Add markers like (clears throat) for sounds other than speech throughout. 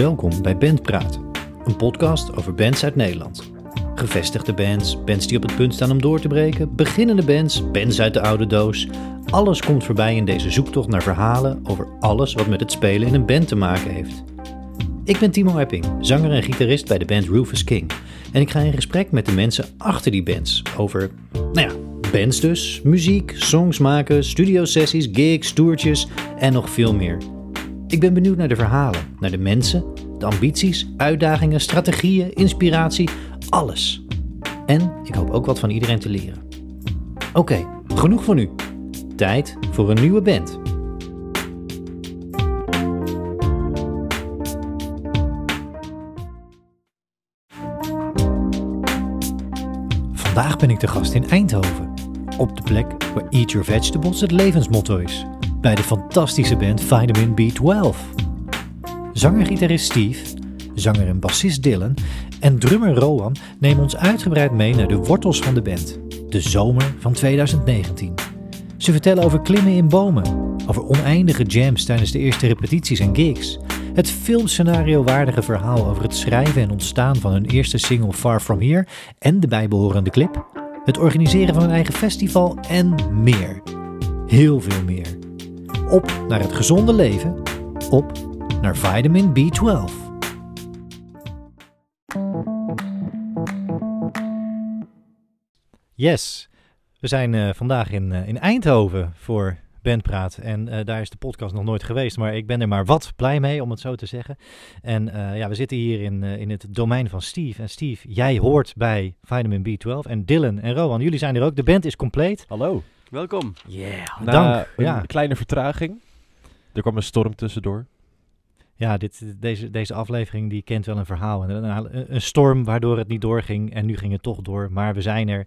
Welkom bij Bandpraat, een podcast over bands uit Nederland. Gevestigde bands, bands die op het punt staan om door te breken, beginnende bands, bands uit de oude doos. Alles komt voorbij in deze zoektocht naar verhalen over alles wat met het spelen in een band te maken heeft. Ik ben Timo Epping, zanger en gitarist bij de band Rufus King. En ik ga in gesprek met de mensen achter die bands over, nou ja, bands dus, muziek, songs maken, studiosessies, gigs, toertjes en nog veel meer. Ik ben benieuwd naar de verhalen, naar de mensen, de ambities, uitdagingen, strategieën, inspiratie, alles. En ik hoop ook wat van iedereen te leren. Oké, genoeg voor nu. Tijd voor een nieuwe band. Vandaag ben ik de gast in Eindhoven. Op de plek waar Eat Your Vegetables het levensmotto is. Bij de fantastische band Vitamin B12. Zanger-gitarist Steve, zanger en bassist Dylan en drummer Rowan nemen ons uitgebreid mee naar de wortels van de band. De zomer van 2019. Ze vertellen over klimmen in bomen, over oneindige jams tijdens de eerste repetities en gigs. Het filmscenario waardige verhaal over het schrijven en ontstaan van hun eerste single Far From Here en de bijbehorende clip. Het organiseren van een eigen festival en meer. Heel veel meer. Op naar het gezonde leven. Op naar vitamin B12. Yes, we zijn uh, vandaag in, uh, in Eindhoven voor Bandpraat. En uh, daar is de podcast nog nooit geweest, maar ik ben er maar wat blij mee, om het zo te zeggen. En ja, we zitten hier in, in het domein van Steve. En Steve, jij hoort bij Vitamin B12. En Dylan en Rowan, jullie zijn er ook. De band is compleet. Hallo. Welkom. Yeah, Na dank. Een Ja. kleine vertraging. Er kwam een storm tussendoor. Ja, dit, deze, deze aflevering die kent wel een verhaal. Een, een, een storm waardoor het niet doorging en nu ging het toch door. Maar we zijn er.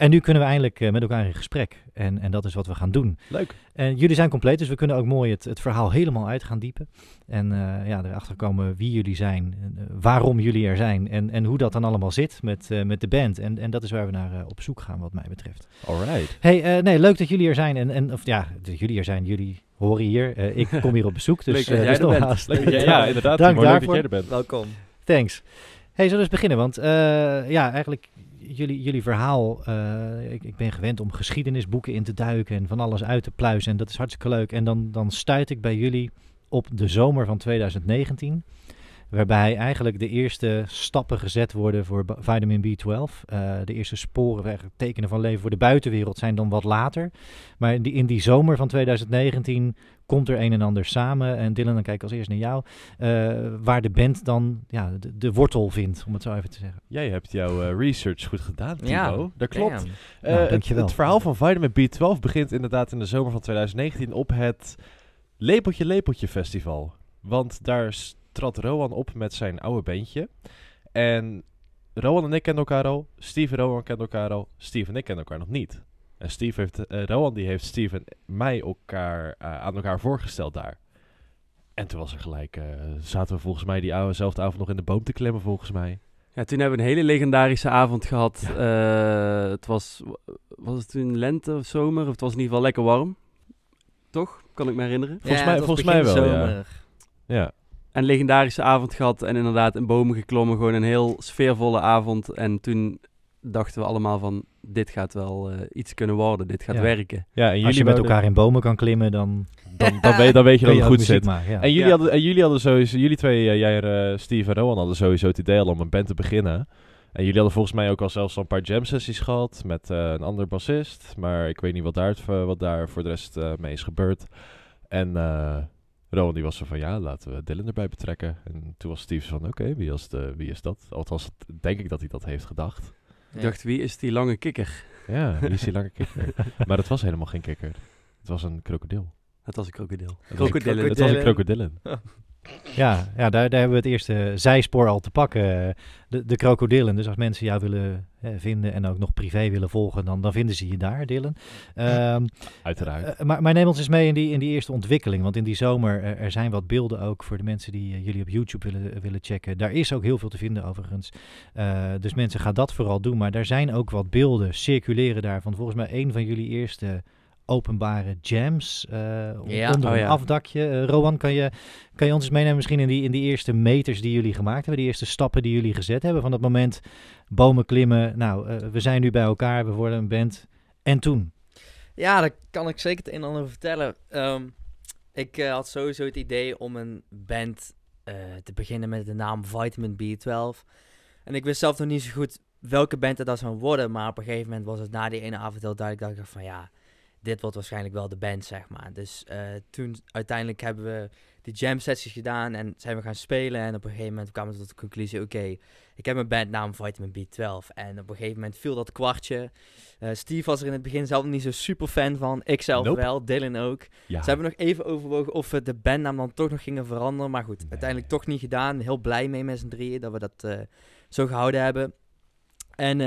En nu kunnen we eindelijk uh, met elkaar in gesprek. En, en dat is wat we gaan doen. Leuk. En jullie zijn compleet, dus we kunnen ook mooi het, het verhaal helemaal uit gaan diepen. En uh, ja, erachter komen wie jullie zijn, uh, waarom jullie er zijn en, en hoe dat dan allemaal zit met, met de band. En, en dat is waar we naar op zoek gaan wat mij betreft. Alright. Hey, nee, leuk dat jullie er zijn. En, en of ja, jullie er zijn, jullie horen hier. Uh, ik (laughs) kom hier op bezoek, dus leuk dat jij dus er haast. Leuk dat jij, ja, (laughs) inderdaad. Dank Timo, leuk daarvoor. dat jij er bent. Welkom. Thanks. Hey, zullen we eens beginnen? Want uh, ja, eigenlijk jullie, jullie verhaal. Ik, ik, ben gewend om geschiedenisboeken in te duiken en van alles uit te pluizen. En dat is hartstikke leuk. En dan, dan stuit ik bij jullie op de zomer van 2019. Waarbij eigenlijk de eerste stappen gezet worden voor vitamin B12. Uh, de eerste sporen, eigenlijk tekenen van leven voor de buitenwereld zijn dan wat later. Maar in die, in die zomer van 2019 komt er een en ander samen. En Dylan, dan kijk ik als eerst naar jou. Uh, waar de band dan ja, de, de, wortel vindt, om het zo even te zeggen. Jij hebt jouw uh, research goed gedaan, Timo. Ja, dat klopt. Nou, het, het, verhaal van vitamin B12 begint inderdaad in de zomer van 2019 op het Lepeltje Lepeltje Festival. Want daar trad Rowan op met zijn oude bandje. En Rowan en ik kenden elkaar al. Steve en Rowan kenden elkaar al. Steve en ik kenden elkaar nog niet. En Steve heeft, uh, Rowan die heeft Steve en mij elkaar, uh, aan elkaar voorgesteld daar. En toen was er gelijk, uh, zaten we volgens mij die oudezelfde avond nog in de boom te klimmen volgens mij. Ja, toen hebben we een hele legendarische avond gehad. Ja. het was, was het toen lente of zomer? Of het was in ieder geval lekker warm. Toch? Kan ik me herinneren. Volgens mij, volgens mij wel, ja. ja. Een legendarische avond gehad en inderdaad in bomen geklommen. Gewoon een heel sfeervolle avond. En toen dachten we allemaal van, dit gaat wel uh, iets kunnen worden. Dit gaat ja. werken. Ja, en Als je met elkaar in bomen kan klimmen, dan... Dan, dan, (laughs) weet, dan weet je dat het goed zit. Maken, ja. En, jullie hadden, en jullie hadden sowieso, jullie twee, uh, jij en uh, Steve en Rowan hadden sowieso het idee al om een band te beginnen. En jullie hadden volgens mij ook al zelfs al een paar jam sessies gehad met uh, een ander bassist. Maar ik weet niet wat daar, wat daar voor de rest uh, mee is gebeurd. En uh, Rowan die was zo van, ja, laten we Dylan erbij betrekken. En toen was Steve van, oké, okay, wie is dat? Althans, denk ik dat hij dat heeft gedacht. Ik dacht, wie is die lange kikker? Ja, wie is die lange (laughs) kikker? maar het was helemaal geen kikker. Het was een krokodil. Het was een krokodil. Krokodillen. Het was een krokodillen. Ja, ja daar, daar hebben we het eerste zijspoor al te pakken. De, de krokodillen. Dus als mensen jou willen vinden en ook nog privé willen volgen, dan, dan vinden ze je daar, Dylan. Um, Uiteraard. Uh, maar, maar neem ons eens mee in die, in die eerste ontwikkeling. Want in die zomer, er, er zijn wat beelden ook voor de mensen die uh, jullie op YouTube willen, willen checken. Daar is ook heel veel te vinden overigens. Uh, dus mensen, gaan dat vooral doen. Maar daar zijn ook wat beelden, circuleren daar van volgens mij een van jullie eerste openbare jams uh, Ja. onder Oh, een ja. afdakje. Eh, Rowan, kan je, kan je ons eens meenemen misschien in die, in die eerste meters die jullie gemaakt hebben, die eerste stappen die jullie gezet hebben van dat moment bomen klimmen. Nou, eh, we zijn nu bij elkaar, we worden een band. En toen? Ja, daar kan ik zeker het een en ander vertellen. Ehm, ik eh, had sowieso het idee om een band eh, te beginnen met de naam Vitamin B12. En ik wist zelf nog niet zo goed welke band het dat zou worden. Maar op een gegeven moment was het na die ene avond heel duidelijk dat ik dacht van ja, dit wordt waarschijnlijk wel de band, zeg maar. Dus eh, toen uiteindelijk hebben we die jam sessies gedaan en zijn we gaan spelen. En op een gegeven moment kwamen we tot de conclusie, oké, ik heb mijn bandnaam Vitamin B12. En op een gegeven moment viel dat kwartje. Eh, Steve was er in het begin zelf niet zo super fan van. Ik zelf Nope. wel, Dylan ook. Ja. Ze hebben nog even overwogen of we de bandnaam dan toch nog gingen veranderen. Maar goed, Nee. uiteindelijk toch niet gedaan. Heel blij mee met z'n drieën dat we dat eh, zo gehouden hebben. En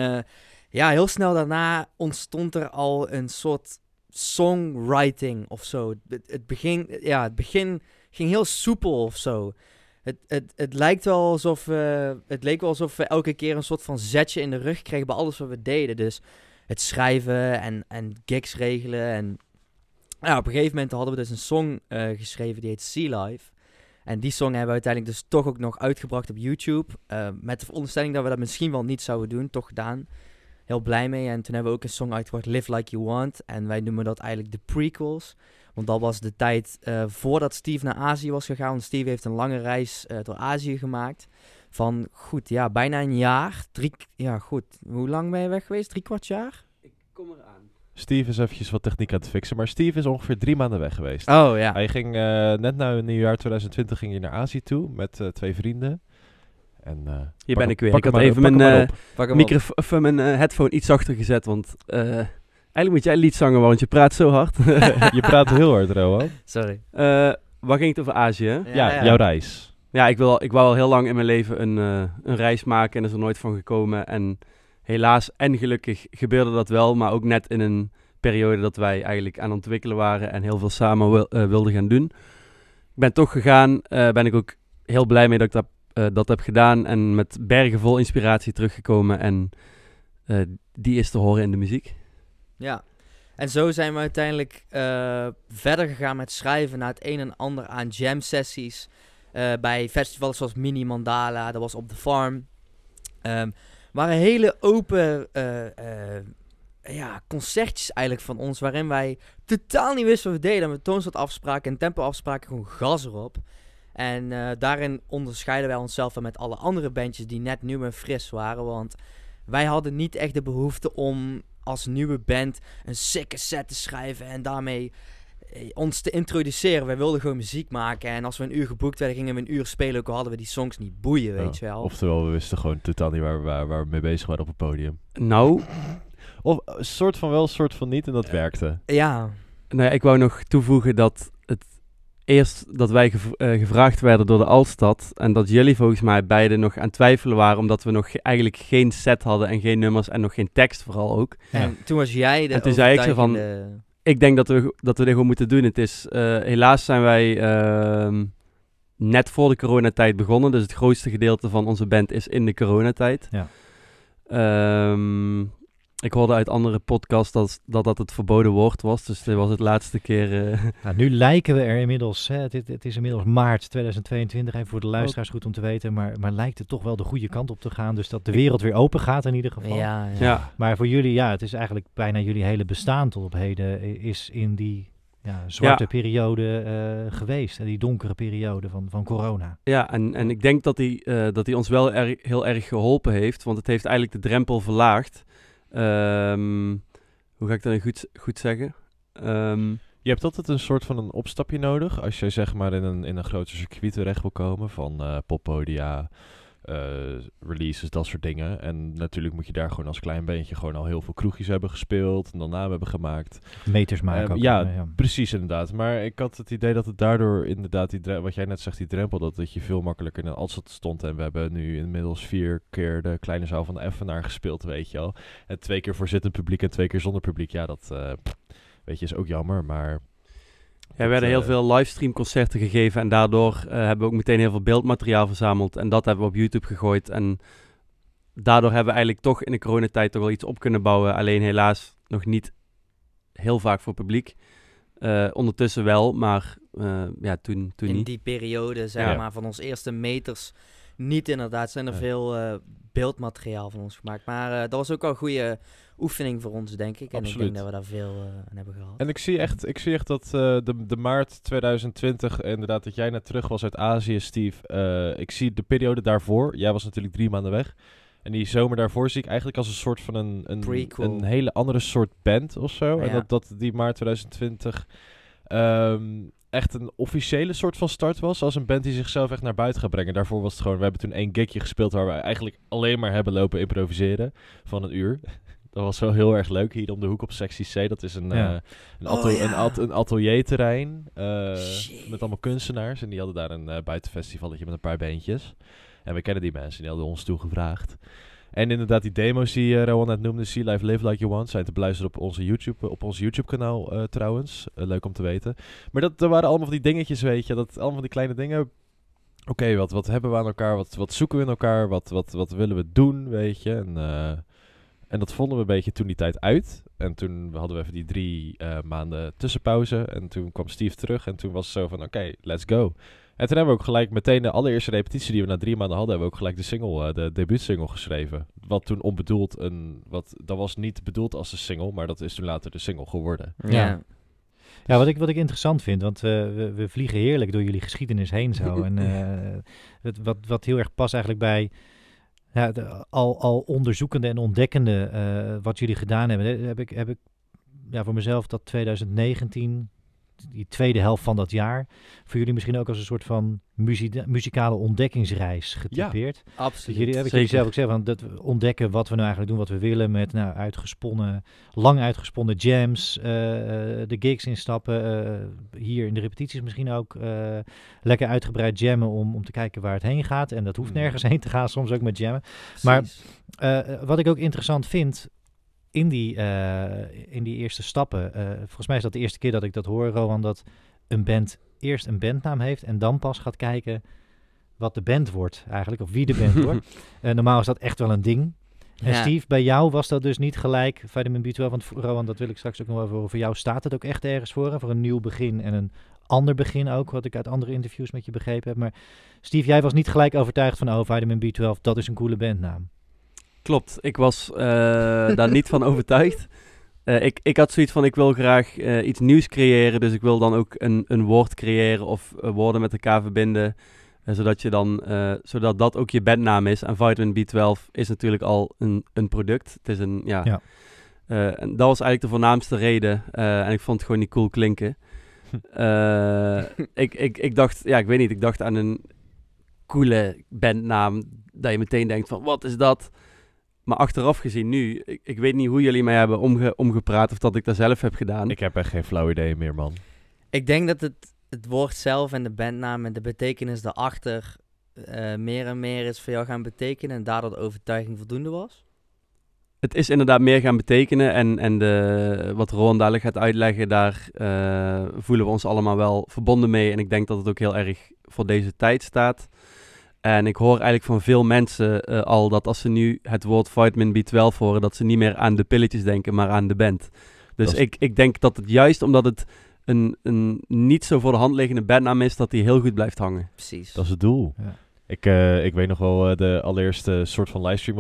ja, heel snel daarna ontstond er al een soort songwriting of zo. Het, het, begin, ja, het begin ging heel soepel of zo. Het, het, het lijkt wel alsof we, het leek wel alsof we elke keer een soort van zetje in de rug kregen bij alles wat we deden. Dus het schrijven en, en gigs regelen. En op een gegeven moment hadden we dus een song eh, geschreven die heet Sea Life. En die song hebben we uiteindelijk dus toch ook nog uitgebracht op YouTube. eh, met de veronderstelling dat we dat misschien wel niet zouden doen. Toch gedaan. Heel blij mee. En toen hebben we ook een song uitgebracht, Live Like You Want. En wij noemen dat eigenlijk de prequels. Want dat was de tijd eh, voordat Steve naar Azië was gegaan. Want Steve heeft een lange reis eh, door Azië gemaakt. Van, goed, ja, bijna een jaar. Drie, ja, goed. Hoe lang ben je weg geweest? Drie kwart jaar? Ik kom eraan. Steve is eventjes wat techniek aan het fixen, maar Steve is ongeveer drie maanden weg geweest. Oh, ja. Hij ging eh, net na het nieuwjaar 2020 ging hij naar Azië toe met eh, twee vrienden. En, eh, Hier ben ik weer. Ik had even mijn, eh. Microfoon, of, eh, mijn eh, headphone iets zachter gezet, want eh, eigenlijk moet jij lied zangen, want je praat zo hard. (laughs) Je praat heel hard, Rowan. Sorry. Eh, waar ging het over Azië? Ja, jouw reis. Ja, ik, wil, ik wou al heel lang in mijn leven een, eh, een reis maken en is er nooit van gekomen. En helaas en gelukkig gebeurde dat wel, maar ook net in een periode dat wij eigenlijk aan het ontwikkelen waren en heel veel samen wil- wilden gaan doen. Ik ben toch gegaan, eh, ben ik ook heel blij mee dat ik dat, eh, dat heb gedaan en met bergen vol inspiratie teruggekomen. En eh, die is te horen in de muziek. Ja. En zo zijn we uiteindelijk eh, verder gegaan met schrijven naar het een en ander aan jam sessies. bij festivals zoals Mini Mandala, dat was op de farm. Ehm waren hele open ja, concertjes eigenlijk van ons, waarin wij totaal niet wisten wat we deden. Met toonsoortafspraken en tempoafspraken gewoon gas erop. En eh, daarin onderscheiden wij onszelf wel met alle andere bandjes die net nieuw en fris waren. Want wij hadden niet echt de behoefte om als nieuwe band een sikke set te schrijven en daarmee eh, ons te introduceren. Wij wilden gewoon muziek maken en als we een uur geboekt werden, gingen we een uur spelen, ook al hadden we die songs niet boeien, weet je wel. Oftewel, we wisten gewoon totaal niet waar, we- waar, waar we mee bezig waren op het podium. Nou, Of soort van wel, soort van niet. En dat werkte. Ja, Nou ja, ik wou nog toevoegen dat eerst dat wij gev- eh, gevraagd werden door de Altstad en dat jullie volgens mij beiden nog aan het twijfelen waren omdat we nog ge- eigenlijk geen set hadden en geen nummers en nog geen tekst vooral ook. en toen was jij de En toen zei ik zo van- Ik denk dat we, dat we dit gewoon moeten doen. Het is, eh, helaas zijn wij ehm, net voor de coronatijd begonnen, dus het grootste gedeelte van onze band is in de coronatijd. Ja. Ehm, ik hoorde uit andere podcasts dat, dat dat het verboden woord was, dus dit was het laatste keer... eh, Nou, nu lijken we er inmiddels, hè, het, het is inmiddels maart 2022, even voor de luisteraars goed om te weten, maar, maar lijkt het toch wel de goede kant op te gaan. Dus dat de wereld weer open gaat in ieder geval. Ja, ja. ja. Maar voor jullie, ja, het is eigenlijk bijna jullie hele bestaan tot op heden i- is in die ja, zwarte Ja. periode eh, geweest. En die donkere periode van, van corona. Ja, en, en ik denk dat hij, eh, dat hij ons wel erg, heel erg geholpen heeft, want het heeft eigenlijk de drempel verlaagd. Ehm, hoe ga ik dat goed, goed zeggen? Ehm, Je hebt altijd een soort van een opstapje nodig. Als je zeg maar in een, in een groter circuit terecht wil komen. Van eh, poppodia, releases, dat soort dingen. En natuurlijk moet je daar gewoon als klein beentje gewoon al heel veel kroegjes hebben gespeeld. En dan naam hebben gemaakt. Meters maken. Ehm, ook, ja, eh, Precies inderdaad. Maar ik had het idee dat het daardoor inderdaad, die wat jij net zegt, die drempel, dat, dat je veel makkelijker in een Altstad stond. En we hebben nu inmiddels vier keer de kleine zaal van de Effenaar gespeeld, weet je wel. En twee keer voor zittend publiek en twee keer zonder publiek. Ja, dat eh, weet je, is ook jammer, maar... ja, er werden heel eh, veel livestreamconcerten gegeven en daardoor eh, hebben we ook meteen heel veel beeldmateriaal verzameld. En dat hebben we op YouTube gegooid. En daardoor hebben we eigenlijk toch in de coronatijd toch wel iets op kunnen bouwen. Alleen helaas nog niet heel vaak voor publiek. Eh, ondertussen wel, maar eh, ja, toen, toen in niet. die periode, zeg Ja. maar, van onze eerste meters niet inderdaad. Zijn er Ja. veel eh, beeldmateriaal van ons gemaakt. Maar eh, dat was ook al een goede oefening voor ons, denk ik. En ik denk dat we daar veel eh, aan hebben gehad. En ik zie echt, ik zie echt dat eh, de, de maart 2020, inderdaad, dat jij net terug was uit Azië, Steve. eh, ik zie de periode daarvoor. Jij was natuurlijk drie maanden weg. En die zomer daarvoor zie ik eigenlijk als een soort van een, een, een hele andere soort band of zo. En dat, dat die maart 2020 ehm, echt een officiële soort van start was. Als een band die zichzelf echt naar buiten gaat brengen. Daarvoor was het gewoon, we hebben toen één gigje gespeeld waar we eigenlijk alleen maar hebben lopen improviseren van een uur. Dat was wel heel erg leuk hier om de hoek op Sectie C. Dat is een, Ja. eh, een, Oh, ja. een, at- een atelierterrein eh, met allemaal kunstenaars. En die hadden daar een eh buitenfestivalletje met een paar beentjes. En we kennen die mensen, die hadden ons toegevraagd. En inderdaad, die demo's die eh Rowan net noemde, See Life Live Like You Want, zijn te beluisteren op onze YouTube, op ons YouTube kanaal eh, trouwens. Leuk om te weten. Maar dat er waren allemaal van die dingetjes, weet je. Dat allemaal van die kleine dingen. Oké, wat, wat hebben we aan elkaar? Wat, wat zoeken we in elkaar? Wat, wat, wat willen we doen, weet je? En, eh, en dat vonden we een beetje toen die tijd uit. En toen hadden we even die drie eh, maanden tussenpauze. En toen kwam Steve terug. En toen was het zo van, oké, let's go. En toen hebben we ook gelijk meteen de allereerste repetitie die we na drie maanden hadden, hebben we ook gelijk de single, eh, de debuutsingle geschreven. Wat toen onbedoeld een, wat, dat was niet bedoeld als een single, maar dat is toen later de single geworden. Ja. Ja, wat ik, wat ik interessant vind, want eh, we, we vliegen heerlijk door jullie geschiedenis heen zo. (laughs) en eh, het, wat, wat heel erg past eigenlijk bij ja, de, al, al onderzoekende en ontdekkende eh, wat jullie gedaan hebben. Heb ik, heb ik ja, voor mezelf dat 2019, die tweede helft van dat jaar, voor jullie misschien ook als een soort van muzie- muzikale ontdekkingsreis getypeerd. Dat Absoluut. jullie, heb ik jullie zelf ook zeggen, van dat we ontdekken wat we nou eigenlijk doen, wat we willen met nou, uitgesponnen, lang uitgesponnen jams, eh, eh, de gigs instappen, eh, hier in de repetities misschien ook, eh, lekker uitgebreid jammen om, om te kijken waar het heen gaat. En dat hoeft Mm. nergens heen te gaan, soms ook met jammen. maar- Precies. Eh, wat ik ook interessant vind in die, eh, in die eerste stappen, eh, volgens mij is dat de eerste keer dat ik dat hoor, Rowan, dat een band eerst een bandnaam heeft en dan pas gaat kijken wat de band wordt eigenlijk, of wie de band wordt. (laughs) Eh, normaal is dat echt wel een ding. En Ja. Steve, bij jou was dat dus niet gelijk Vitamin B12, want Rowan, dat wil ik straks ook nog wel over horen. Voor jou staat het ook echt ergens voor, hè? voor een nieuw begin en een ander begin ook, wat ik uit andere interviews met je begrepen heb. Maar Steve, jij was niet gelijk overtuigd van, oh, Vitamin B12, dat is een coole bandnaam. Klopt, ik was eh, daar niet van (laughs) overtuigd. Eh, ik, ik had zoiets van, ik wil graag eh, iets nieuws creëren, dus ik wil dan ook een, een woord creëren of woorden met elkaar verbinden, zodat, je dan, eh, zodat dat ook je bandnaam is. En Vitamin B12 is natuurlijk al een, een product. Het is een, ja, Ja. Eh, en dat was eigenlijk de voornaamste reden. eh, en ik vond het gewoon niet cool klinken. (laughs) Eh, ik, ik, ik dacht, ja, ik weet niet, ik dacht aan een coole bandnaam, dat je meteen denkt van, wat is dat? Maar achteraf gezien nu, ik, ik weet niet hoe jullie mij hebben omge, omgepraat of dat ik dat zelf heb gedaan. Ik heb echt geen flauw idee meer, man. Ik denk dat het, het woord zelf en de bandnaam en de betekenis daarachter eh, meer en meer is voor jou gaan betekenen en daardoor de overtuiging voldoende was. Het is inderdaad meer gaan betekenen en, en de, wat Ron dadelijk gaat uitleggen, daar eh, voelen we ons allemaal wel verbonden mee. En ik denk dat het ook heel erg voor deze tijd staat. En ik hoor eigenlijk van veel mensen eh, al dat als ze nu het woord vitamin B12 horen, dat ze niet meer aan de pilletjes denken, maar aan de band. Dus is- ik, ik denk dat het juist omdat het een, een niet zo voor de hand liggende bandnaam is, dat die heel goed blijft hangen. Precies. Dat is het doel. Ja. Ik, eh, ik weet nog wel eh, de allereerste soort van livestream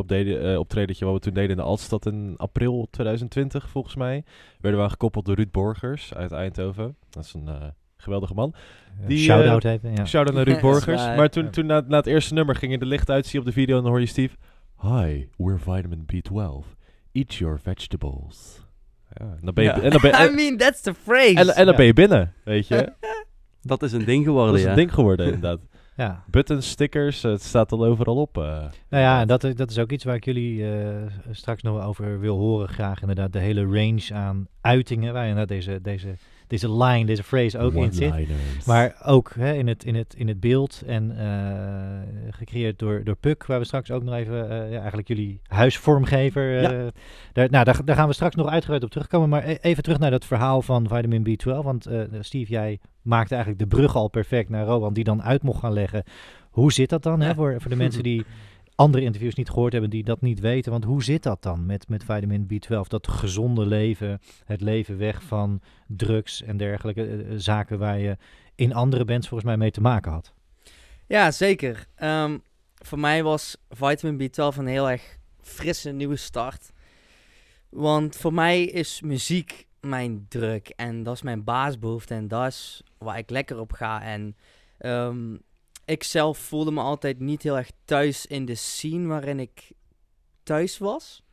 optredentje wat we toen deden in de Altstad in april 2020, volgens mij. Werden we aangekoppeld door Ruud Borgers uit Eindhoven. Dat is een eh, geweldige man. Die, Shout-out even, ja. Shout-out naar (laughs) Ruud Borgers. Maar toen, toen na, na het eerste nummer ging je de licht uit, zie je op de video en dan hoor je Steve... Hi, we're vitamin B12. Eat your vegetables. Ja, en dan ben je, Ja. en dan ben, (laughs) I mean, that's the phrase. en, en dan Ja. ben je binnen, weet je. (laughs) Dat is een ding geworden, Dat is een ding geworden, inderdaad. ja. Buttons, stickers, eh, het staat al overal op. eh. Nou ja, en dat, dat is ook iets waar ik jullie eh, straks nog over wil horen. Graag inderdaad de hele range aan uitingen waar inderdaad deze, deze, deze line, deze phrase ook in zit. Maar ook hè, in, het, in, het, in het beeld en eh, gecreëerd door, door Puk, waar we straks ook nog even, eh, ja, eigenlijk jullie huisvormgever. eh, daar, nou, daar, daar gaan we straks nog uitgebreid op terugkomen. Maar e- even terug naar dat verhaal van vitamin B12. Want Steve, jij maakte eigenlijk de brug al perfect naar Rowan, die dan uit mocht gaan leggen. Hoe zit dat dan hè, Ja. voor, voor de mensen die (laughs) andere interviews niet gehoord hebben die dat niet weten. Want hoe zit dat dan met, met vitamin B12? Dat gezonde leven, het leven weg van drugs en dergelijke eh, eh, zaken waar je in andere bands volgens mij mee te maken had. Ja, zeker. Ehm, voor mij was vitamin B12 een heel erg frisse nieuwe start. Want voor mij is muziek mijn druk en dat is mijn baasbehoefte en dat is waar ik lekker op ga. En ehm, ik zelf voelde me altijd niet heel erg thuis in de scene waarin ik thuis was.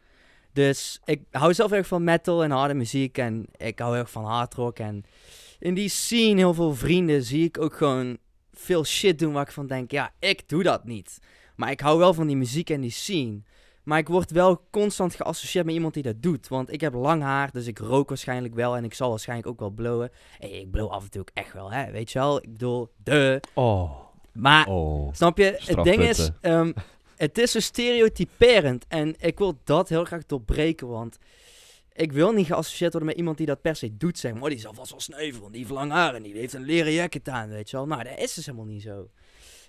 Dus ik hou zelf erg van metal en harde muziek en ik hou erg van hard rock. En in die scene, heel veel vrienden, zie ik ook gewoon veel shit doen waar ik van denk, ja, ik doe dat niet. Maar ik hou wel van die muziek en die scene. Maar ik word wel constant geassocieerd met iemand die dat doet. Want ik heb lang haar, dus ik rook waarschijnlijk wel. En ik zal waarschijnlijk ook wel blowen. Hey, ik blow af en toe ook echt wel, hè. Weet je wel? Ik bedoel, de. Oh, Maar, oh. snap je? Het ding is, ehm, (laughs) het is zo stereotyperend. En ik wil dat heel graag doorbreken, want... Ik wil niet geassocieerd worden met iemand die dat per se doet, zeg maar. Oh, die zal vast wel sneuvelen, want die heeft lang haar en die heeft een leren jacket aan, weet je wel. Nou, dat is dus helemaal niet zo.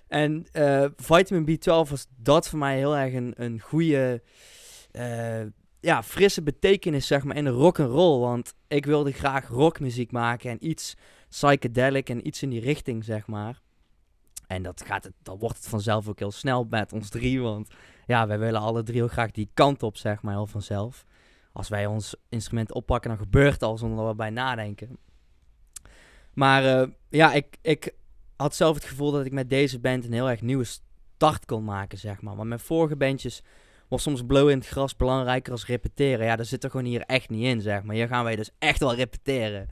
En eh, vitamin B12 was dat voor mij heel erg een, een goede, eh, ja, frisse betekenis, zeg maar, in de rock and roll. Want ik wilde graag rockmuziek maken en iets psychedelic en iets in die richting, zeg maar. En dat, gaat het, dan wordt het vanzelf ook heel snel met ons drie, want ja, wij willen alle drie heel graag die kant op, zeg maar, heel vanzelf. Als wij ons instrument oppakken, dan gebeurt het al zonder dat we bij nadenken. Maar eh, ja, ik, ik had zelf het gevoel dat ik met deze band een heel erg nieuwe start kon maken, zeg maar. Want mijn vorige bandjes was soms blow in het gras belangrijker als repeteren. Ja, dat zit er gewoon hier echt niet in, zeg maar. Hier gaan wij dus echt wel repeteren.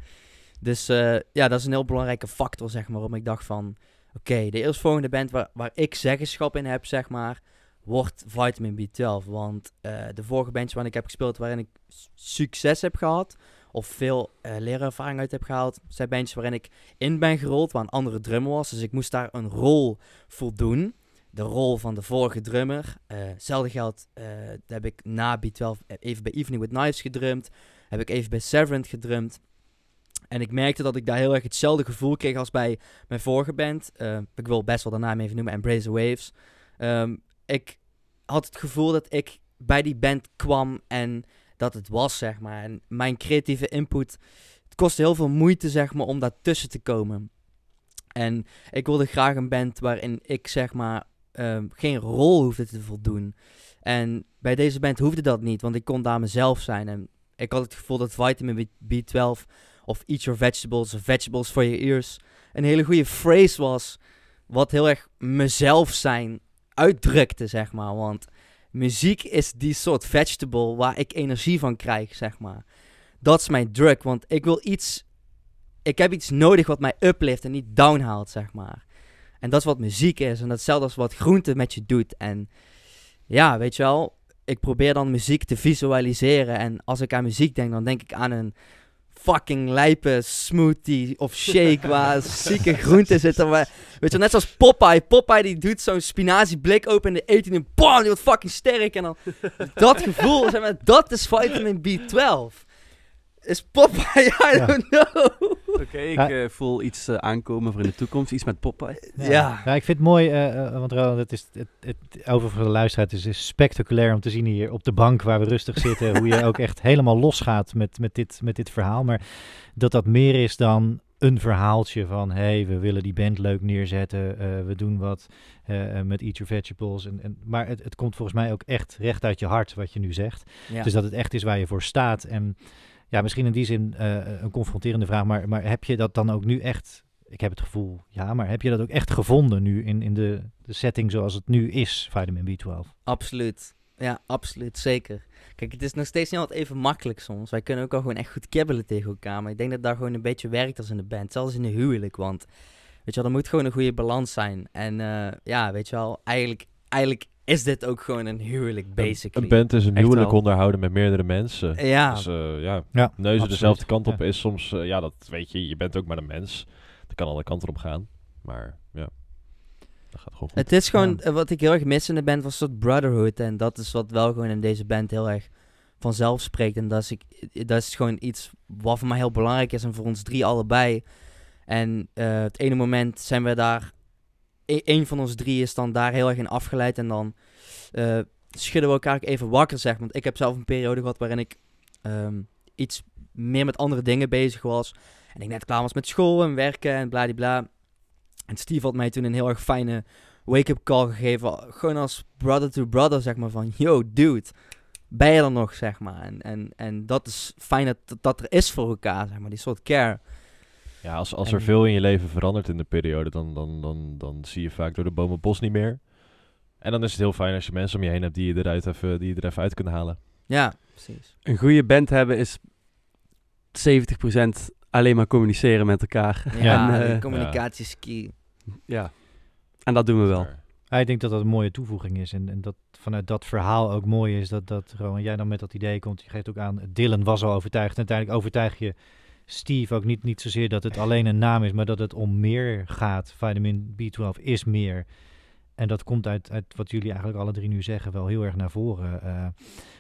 Dus eh, ja, dat is een heel belangrijke factor, zeg maar, waarom ik dacht van... Oké, de eerstvolgende band waar, waar ik zeggenschap in heb, zeg maar, wordt Vitamin B12. Want eh, de vorige bandjes waarin ik heb gespeeld, waarin ik succes heb gehad, of veel eh leerervaring uit heb gehaald, zijn bandjes waarin ik in ben gerold, waar een andere drummer was. Dus ik moest daar een rol voldoen. De rol van de vorige drummer. Eh hetzelfde geldt, heb ik na B12 even bij Evening with Knives gedrumd. Heb ik even bij Severant gedrumd. En ik merkte dat ik daar heel erg hetzelfde gevoel kreeg als bij mijn vorige band. Eh, ik wil best wel de naam even noemen, Embrace the Waves. Ehm, ik had het gevoel dat ik bij die band kwam en dat het was, zeg maar. En mijn creatieve input, het kostte heel veel moeite, zeg maar, om daartussen te komen. En ik wilde graag een band waarin ik, zeg maar, ehm, geen rol hoefde te voldoen. En bij deze band hoefde dat niet, want ik kon daar mezelf zijn. En ik had het gevoel dat Vitamin B12 of Eat Your Vegetables Vegetables for Your Ears een hele goede phrase was. Wat heel erg mezelf zijn uitdrukte, zeg maar. Want muziek is die soort vegetable waar ik energie van krijg, zeg maar. Dat is mijn drug, want ik wil iets... Ik heb iets nodig wat mij uplift en niet downhaalt, zeg maar. En dat is wat muziek is. En datzelfde als wat groente met je doet. En ja, weet je wel, ik probeer dan muziek te visualiseren. En als ik aan muziek denk, dan denk ik aan een fucking lijpe smoothie of (laughs) shake waar zieke groenten zitten. Waar, weet je, wel, net zoals Popeye. Popeye die doet zo'n spinazieblik open en de eet hij en bam, die wordt fucking sterk. En dan dat gevoel, zeg maar, dat is vitamin B12. Is Popeye, I Ja. don't know. Oké, ik Ja. eh, voel iets eh, aankomen voor in de toekomst. Iets met Popeye. Ja. ik vind het mooi, eh, want Roland, het is, het, het, over voor de luisteraar, het is, is spectaculair om te zien hier op de bank waar we rustig zitten, hoe je ook echt helemaal losgaat met, met, dit, met dit verhaal. Maar dat dat meer is dan een verhaaltje van, hé, hey, we willen die band leuk neerzetten, eh, we doen wat met Eat Your Vegetables. En, en, maar het, het komt volgens mij ook echt recht uit je hart, wat je nu zegt. Ja. Dus dat het echt is waar je voor staat. En ja, misschien in die zin eh, een confronterende vraag, maar, maar heb je dat dan ook nu echt, ik heb het gevoel, ja, maar heb je dat ook echt gevonden nu in, in de, de setting zoals het nu is, vitamin B12? Absoluut. Ja, absoluut. Zeker. Kijk, het is nog steeds niet altijd even makkelijk soms. Wij kunnen ook al gewoon echt goed kibbelen tegen elkaar. Maar ik denk dat dat gewoon een beetje werkt als in de band. Zelfs in de huwelijk. Want, weet je wel, er moet gewoon een goede balans zijn. En eh, ja, weet je wel, eigenlijk, eigenlijk is dit ook gewoon een huwelijk, basically. Een band is een Echt huwelijk wel. onderhouden met meerdere mensen. Ja, Dus eh, ja, Ja, neuzen absoluut. dezelfde kant op Ja. is soms, eh, ja, dat weet je, je bent ook maar een mens. Dat kan alle kanten op gaan. Maar ja, dat gaat gewoon goed. Het is gewoon, Ja. eh, wat ik heel erg mis in de band was een soort brotherhood. En dat is wat wel gewoon in deze band heel erg vanzelf spreekt. En dat is, ik, dat is gewoon iets wat voor mij heel belangrijk is. En voor ons drie allebei. En eh, het ene moment zijn we daar... e- Eén van ons drie is dan daar heel erg in afgeleid. En dan eh, schudden we elkaar even wakker, zeg. Want ik heb zelf een periode gehad waarin ik ehm, iets meer met andere dingen bezig was. En ik net klaar was met school en werken en bladibla. En Steve had mij toen een heel erg fijne wake-up call gegeven. Gewoon als brother to brother, zeg maar. Van, yo, dude, ben je er nog, zeg maar. En, en, en dat is fijn dat dat er is voor elkaar, zeg maar. Die soort care. Ja, als, als er veel in je leven verandert in de periode, dan, dan, dan, dan zie je vaak door de bomen het bos niet meer. En dan is het heel fijn als je mensen om je heen hebt die je eruit even, die je er even uit kunnen halen. Ja, precies. Een goede band hebben is 70% alleen maar communiceren met elkaar. Ja, (laughs) En, eh, communicatie is key. ja. En dat doen we wel. Ja, ik denk dat dat een mooie toevoeging is. En, en dat vanuit dat verhaal ook mooi is dat, dat Rowan, jij dan met dat idee komt. Je geeft ook aan, Dylan was al overtuigd. En uiteindelijk overtuig je Steve ook niet, niet zozeer dat het alleen een naam is, maar dat het om meer gaat. Vitamin B12 is meer. En dat komt uit, uit wat jullie eigenlijk alle drie nu zeggen wel heel erg naar voren. eh,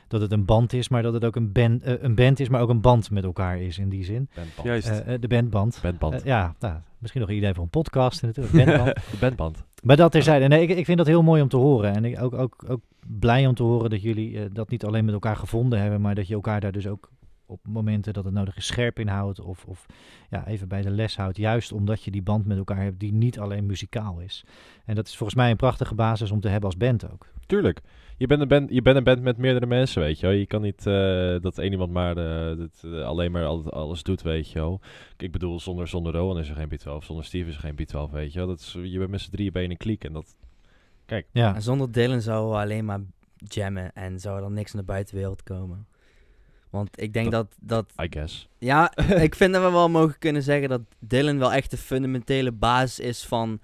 dat het een band is, maar dat het ook een band, eh, een band is, maar ook een band met elkaar is in die zin. Bandband. Juist. Eh, de bandband. bandband. Ja, nou, misschien nog een idee voor een podcast natuurlijk. Bandband. (laughs) de bandband. Maar dat terzijde. Nee, ik, ik vind dat heel mooi om te horen. En ik ook, ook, ook blij om te horen dat jullie dat niet alleen met elkaar gevonden hebben, maar dat je elkaar daar dus ook op momenten dat het nodig is scherp in houdt. Of, of ja, even bij de les houdt. Juist omdat je die band met elkaar hebt die niet alleen muzikaal is. En dat is volgens mij een prachtige basis om te hebben als band ook. Tuurlijk. Je bent, een band, je bent een band met meerdere mensen, weet je wel. Je kan niet eh, dat één iemand maar eh, dat, eh, alleen maar al- alles doet, weet je wel. Ik bedoel, zonder, zonder Rowan is er geen B12. Zonder Steve is er geen B12, weet je wel. Dat is, je bent met z'n drieën bij een kliek en dat... Ja, En zonder Dylan we alleen maar jammen en zou er niks naar de buitenwereld komen. Want ik denk dat, dat I guess. ja, (laughs) (laughs) ik vind dat we wel mogen kunnen zeggen dat Dylan wel echt de fundamentele basis is van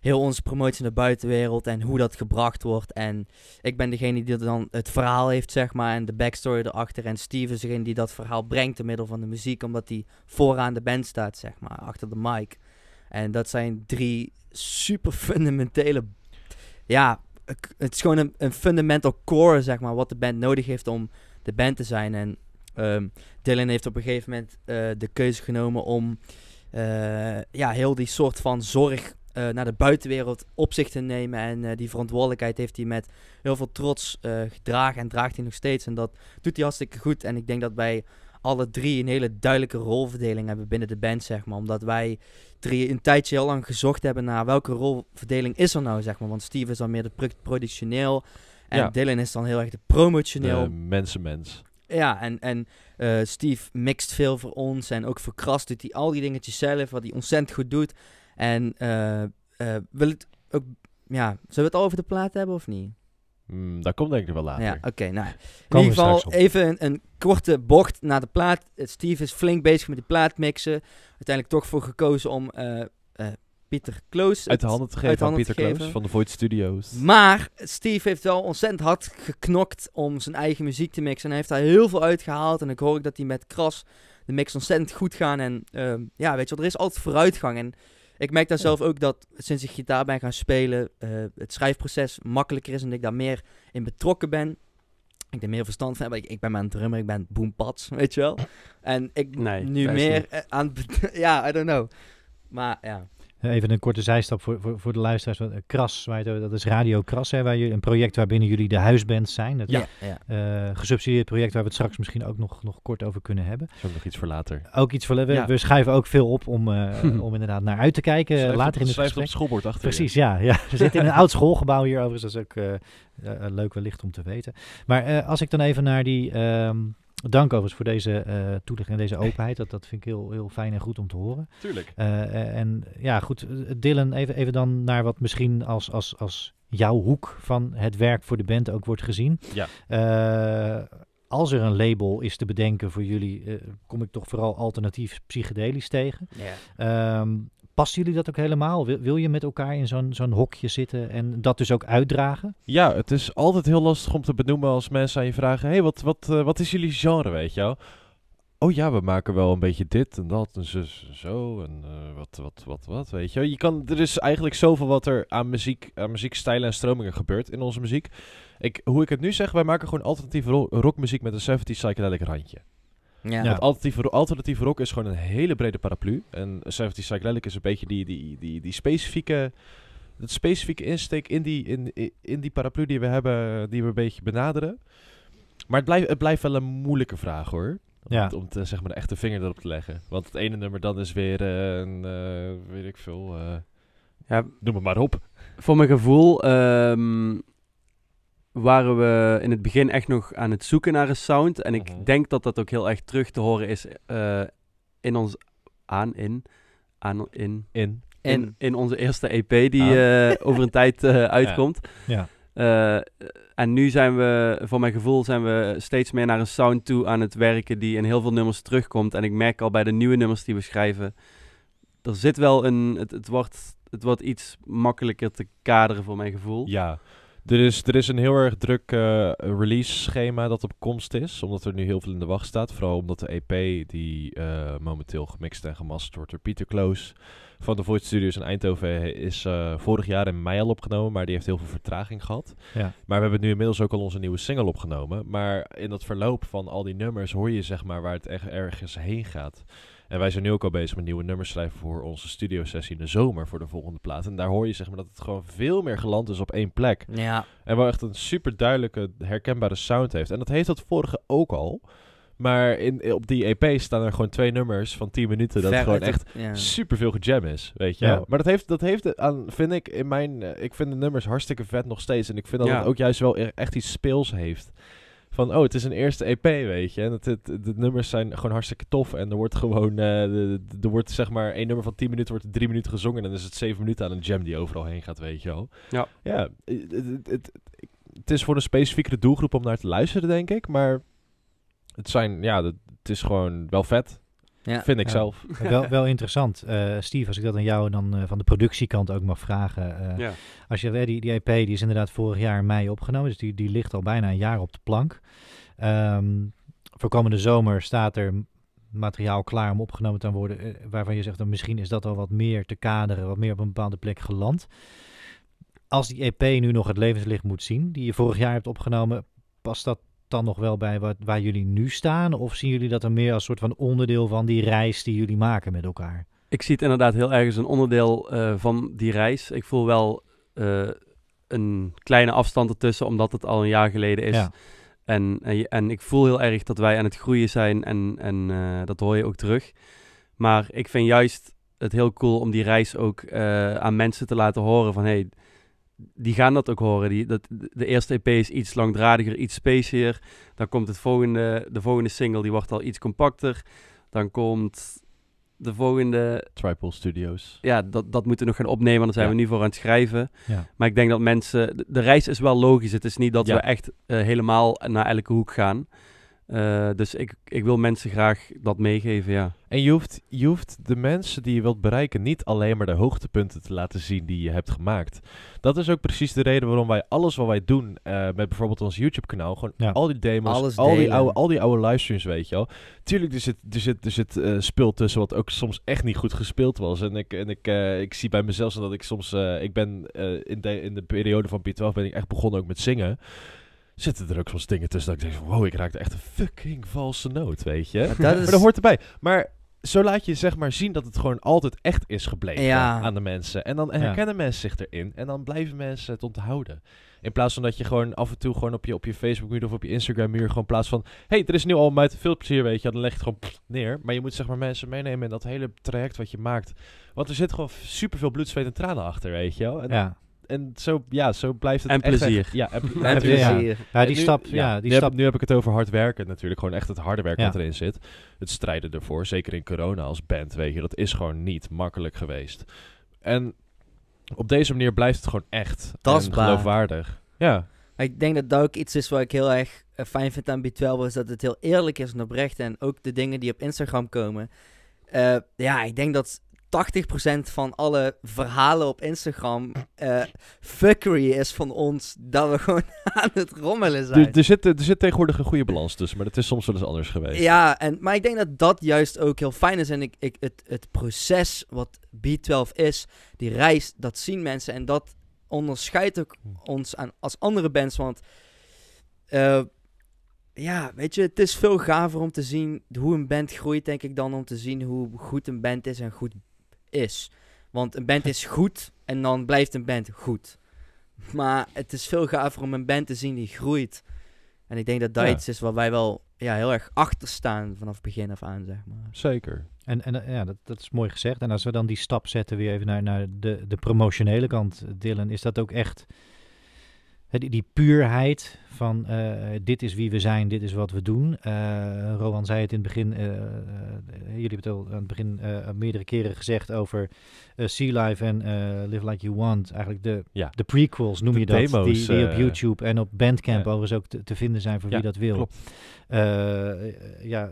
heel onze promotie naar de buitenwereld en hoe dat gebracht wordt. En ik ben degene die dan het verhaal heeft, zeg maar, en de backstory erachter. En Steve is degene die dat verhaal brengt door middel van de muziek, omdat hij vooraan de band staat, zeg maar, achter de mic. En dat zijn drie super fundamentele, ja, het is gewoon een, een fundamental core, zeg maar, wat de band nodig heeft om de band te zijn. En ehm, Dylan heeft op een gegeven moment eh, de keuze genomen om eh, ja, heel die soort van zorg eh, naar de buitenwereld op zich te nemen. En die verantwoordelijkheid heeft hij met heel veel trots gedragen en draagt hij nog steeds. En dat doet hij hartstikke goed. En ik denk dat wij alle drie een hele duidelijke rolverdeling hebben binnen de band, zeg maar. Omdat wij drie een tijdje heel lang gezocht hebben naar welke rolverdeling is er nou, zeg maar. Want Steve is dan meer de pro- productioneel. En Ja. Dylan is dan heel erg de promotioneel. De mensenmens. Ja, en, en eh, Steve mixt veel voor ons. En ook voor Kras doet hij al die dingetjes zelf, wat hij ontzettend goed doet. En eh, eh, wil het ook... Ja, zullen we het al over de plaat hebben of niet? Mm, dat komt denk ik wel later. Ja, oké, nou. In ieder geval even een, een korte bocht naar de plaat. Steve is flink bezig met die plaat mixen. Uiteindelijk toch voor gekozen om Pieter Kloos... Uit de handen te geven aan handen Pieter te Kloos geven. van de Void Studios. Maar Steve heeft wel ontzettend hard geknokt om zijn eigen muziek te mixen. En hij heeft daar heel veel uitgehaald. En ik hoor ook dat hij met Kras de mix ontzettend goed gaan. En ehm, ja, weet je wel, er is altijd vooruitgang. En ik merk daar Ja. zelf ook dat sinds ik gitaar ben gaan spelen, eh, het schrijfproces makkelijker is en ik daar meer in betrokken ben. Ik er meer verstand van heb. Ik, ik ben maar een drummer, ik ben boompats, (laughs) weet je wel. En ik Nee, nu meer niet. eh, aan (laughs) Ja, I don't know. Maar ja. Even een korte zijstap voor, voor, voor de luisteraars. Eh, Kras, waar je dat is Radio Kras, hè, waar jullie, een project waarbinnen jullie de huisband zijn. Dat Ja. ja. eh, gesubsidieerd project waar we het straks misschien ook nog, nog kort over kunnen hebben. Dat is ook nog iets voor later. Ook iets voor we, Ja. we schuiven ook veel op om, eh, (laughs) om inderdaad naar uit te kijken Schrijf later op- in het schrijf op gesprek. het schoolbord achter je. Precies, ja, ja. We zitten in een oud schoolgebouw hier overigens. Dat is ook leuk wellicht om te weten. Maar als ik dan even naar die... ehm, dank overigens voor deze eh toelichting en deze openheid. Dat, dat vind ik heel, heel fijn en goed om te horen. Tuurlijk. Eh, eh, en ja, goed, Dylan, even, even dan naar wat misschien als, als, als jouw hoek van het werk voor de band ook wordt gezien. Ja. Eh, als er een label is te bedenken voor jullie, eh, kom ik toch vooral alternatief psychedelisch tegen. ja. Ehm past jullie dat ook helemaal? Wil, je met elkaar in zo'n zo'n hokje zitten en dat dus ook uitdragen? Ja, het is altijd heel lastig om te benoemen als mensen aan je vragen... hey, wat, wat, eh, wat is jullie genre, weet je wel? Oh ja, we maken wel een beetje dit en dat en zo en eh, wat, wat, wat, wat, weet je. Je kan, er is eigenlijk zoveel wat er aan muziek, aan muziekstijlen en stromingen gebeurt in onze muziek. Ik, hoe ik het nu zeg, wij maken gewoon alternatieve ro- rockmuziek met een 70s psychedelic randje. Ja. Want alternatieve, ro- alternatieve rock is gewoon een hele brede paraplu. En 70s psychedelic is een beetje die, die, die, die specifieke het specifieke insteek in die, in, in, in die paraplu die we hebben, die we een beetje benaderen. Maar het blijft, het blijft wel een moeilijke vraag hoor. Om, Ja. om te, zeg maar, de echte vinger erop te leggen. Want het ene nummer dan is weer eh, een, eh, weet ik veel, eh, Ja, noem het maar op. voor mijn gevoel ehm, waren we in het begin echt nog aan het zoeken naar een sound. En ik Mhm. denk dat dat ook heel erg terug te horen is eh, in ons... Aan, in... Aan, in... In. In, in onze eerste EP die Ah. eh, over een tijd eh, (laughs) uitkomt. Ja. Eh, en nu zijn we, voor mijn gevoel, zijn we steeds meer naar een sound toe aan het werken die in heel veel nummers terugkomt. En ik merk al bij de nieuwe nummers die we schrijven, er zit wel een, het, het, wordt, het wordt iets makkelijker te kaderen voor mijn gevoel. Ja, er is, er is een heel erg druk eh, release schema dat op komst is. Omdat er nu heel veel in de wacht staat. Vooral omdat de EP die eh, momenteel gemixt en gemasterd wordt door Pieter Kloos van de Voice Studios in Eindhoven is eh, vorig jaar in mei al opgenomen, maar die heeft heel veel vertraging gehad. Ja. Maar we hebben nu inmiddels ook al onze nieuwe single opgenomen. Maar in dat verloop van al die nummers hoor je zeg maar waar het echt ergens heen gaat. En wij zijn nu ook al bezig met nieuwe nummers schrijven voor onze studiosessie in de zomer voor de volgende plaat. En daar hoor je zeg maar dat het gewoon veel meer geland is op één plek. ja, En wel echt een super duidelijke, herkenbare sound heeft. En dat heeft dat vorige ook al. Maar in, op die EP staan er gewoon twee nummers van 10 minuten. Dat ver gewoon echt ja. super veel gejam is, weet je Ja. Maar dat heeft, dat heeft aan, vind ik, in mijn... eh, ik vind de nummers hartstikke vet nog steeds. En ik vind dat Ja. het ook juist wel e- echt iets speels heeft. Van, oh, het is een eerste EP, weet je. En het, het, de nummers zijn gewoon hartstikke tof. En er wordt gewoon... eh, er wordt zeg maar één nummer van 10 minuten wordt drie minuten gezongen. En dan is het zeven minuten aan een jam die overal heen gaat, weet je wel. Ja. Ja, het, het, het, is voor een specifiekere doelgroep om naar te luisteren, denk ik. Maar het zijn, ja, het is gewoon wel vet. Ja. Vind ik Ja. zelf. wel, wel interessant. Eh, Steve, als ik dat aan jou dan eh, van de productiekant ook mag vragen. eh, Ja. Als je, eh, die, die EP die is inderdaad vorig jaar in mei opgenomen, dus die, die ligt al bijna een jaar op de plank. Ehm, voor komende zomer staat er materiaal klaar om opgenomen te worden, waarvan je zegt, dan misschien is dat al wat meer te kaderen, wat meer op een bepaalde plek geland. Als die EP nu nog het levenslicht moet zien, die je vorig jaar hebt opgenomen, past dat dan nog wel bij wat, waar jullie nu staan? Of zien jullie dat er meer als soort van onderdeel van die reis die jullie maken met elkaar? Ik zie het inderdaad heel erg als een onderdeel eh, van die reis. Ik voel wel eh, een kleine afstand ertussen, omdat het al een jaar geleden is. Ja. En, en, en ik voel heel erg dat wij aan het groeien zijn en, en eh, dat hoor je ook terug. Maar ik vind juist het heel cool om die reis ook aan mensen te laten horen van... Hey, die gaan dat ook horen. Die, dat, de eerste EP is iets langdradiger, iets spacier. Dan komt het volgende, de volgende single, die wordt al iets compacter. Dan komt de volgende Tripole Studios. ja, dat, dat moeten we nog gaan opnemen, daar zijn Ja. we nu voor aan het schrijven. Ja. Maar ik denk dat mensen... De, de reis is wel logisch. Het is niet dat Ja. we echt eh, helemaal naar elke hoek gaan. Eh, dus ik, ik wil mensen graag dat meegeven, ja. En je hoeft, je hoeft de mensen die je wilt bereiken niet alleen maar de hoogtepunten te laten zien die je hebt gemaakt. Dat is ook precies de reden waarom wij alles wat wij doen eh, met bijvoorbeeld ons YouTube kanaal, gewoon Ja. al die demos, Alles al die, oude, al die oude livestreams, weet je wel. Tuurlijk, er zit, er zit, er zit eh, spul tussen wat ook soms echt niet goed gespeeld was. En ik, en ik, eh, ik zie bij mezelf zo dat ik soms, eh, ik ben eh, in, de, in de periode van P12 ben ik echt begonnen ook met zingen. Zitten er ook soms dingen tussen dat ik denk wow, ik raakte echt een fucking valse noot, weet je. Maar dat Maar is, dat hoort erbij. Maar zo laat je zeg maar zien dat het gewoon altijd echt is gebleven Ja. aan de mensen. En dan herkennen mensen zich erin. En dan blijven mensen het onthouden. In plaats van dat je gewoon af en toe gewoon op je, op je Facebook muur of op je Instagram muur gewoon plaats van... hey, er is nu al uit veel plezier, weet je. Dan leg je het gewoon neer. Maar je moet zeg maar mensen meenemen in dat hele traject wat je maakt. Want er zit gewoon superveel bloed, zweet en tranen achter, weet je wel. En, Ja. En zo, ja, zo blijft het En echt- plezier. ja, en, (laughs) plezier. Ja, die en nu- stap, ja, die nu, stap Heb, nu heb ik het over hard werken natuurlijk. Gewoon echt het harde werk Ja. wat erin zit. Het strijden ervoor, zeker in corona als band, weet je. Dat is gewoon niet makkelijk geweest. En op deze manier blijft het gewoon echt. Tastbaar. En geloofwaardig. Ja. Ik denk dat dat ook iets is wat ik heel erg eh, fijn vind aan B12, is dat het heel eerlijk is en oprecht. En ook de dingen die op Instagram komen. Eh, ja, ik denk dat 80% van alle verhalen op Instagram eh fuckery is van ons. Dat we (laughs) gewoon aan het rommelen zijn. Er, er, zit, er zit tegenwoordig een goede balans tussen, maar dat is soms wel eens anders geweest. Ja, en, maar ik denk dat dat juist ook heel fijn is. En ik, ik, het, het proces wat B12 is, die reis, dat zien mensen. En dat onderscheidt ook ons aan, als andere bands. Want eh, ja, weet je, het is veel gaver om te zien hoe een band groeit, denk ik, dan om te zien hoe goed een band is en goed is. Want een band is goed en dan blijft een band goed. Maar het is veel gaver om een band te zien die groeit. En ik denk dat dat Ja. iets is waar wij wel ja, heel erg achter staan vanaf begin af aan, zeg maar. Zeker. En, en eh, ja, dat, dat is mooi gezegd. En als we dan die stap zetten weer even naar, naar de, de promotionele kant, Dylan, is dat ook echt die, die puurheid van eh, dit is wie we zijn, dit is wat we doen. Eh Rowan zei het in het begin, eh, jullie hebben het al aan het begin meerdere keren gezegd over Sea Life en Live Like You Want. Eigenlijk de, Ja. de prequels noem De je dat, demo's, die, die op YouTube en op Bandcamp ja. overigens ook te, te vinden zijn voor Ja, wie dat wil. ja,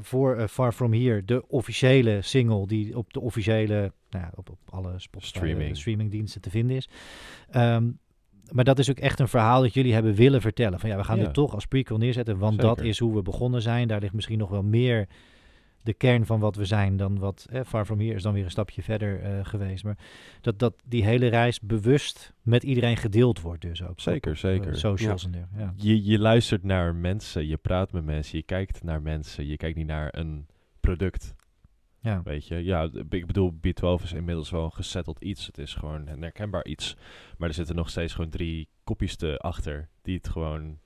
voor Far From Here, de officiële single die op de officiële, nou ja, op, op alle Spotify, Streaming. streamingdiensten te vinden is. Ehm, maar dat is ook echt een verhaal dat jullie hebben willen vertellen. Van ja, we gaan Ja. dit toch als prequel neerzetten, want dat is hoe we begonnen zijn. Daar ligt misschien nog wel meer de kern van wat we zijn dan wat eh, Far From Here is dan weer een stapje verder eh, geweest. Maar dat, dat die hele reis bewust met iedereen gedeeld wordt dus ook. Zeker, Op, eh, zeker. socials en dergelijke. Ja. Je, je luistert naar mensen, je praat met mensen, je kijkt naar mensen, je kijkt niet naar een product. Ja. Weet je, ja, ik bedoel, B12 is inmiddels wel een gezetteld iets. Het is gewoon een herkenbaar iets. Maar er zitten nog steeds gewoon drie kopjes te achter die het gewoon,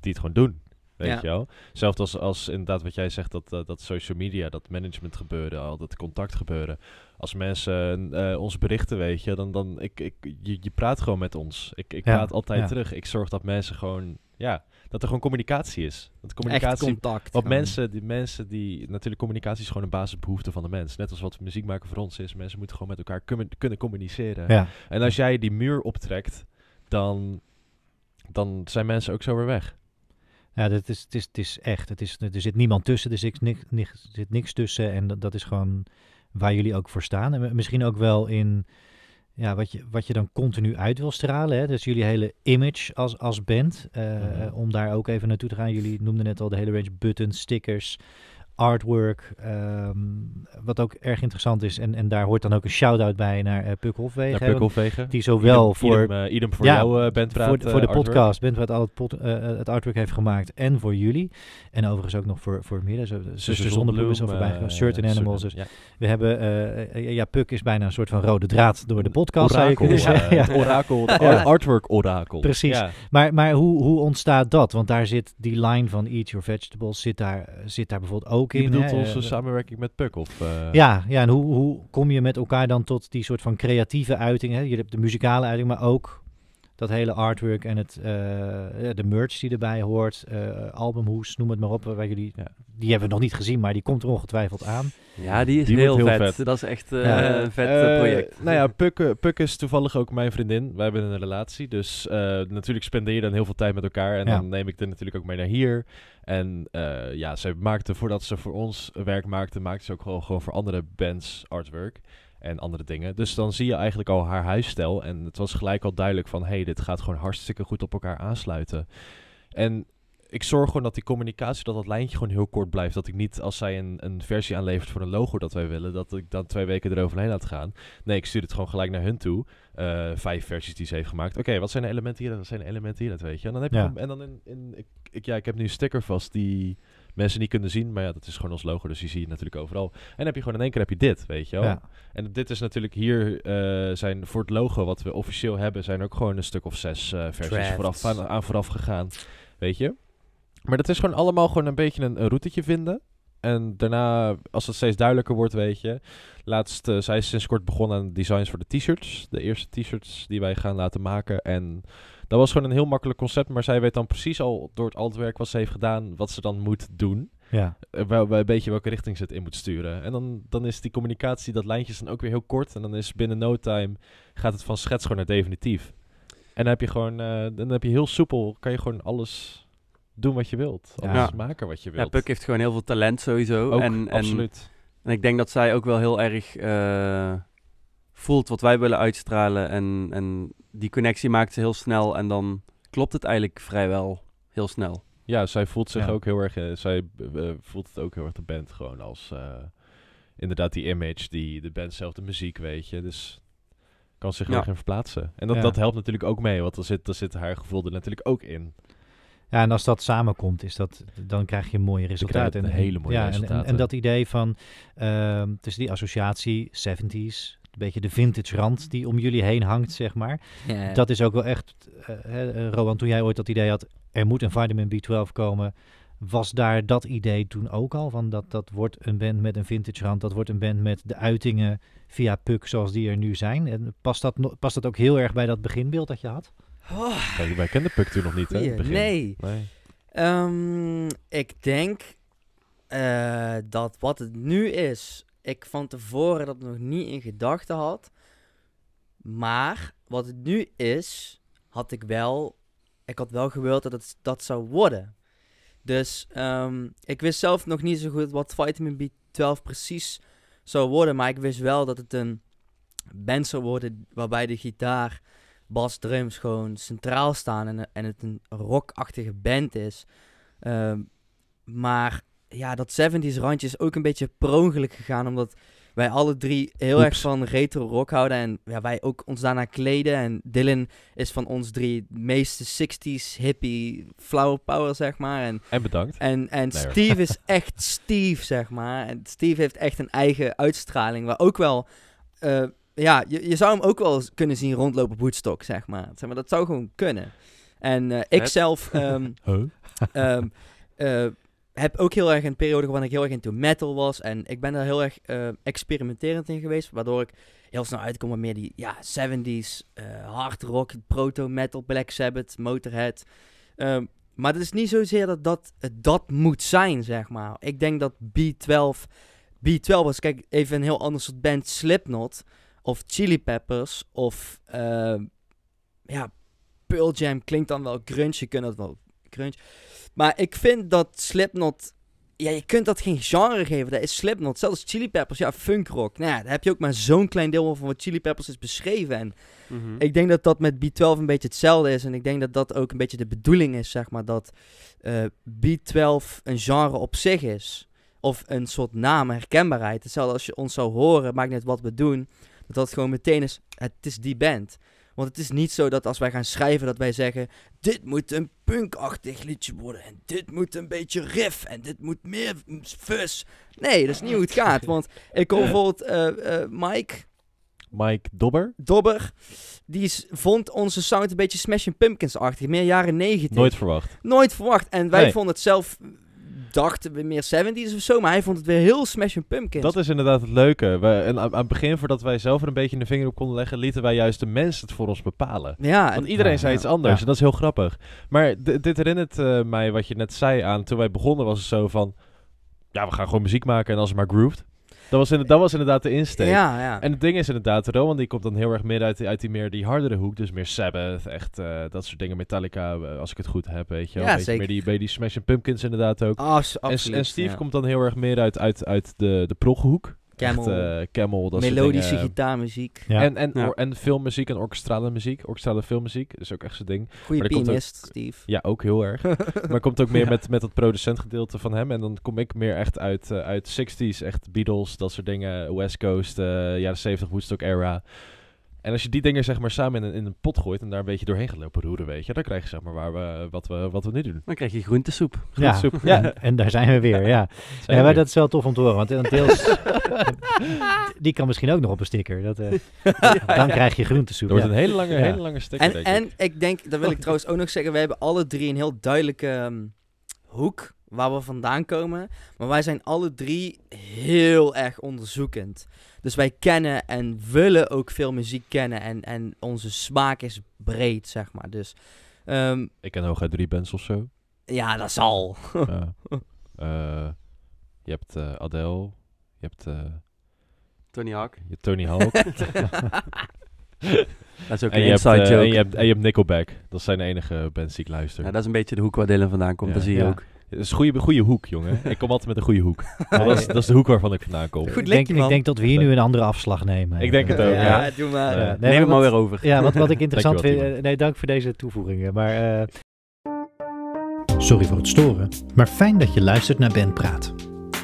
die het gewoon doen. Weet Ja. je wel? Zelfs als, als inderdaad wat jij zegt, dat, dat, dat social media, dat management gebeuren, al dat contact gebeuren. Als mensen eh, ons berichten, weet je, dan, dan ik, ik, je, je praat gewoon met ons. Ik, ik Ja, praat altijd ja. terug. Ik zorg dat mensen gewoon, ja, dat er gewoon communicatie is. Dat Echt communicatie contact. want mensen, die mensen die natuurlijk communicatie is gewoon een basisbehoefte van de mens. Net als wat muziek maken voor ons is. Mensen moeten gewoon met elkaar kunnen, kunnen communiceren. Ja. En als jij die muur optrekt, dan, dan zijn mensen ook zo weer weg. Ja, dat is, het, is, het is echt. Het is, er zit niemand tussen, er zit niks, niks, zit niks tussen. En dat, dat is gewoon waar jullie ook voor staan. En mi- misschien ook wel in ja, wat, je, wat je dan continu uit wil stralen. Hè? Dus jullie hele image als, als band. eh, Mhm. Om daar ook even naartoe te gaan. Jullie noemden net al de hele range buttons, stickers, artwork. ehm, wat ook erg interessant is. En, en daar hoort dan ook een shout-out bij naar eh Puk Hofwegen. Naar. Die zowel idem, voor... Idem, eh, idem voor Ja, jou, uh, voor, de- voor de podcast, bent wat al het, eh, het artwork heeft gemaakt en voor jullie. En overigens ook nog voor, voor meer. Zuster Zonnebloem is er voorbij Certain Animals. Dus Ja. we hebben, ja, Puk is bijna een soort van rode draad door de podcast. Orakel, het orakel, Ja. artwork orakel. Precies. Ja. Maar, maar hoe, hoe ontstaat dat? Want daar zit die line van Eat Your Vegetables, zit daar, zit daar bijvoorbeeld ook Je in. bedoelt hè? onze samenwerking met Puk? Of, eh, ja, ja, en hoe, hoe kom je met elkaar dan tot die soort van creatieve uiting? Hè? Je hebt de muzikale uiting, maar ook dat hele artwork en het, eh, de merch die erbij hoort, eh albumhoes, noem het maar op. Waar jullie, Ja. Die hebben we nog niet gezien, maar die komt er ongetwijfeld aan. Ja, die is Die heel, vet. vet. Dat is echt eh, Ja. een vet project. Nou ja, Puk, Puk is toevallig ook mijn vriendin. Wij hebben een relatie. Dus eh, natuurlijk spendeer je dan heel veel tijd met elkaar. En Ja. dan neem ik er natuurlijk ook mee naar hier. En eh, ja, zij maakte, voordat ze voor ons werk maakte, maakte ze ook gewoon, gewoon voor andere bands artwork. En andere dingen. Dus dan zie je eigenlijk al haar huisstijl. En het was gelijk al duidelijk van... hey, dit gaat gewoon hartstikke goed op elkaar aansluiten. En ik zorg gewoon dat die communicatie, dat dat lijntje gewoon heel kort blijft. Dat ik niet, als zij een, een versie aanlevert voor een logo dat wij willen, dat ik dan twee weken eroverheen laat gaan. Nee, ik stuur het gewoon gelijk naar hun toe. Eh, vijf versies die ze heeft gemaakt. Oké, wat zijn de elementen hier? Wat zijn de elementen hier? Dat weet je. En dan heb je Ja. gewoon- en dan in, in ik, ik, ja, ik heb nu een sticker vast die mensen niet kunnen zien, maar ja, dat is gewoon ons logo, dus die zie je natuurlijk overal. En dan heb je gewoon in één keer heb je dit, weet je wel. Ja. En dit is natuurlijk hier eh, zijn voor het logo wat we officieel hebben, zijn ook gewoon een stuk of zes eh, versies vooraf aan, aan vooraf gegaan, weet je. Maar dat is gewoon allemaal gewoon een beetje een, een routetje vinden. En daarna, als het steeds duidelijker wordt, weet je. Laatst, eh, zij is sinds kort begonnen aan designs voor de t-shirts. De eerste t-shirts die wij gaan laten maken. En dat was gewoon een heel makkelijk concept. Maar zij weet dan precies al door het al het werk wat ze heeft gedaan, wat ze dan moet doen. Ja, wel, wel een beetje welke richting ze het in moet sturen. En dan, dan is die communicatie, dat lijntje is dan ook weer heel kort. En dan is binnen no time, gaat het van schets gewoon naar definitief. En dan heb je gewoon, eh, dan heb je heel soepel, kan je gewoon alles doen wat je wilt. Ja. Alles Ja. maken wat je Ja, wilt. Puk heeft gewoon heel veel talent sowieso. ook, en, en, absoluut. en ik denk dat zij ook wel heel erg eh, voelt wat wij willen uitstralen. En, en die connectie maakt ze heel snel. En dan klopt het eigenlijk vrijwel heel snel. Ja, zij voelt zich Ja. ook heel erg, eh, zij eh, voelt het ook heel erg de band gewoon als, eh, inderdaad die image, die, de band zelf, de muziek, weet je. Dus kan zich Ja. heel erg in verplaatsen. En dat, Ja. dat helpt natuurlijk ook mee, want dan zit, dan zit haar gevoel er natuurlijk ook in. Ja, en als dat samenkomt, is dat, dan krijg je een mooie resultaat. krijg je En- een hele mooie ja, en- En, resultaten. en, dat idee van, ehm tussen die associatie, 70s, een beetje de vintage rand die om jullie heen hangt, zeg maar. Ja. Dat is ook wel echt, hè, eh, Rowan, toen jij ooit dat idee had, er moet een vitamin B12 komen. Was daar dat idee toen ook al? Van dat, dat wordt een band met een vintage rand, dat wordt een band met de uitingen via Puck zoals die er nu zijn. En past dat, past dat ook heel erg bij dat beginbeeld dat je had? Oh, Kijk, wij kenden Puck toen nog niet, hè? begin. Nee. nee. Ehm, ik denk eh, dat wat het nu is, ik van tevoren dat nog niet in gedachten had. Maar wat het nu is, had ik wel. Ik had wel gewild dat het dat zou worden. Dus ehm, ik wist zelf nog niet zo goed wat Vitamin B12 precies zou worden. Maar ik wist wel dat het een band zou worden waarbij de gitaar, bas, drums gewoon centraal staan. En, en het een rockachtige band is. Ehm, maar ja, dat 70s randje is ook een beetje per gegaan. Omdat wij alle drie heel erg van retro rock houden. En ja, wij ook ons daarna kleden. En Dylan is van ons drie het meeste 60s hippie flower power, zeg maar. En En bedankt. en, en Nee. Steve is (laughs) echt Steve, zeg maar. En Steve heeft echt een eigen uitstraling. Waar ook wel. eh, ja, je, je zou hem ook wel eens kunnen zien rondlopen op Woodstock, zeg maar. Zeg maar dat zou gewoon kunnen. En eh, ik zelf (laughs) ehm, ehm, eh, heb ook heel erg een periode waarin ik heel erg into metal was. En ik ben daar heel erg eh, experimenterend in geweest. Waardoor ik heel snel uitkom met meer die ja, 70s, eh, hard rock, proto-metal, Black Sabbath, Motorhead. Ehm, maar het is niet zozeer dat dat dat moet zijn, zeg maar. Ik denk dat B12... B12 was, kijk, even een heel ander soort band. Slipknot of Chili Peppers of... ehm, ja, Pearl Jam klinkt dan wel grunge. Je kunt dat wel grunge. Maar ik vind dat Slipknot... Ja, je kunt dat geen genre geven. Dat is Slipknot. Zelfs Chili Peppers, ja, funkrock. Nou ja, daar heb je ook maar zo'n klein deel van wat Chili Peppers is beschreven. En Mhm. ik denk dat dat met B12 een beetje hetzelfde is. En ik denk dat dat ook een beetje de bedoeling is, zeg maar. Dat eh, B12 een genre op zich is. Of een soort naam, herkenbaarheid. Hetzelfde als je ons zou horen, maakt niet wat we doen. Dat gewoon meteen is, het is die band. Want het is niet zo dat als wij gaan schrijven dat wij zeggen... Dit moet een punkachtig liedje worden. En dit moet een beetje riff. En dit moet meer fuzz. Nee, dat is niet hoe het gaat. Want ik hoor bijvoorbeeld eh, Mike... Mike Dobber? Dobber, die is- vond onze sound een beetje Smashing Pumpkins-achtig. Meer jaren 90. Nooit verwacht. Nooit verwacht. En wij Nee. vonden het zelf, dachten we meer 70s of zo. Maar hij vond het weer heel Smashing Pumpkins. Dat is inderdaad het leuke. We, en aan, aan het begin, voordat wij zelf er een beetje een vinger op konden leggen, lieten wij juist de mensen het voor ons bepalen. ja, Want en, iedereen ja, zei ja. iets anders Ja. en dat is heel grappig. Maar dit herinnert eh, mij wat je net zei aan toen wij begonnen was het zo van... Ja, we gaan gewoon muziek maken en als het maar grooved. Dat was, inderdaad, dat was inderdaad de insteek. ja, ja. En het ding is inderdaad, Rowan die komt dan heel erg meer uit, die- uit die meer die hardere hoek. Dus meer Sabbath, echt eh, dat soort dingen. Metallica, eh, als ik het goed heb, weet je wel. Ja, Een beetje zeker. meer die, bij die Smashing Pumpkins inderdaad ook. En, Steve ja. komt dan heel erg meer uit, uit, uit de, de proghoek. Camel, Echt, eh, Camel, dat soort melodische dingen. gitaarmuziek. Ja. En, en, Ja. or- en filmmuziek en orkestrale muziek. Orkestrale filmmuziek is ook echt zijn ding. Goeie er komt ook- pianist, Steve. Ja, ook heel erg. (laughs) maar komt ook meer Ja. met, met dat producentgedeelte van hem. En dan kom ik meer echt uit, eh, uit 60s, echt Beatles, dat soort dingen. West Coast, eh, jaren 70, Woodstock era. En als je die dingen zeg maar samen in een, in een pot gooit en daar een beetje doorheen gaat lopen roeren, weet je, dan krijg je zeg maar waar we, wat, we, wat we nu doen. Dan krijg je groentesoep. Ja, soep. ja. En, en daar zijn we weer, ja. (laughs) Ja maar dat is wel tof om te horen, want een deels... (laughs) die kan misschien ook nog op een sticker. Dat, eh, (laughs) dan krijg je groentesoep. Er wordt ja. een hele lange, Ja. hele lange sticker, En, denk en ik. ik denk, dat wil ik trouwens ook nog zeggen, we hebben alle drie een heel duidelijke ehm, hoek waar we vandaan komen. Maar wij zijn alle drie heel erg onderzoekend. Dus wij kennen en willen ook veel muziek kennen. En, en onze smaak is breed, zeg maar. Dus ehm, Ik ken hooguit drie bands of zo. ja, dat zal. Ja. (laughs) Eh, je hebt eh, Adele, je hebt eh, Tony Hawk. je hebt Tony Hawk. (laughs) (laughs) Dat is ook en, een je hebt, inside eh, joke. en, je hebt, en je hebt Nickelback. Dat zijn de enige bands die ik luister. Ja, dat is een beetje de hoek waar Dylan vandaan komt. Ja. Dat zie je Ja. ook. Het is een goede, goede hoek, jongen. ik kom altijd met een goede hoek. Maar (laughs) dat, is, dat is de hoek waarvan ik vandaan kom. Goed ik, denk, ik denk dat we hier nu een andere afslag nemen. Ik denk het ook, ja, ja. doe maar. Nee, Neem het maar weer over. Ja, wat, wat ik (laughs) interessant vind... Nee, dank voor deze toevoegingen. Maar, eh, Sorry voor het storen, maar fijn dat je luistert naar Ben Praat.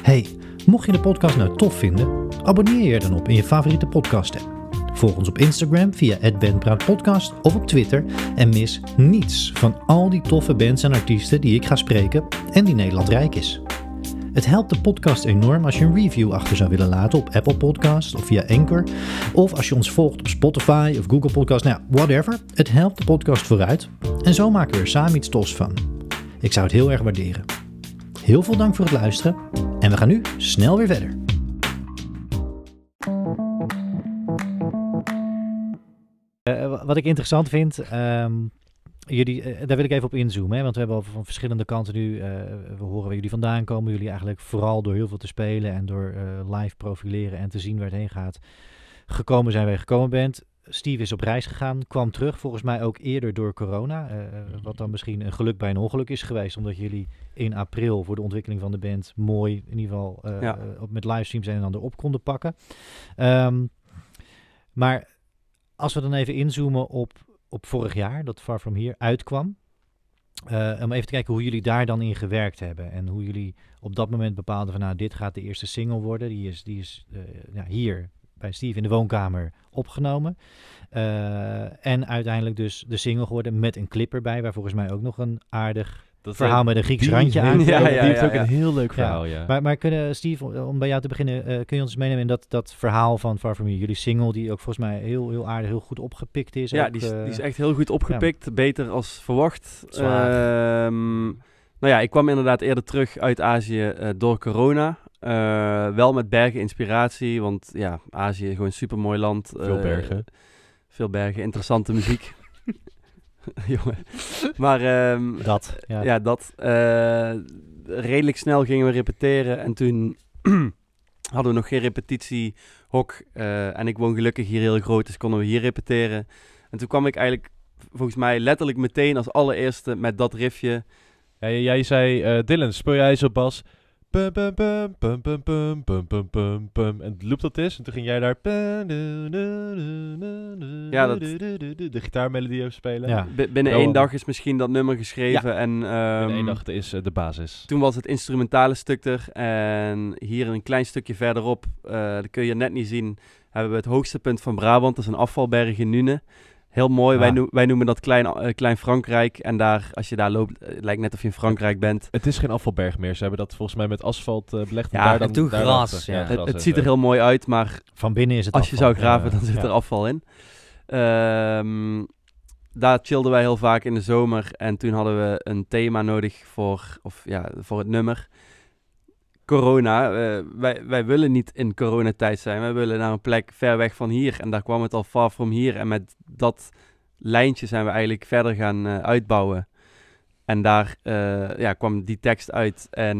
Hey, mocht je de podcast nou tof vinden, abonneer je er dan op in je favoriete podcast app. Volg ons op Instagram via @bandpraatpodcast of op Twitter en mis niets van al die toffe bands en artiesten die ik ga spreken en die Nederland rijk is. Het helpt de podcast enorm als je een review achter zou willen laten op Apple Podcasts of via Anchor. Of als je ons volgt op Spotify of Google Podcasts, nou whatever. Het helpt de podcast vooruit. En zo maken we er samen iets tofs van. Ik zou het heel erg waarderen. Heel veel dank voor het luisteren. En we gaan nu snel weer verder. Eh, wat ik interessant vind, ehm, jullie, eh, daar wil ik even op inzoomen. Hè, want we hebben al van verschillende kanten nu, eh, we horen waar jullie vandaan komen. Jullie eigenlijk vooral door heel veel te spelen en door live profileren en te zien waar het heen gaat, gekomen zijn waar je gekomen bent. Steve is op reis gegaan, kwam terug, volgens mij ook eerder door corona. eh, wat dan misschien een geluk bij een ongeluk is geweest, omdat jullie in april voor de ontwikkeling van de band mooi, in ieder geval Ja. met livestreams en ander op konden pakken. Ehm, maar als we dan even inzoomen op, op vorig jaar, dat Far From Here uitkwam. eh, om even te kijken hoe jullie daar dan in gewerkt hebben. En hoe jullie op dat moment bepaalden van nou, dit gaat de eerste single worden. Die is, die is eh, hier bij Steve in de woonkamer opgenomen. Eh, en uiteindelijk dus de single geworden met een clip erbij. Waar volgens mij ook nog een aardig Dat verhaal met een Grieks die randje heeft- aan. Ja, Die ja, heeft ja, ook ja. een heel leuk verhaal, ja. Maar, maar kunnen, Steve, om- bij jou te beginnen, eh, kun je ons meenemen in dat, dat verhaal van Far From? Jullie single, die ook volgens mij heel, heel aardig, heel goed opgepikt is. Ja, ook, die is, eh, die is echt heel goed opgepikt. Beter als verwacht. Ehm, nou ja, ik kwam inderdaad eerder terug uit Azië eh, door corona. Eh, wel met bergen inspiratie, want ja, Azië is gewoon een super mooi land. Veel bergen. Veel bergen, interessante muziek. (laughs) (laughs) Jongen. Maar ehm, Dat, ja. ja, dat. eh, redelijk snel gingen we repeteren en toen (clears throat) hadden we nog geen repetitiehok. eh, en ik woon gelukkig hier heel groot, dus konden we hier repeteren. En toen kwam ik eigenlijk volgens mij letterlijk meteen als allereerste met dat riffje. Ja, jij zei, eh, Dylan, speel jij zo bas? Pum, pum, pum, pum, pum, pum, pum, pum, pum, pum. En het loopt dat is. En toen ging jij daar... Ja, dat- De gitaarmelodie even spelen. Ja. Binnen één dag is misschien dat nummer geschreven. En, In ehm, één dag is eh, de basis. Toen was het instrumentale stuk er. En hier een klein stukje verderop, eh dat kun je net niet zien, hebben we het hoogste punt van Brabant. Dat is een afvalberg in Nune. Heel mooi. Wij, wij noemen dat klein, eh, klein Frankrijk. En daar, als je daar loopt, eh, lijkt net of je in Frankrijk bent. Het is geen afvalberg meer. Ze hebben dat volgens mij met asfalt eh, belegd. Ja, daar en dan, toen daar gras, ja. Het, gras het en ziet er heel mooi uit, maar Van binnen is het als je zou graven, Ja, dan zit ja. er afval in. Ehm, daar chillden wij heel vaak in de zomer. En toen hadden we een thema nodig voor, of, ja, voor het nummer. Corona. Eh, wij, wij willen niet in coronatijd zijn. Wij willen naar een plek ver weg van hier. En daar kwam het al far from hier. En met dat lijntje zijn we eigenlijk verder gaan eh, uitbouwen. En daar eh, ja, kwam die tekst uit. En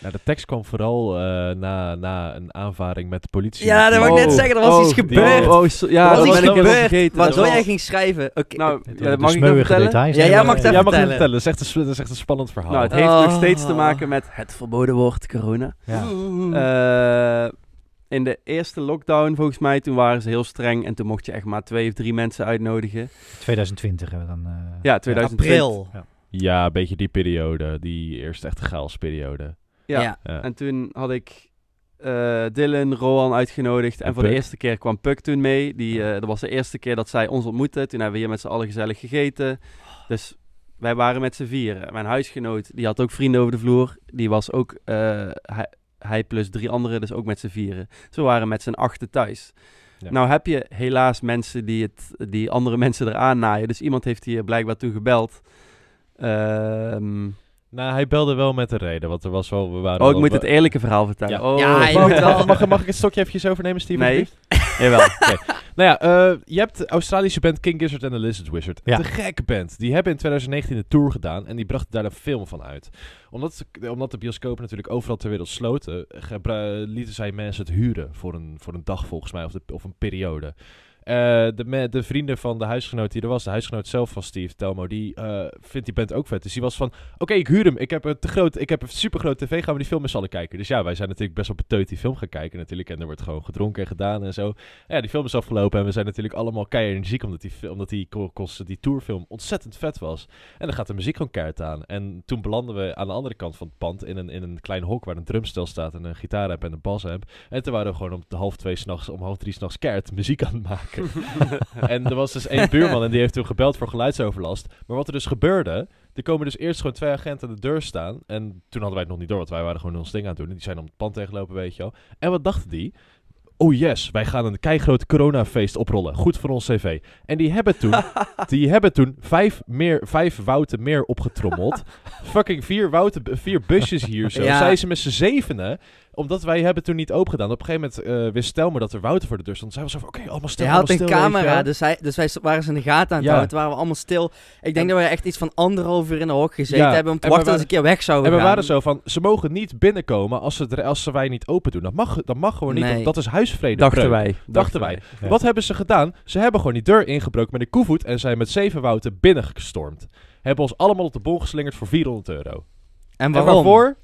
Nou, de tekst kwam vooral eh, na, na een aanvaring met de politie. Ja, dat wou ik net Oh, zeggen, er was oh, iets die- gebeurd. Oh, so- ja, Er dat was ben iets ik helemaal gebeurd, vergeten. Waardoor was- jij ging schrijven. Oké, Nou, De- ja, de mag ik smeuïge vertellen? details. Ja, jij mag eh, dat Ja, mag je vertellen. vertellen. Dat is, echt een, sp- dat is echt een spannend verhaal. Nou, het heeft Oh. nog steeds te maken met het verboden woord corona. Ja. Eh, in de eerste lockdown, volgens mij, toen waren ze heel streng. En toen mocht je echt maar twee of drie mensen uitnodigen. 2020 hebben we dan. eh, Ja, 2020. april. Ja, een beetje die periode. Die eerste echte chaosperiode. Ja. Ja. Ja. En toen had ik eh, Dylan, Rowan uitgenodigd. En, En voor de eerste keer kwam Puck toen mee. Die, eh, dat was de eerste keer dat zij ons ontmoette. Toen hebben we hier met z'n allen gezellig gegeten. Dus wij waren met z'n vieren. Mijn huisgenoot, die had ook vrienden over de vloer. Die was ook, eh, hij, hij plus drie anderen, dus ook met z'n vieren. Dus we waren met z'n achten thuis. Ja. Nou heb je helaas mensen die, het, die andere mensen eraan naaien. Dus iemand heeft hier blijkbaar toen gebeld. Ehm, Nou, hij belde wel met een reden, want er was wel... We waren oh, ik wel- moet het eerlijke verhaal vertellen. Ja. Oh, Ja, je Mag, moet wel- mag, mag ik het stokje eventjes overnemen, Steven? Nee. (laughs) Jawel. Nou ja, eh, je hebt de Australische band King Gizzard en the Lizard Wizard. Ja. De gekke band. Die hebben in 2019 een tour gedaan en die brachten daar een film van uit. Omdat, omdat de bioscopen natuurlijk overal ter wereld sloten, lieten zij mensen het huren voor een, voor een dag volgens mij, of, de, of een periode. Eh, de, de vrienden van de huisgenoot die er was, de huisgenoot zelf van Steve Telmo, die eh, vindt die band ook vet. Dus die was van, oké, ik huur hem. Ik heb een te groot, ik heb een supergroot tv, gaan we die film met z'n kijken. Dus ja, wij zijn natuurlijk best wel beteut die film gaan kijken natuurlijk. En er wordt gewoon gedronken en gedaan en zo. Ja, die film is afgelopen en we zijn natuurlijk allemaal keihard energiek omdat die, omdat die, die tourfilm ontzettend vet was. En dan gaat de muziek gewoon keihard aan. En toen belanden we aan de andere kant van het pand in een, in een klein hok waar een drumstel staat en een gitaar en een basamp. En toen waren we gewoon om half twee s'nachts, om half drie s'nachts keihard muziek aan het maken. Maken. (laughs) en er was dus één buurman en die heeft toen gebeld voor geluidsoverlast. Maar wat er dus gebeurde, er komen dus eerst gewoon twee agenten aan de deur staan. En toen hadden wij het nog niet door, want wij waren gewoon ons ding aan het doen. En die zijn om het pand tegenlopen, weet je wel. En wat dachten die? Oh yes, wij gaan een keigroot coronafeest oprollen. Goed voor ons cv. En die hebben toen, (laughs) die hebben toen vijf, meer, vijf wouten meer opgetrommeld. (laughs) Fucking vier, wouten, vier busjes hier zo. Ja. Zijn ze met z'n zevenen. Omdat wij hebben toen niet open gedaan. Op een gegeven moment eh wist Stelmer dat er Wouter voor de deur stond. Zijn we zo van, oké, allemaal stil, Hij had allemaal een stil, camera, dus, hij, dus wij waren ze in de gaten aan het Ja. houden. Toen waren we allemaal stil. Ik denk En- dat we echt iets van anderhalf uur in de hok gezeten Ja, hebben om te en we wachten dat ze een keer weg zouden En we waren zo van, ze mogen niet binnenkomen als ze, er- als ze wij niet open doen. Dat mag, dat mag gewoon niet, Nee. want dat is huisvrede. Dachten wij. Dachten wij. Ja. Wat hebben ze gedaan? Ze hebben gewoon die deur ingebroken met een koevoet en zijn met zeven wouten binnengestormd. Hebben ons allemaal op de bol geslingerd voor 400 euro. En En waarom? waarvoor?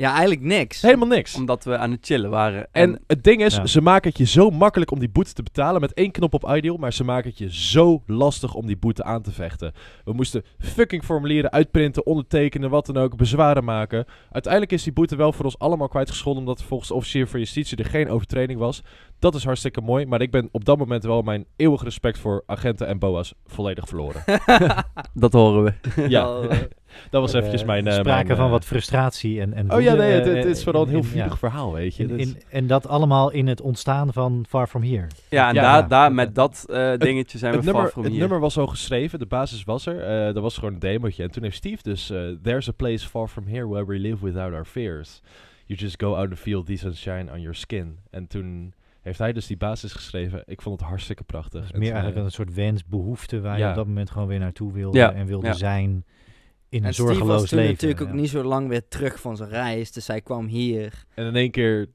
Ja, eigenlijk niks. Helemaal niks. Omdat we aan het chillen waren. En het ding is, Ja. ze maken het je zo makkelijk om die boete te betalen met één knop op Ideal, maar ze maken het je zo lastig om die boete aan te vechten. We moesten fucking formulieren uitprinten, ondertekenen, wat dan ook, bezwaren maken. Uiteindelijk is die boete wel voor ons allemaal kwijtgescholden, omdat volgens de officier van justitie er geen overtreding was. Dat is hartstikke mooi, maar ik ben op dat moment wel mijn eeuwige respect voor agenten en boa's volledig verloren. (laughs) dat horen we. ja, dat was Eh, eventjes mijn... eh, sprake mijn, van eh, wat frustratie en, en Oh ja, nee, het, het is vooral een heel vurig verhaal, weet je. In- en dat allemaal in het ontstaan van Far From Here. Ja, en Ja, daar, ja. daar met dat eh, dingetje zijn het we far from het here. nummer was al geschreven, de basis was er. eh dat was gewoon een demootje. En toen heeft Steve dus... eh, There's a place far from here where we live without our fears. You just go out and feel the sunshine on your skin. En toen heeft hij dus die basis geschreven. Ik vond het hartstikke prachtig. Is meer eigenlijk een soort wens, behoefte waar je Ja. op dat moment gewoon weer naartoe wilde Ja, en wilde ja. zijn in een en Steve zorgeloos was toen leven. natuurlijk ook ja. niet zo lang weer terug van zijn reis. Dus hij kwam hier. En in één keer...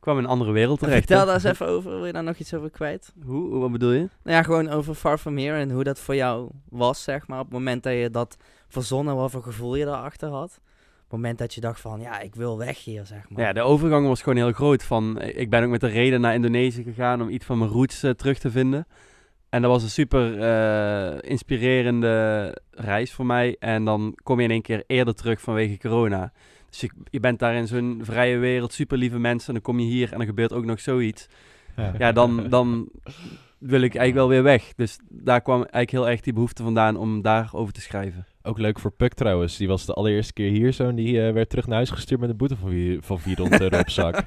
kwam in een andere wereld terecht. Vertel daar eens even over. Wil je daar nog iets over kwijt? Hoe, hoe- wat bedoel je? Nou ja, gewoon over Far From Here en hoe dat voor jou was, zeg maar. Op het moment dat je dat verzonnen, wat voor gevoel je daarachter had. Op het moment dat je dacht van, ja, ik wil weg hier, zeg maar. Ja, de overgang was gewoon heel groot. Van, eh, ik ben ook met de reden naar Indonesië gegaan om iets van mijn roots eh, terug te vinden. En dat was een super eh, inspirerende reis voor mij. En dan kom je in één keer eerder terug vanwege corona. Dus je, je bent daar in zo'n vrije wereld, super lieve mensen. En dan kom je hier en dan gebeurt ook nog zoiets. Ja. Ja, dan, dan wil ik eigenlijk wel weer weg. Dus daar kwam eigenlijk heel erg die behoefte vandaan om daarover te schrijven. Ook leuk voor Puck trouwens. Die was de allereerste keer hier zo. En die eh, werd terug naar huis gestuurd met een boete van, vier- van 400 euro op zak. (laughs)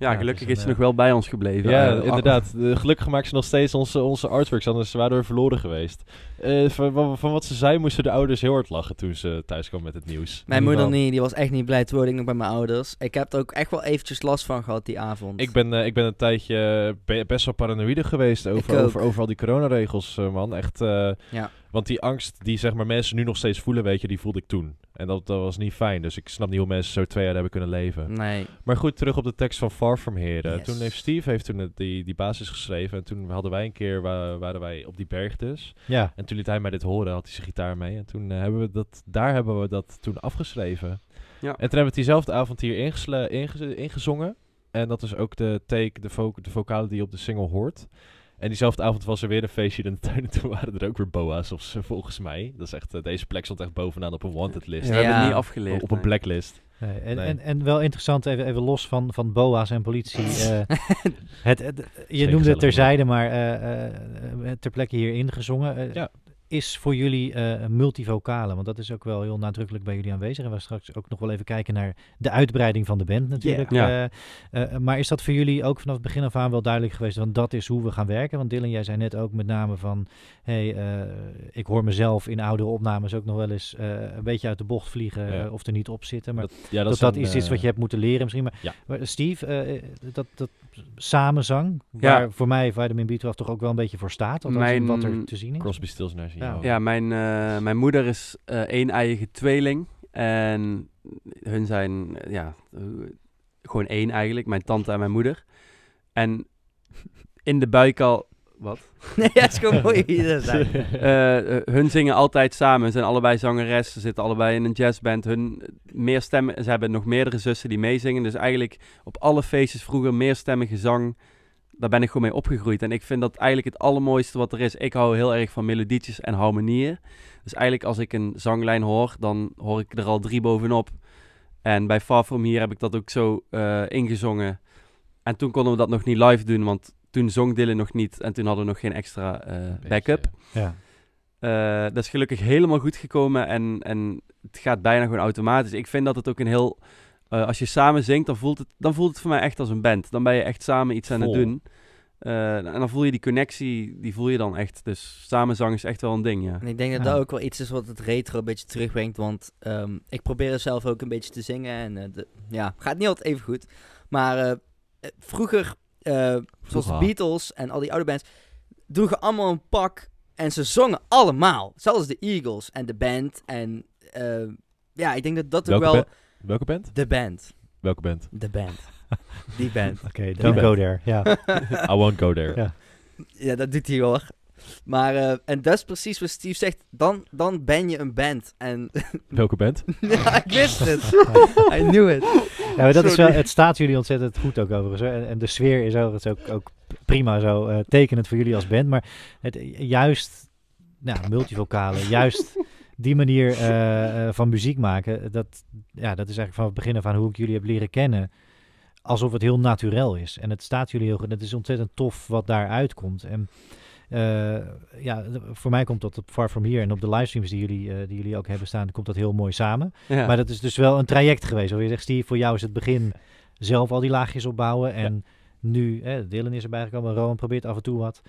Ja, Ja, gelukkig is ze nog wel bij ons gebleven. Ja, Eh, inderdaad. Eh, gelukkig maakt ze nog steeds onze, onze artworks, anders waren we verloren geweest. Eh, van, van, van wat ze zei, moesten de ouders heel hard lachen toen ze thuis kwam met het nieuws. Mijn moeder niet, die was echt niet blij. Toen woonde ik nog bij mijn ouders. Ik heb er ook echt wel eventjes last van gehad die avond. Ik ben, eh, ik ben een tijdje be- best wel paranoïde geweest over, over, over al die coronaregels, eh, man. Echt, eh, Ja. Want die angst die zeg maar, mensen nu nog steeds voelen, weet je, die voelde ik toen. En dat, dat was niet fijn, dus ik snap niet hoe mensen zo twee jaar hebben kunnen leven. Nee. Maar goed, terug op de tekst van Far From Here. Yes. Toen heeft Steve heeft toen het- die, die basis geschreven. En toen hadden wij een keer, wa- waren wij op die berg dus. Ja, En toen liet hij mij dit horen, had hij zijn gitaar mee. En toen eh, hebben we dat, daar hebben we dat toen afgeschreven. Ja. En toen hebben we het diezelfde avond hier inge- ingezongen. En dat is ook de take, de, vo de vocale die je op de single hoort. En diezelfde avond was er weer een feestje in de tuin. (laughs) En toen waren er ook weer boa's, of, ze- volgens mij. Dat is echt, eh, deze plek stond echt bovenaan op een wanted Ja, list. we hebben Ja. het niet afgeleerd. op een nee. blacklist. Nee, en, Nee. En, en wel interessant, even, even los van, van boa's en politie. (laughs) eh, het, het- je noemde het terzijde, maar eh, ter plekke hier ingezongen. Ja. Is voor jullie eh multivocale, want dat is ook wel heel nadrukkelijk bij jullie aanwezig. En we straks ook nog wel even kijken naar de uitbreiding van de band natuurlijk. Ja. Eh, eh, maar is dat voor jullie ook vanaf het begin af aan wel duidelijk geweest? Want dat is hoe we gaan werken. Want Dylan, jij zei net ook met name van... hey, ik hoor mezelf in oudere opnames ook nog wel eens een beetje uit de bocht vliegen Ja. of er niet op zitten. Maar Dat, ja, dat, is iets wat je hebt moeten leren misschien. Maar, Ja. maar Steve, dat, dat samenzang, waar voor mij Vitamin B12 toch ook wel een beetje voor staat. Mijn- wat er te zien is. Crosby, Stills Nash Ja. Mijn, eh, mijn moeder is eh één eigen tweeling. En hun zijn eh, ja, gewoon één eigenlijk. Mijn tante en mijn moeder. En in de buik al... Wat? (laughs) nee, dat is gewoon mooi. (laughs) Eh, eh, hun zingen altijd samen. Ze zijn allebei zangeres. Ze zitten allebei in een jazzband. Hun meer stemmen, ze hebben nog meerdere zussen die meezingen. Dus eigenlijk op alle feestjes vroeger meerstemmige zang. Daar ben ik gewoon mee opgegroeid. En ik vind dat eigenlijk het allermooiste wat er is. Ik hou heel erg van melodietjes en harmonieën. Dus eigenlijk als ik een zanglijn hoor, dan hoor ik er al drie bovenop. En bij Far From Here heb ik dat ook zo eh, ingezongen. En toen konden we dat nog niet live doen, want toen zong Dylan nog niet en toen hadden we nog geen extra Beetje, backup. Ja. Eh, dat is gelukkig helemaal goed gekomen en, en het gaat bijna gewoon automatisch. Ik vind dat het ook een heel... eh, als je samen zingt, dan voelt, het, dan voelt het voor mij echt als een band. Dan ben je echt samen iets aan het doen. Eh, en dan voel je die connectie, die voel je dan echt. Dus samenzang is echt wel een ding, ja. En ik denk dat Ja. dat ook wel iets is wat het retro een beetje terugbrengt. Want ehm, ik probeer er zelf ook een beetje te zingen. En eh, de, ja, gaat niet altijd even goed. Maar vroeger, eh, zoals de Beatles en al die oude bands, droegen allemaal een pak. En ze zongen allemaal. Zelfs de Eagles en de band. En eh, ja, ik denk dat dat ook wel... welke band? De band. Welke band? De band. Die band. (laughs) Oké, don't bent- go there. Ja. (laughs) I won't go there. Ja. Ja, dat doet hij hoor. Maar, eh, en dat is precies wat Steve zegt. Dan, dan ben je een band. En (laughs) Welke band? ja, ik wist het. I knew it. Ja, maar dat is wel, het staat jullie ontzettend goed ook overigens. hè. En, en de sfeer is ook, het is ook, ook prima zo eh, tekenend voor jullie als band. Maar het, juist, nou, multivocalen, juist die manier eh, eh, van muziek maken, dat, ja, dat is eigenlijk van het begin af aan hoe ik jullie heb leren kennen. Alsof het heel naturel is. En het staat jullie heel goed. Het is ontzettend tof wat daar uitkomt. En eh, ja, voor mij komt dat op Far From Here en op de livestreams die jullie, eh, die jullie ook hebben staan, komt dat heel mooi samen. ja. Maar dat is dus wel een traject geweest. Waar je zegt, Steve, voor jou is het begin zelf al die laagjes opbouwen. En nu, hè, Dylan is erbij gekomen, Rowan probeert af en toe wat.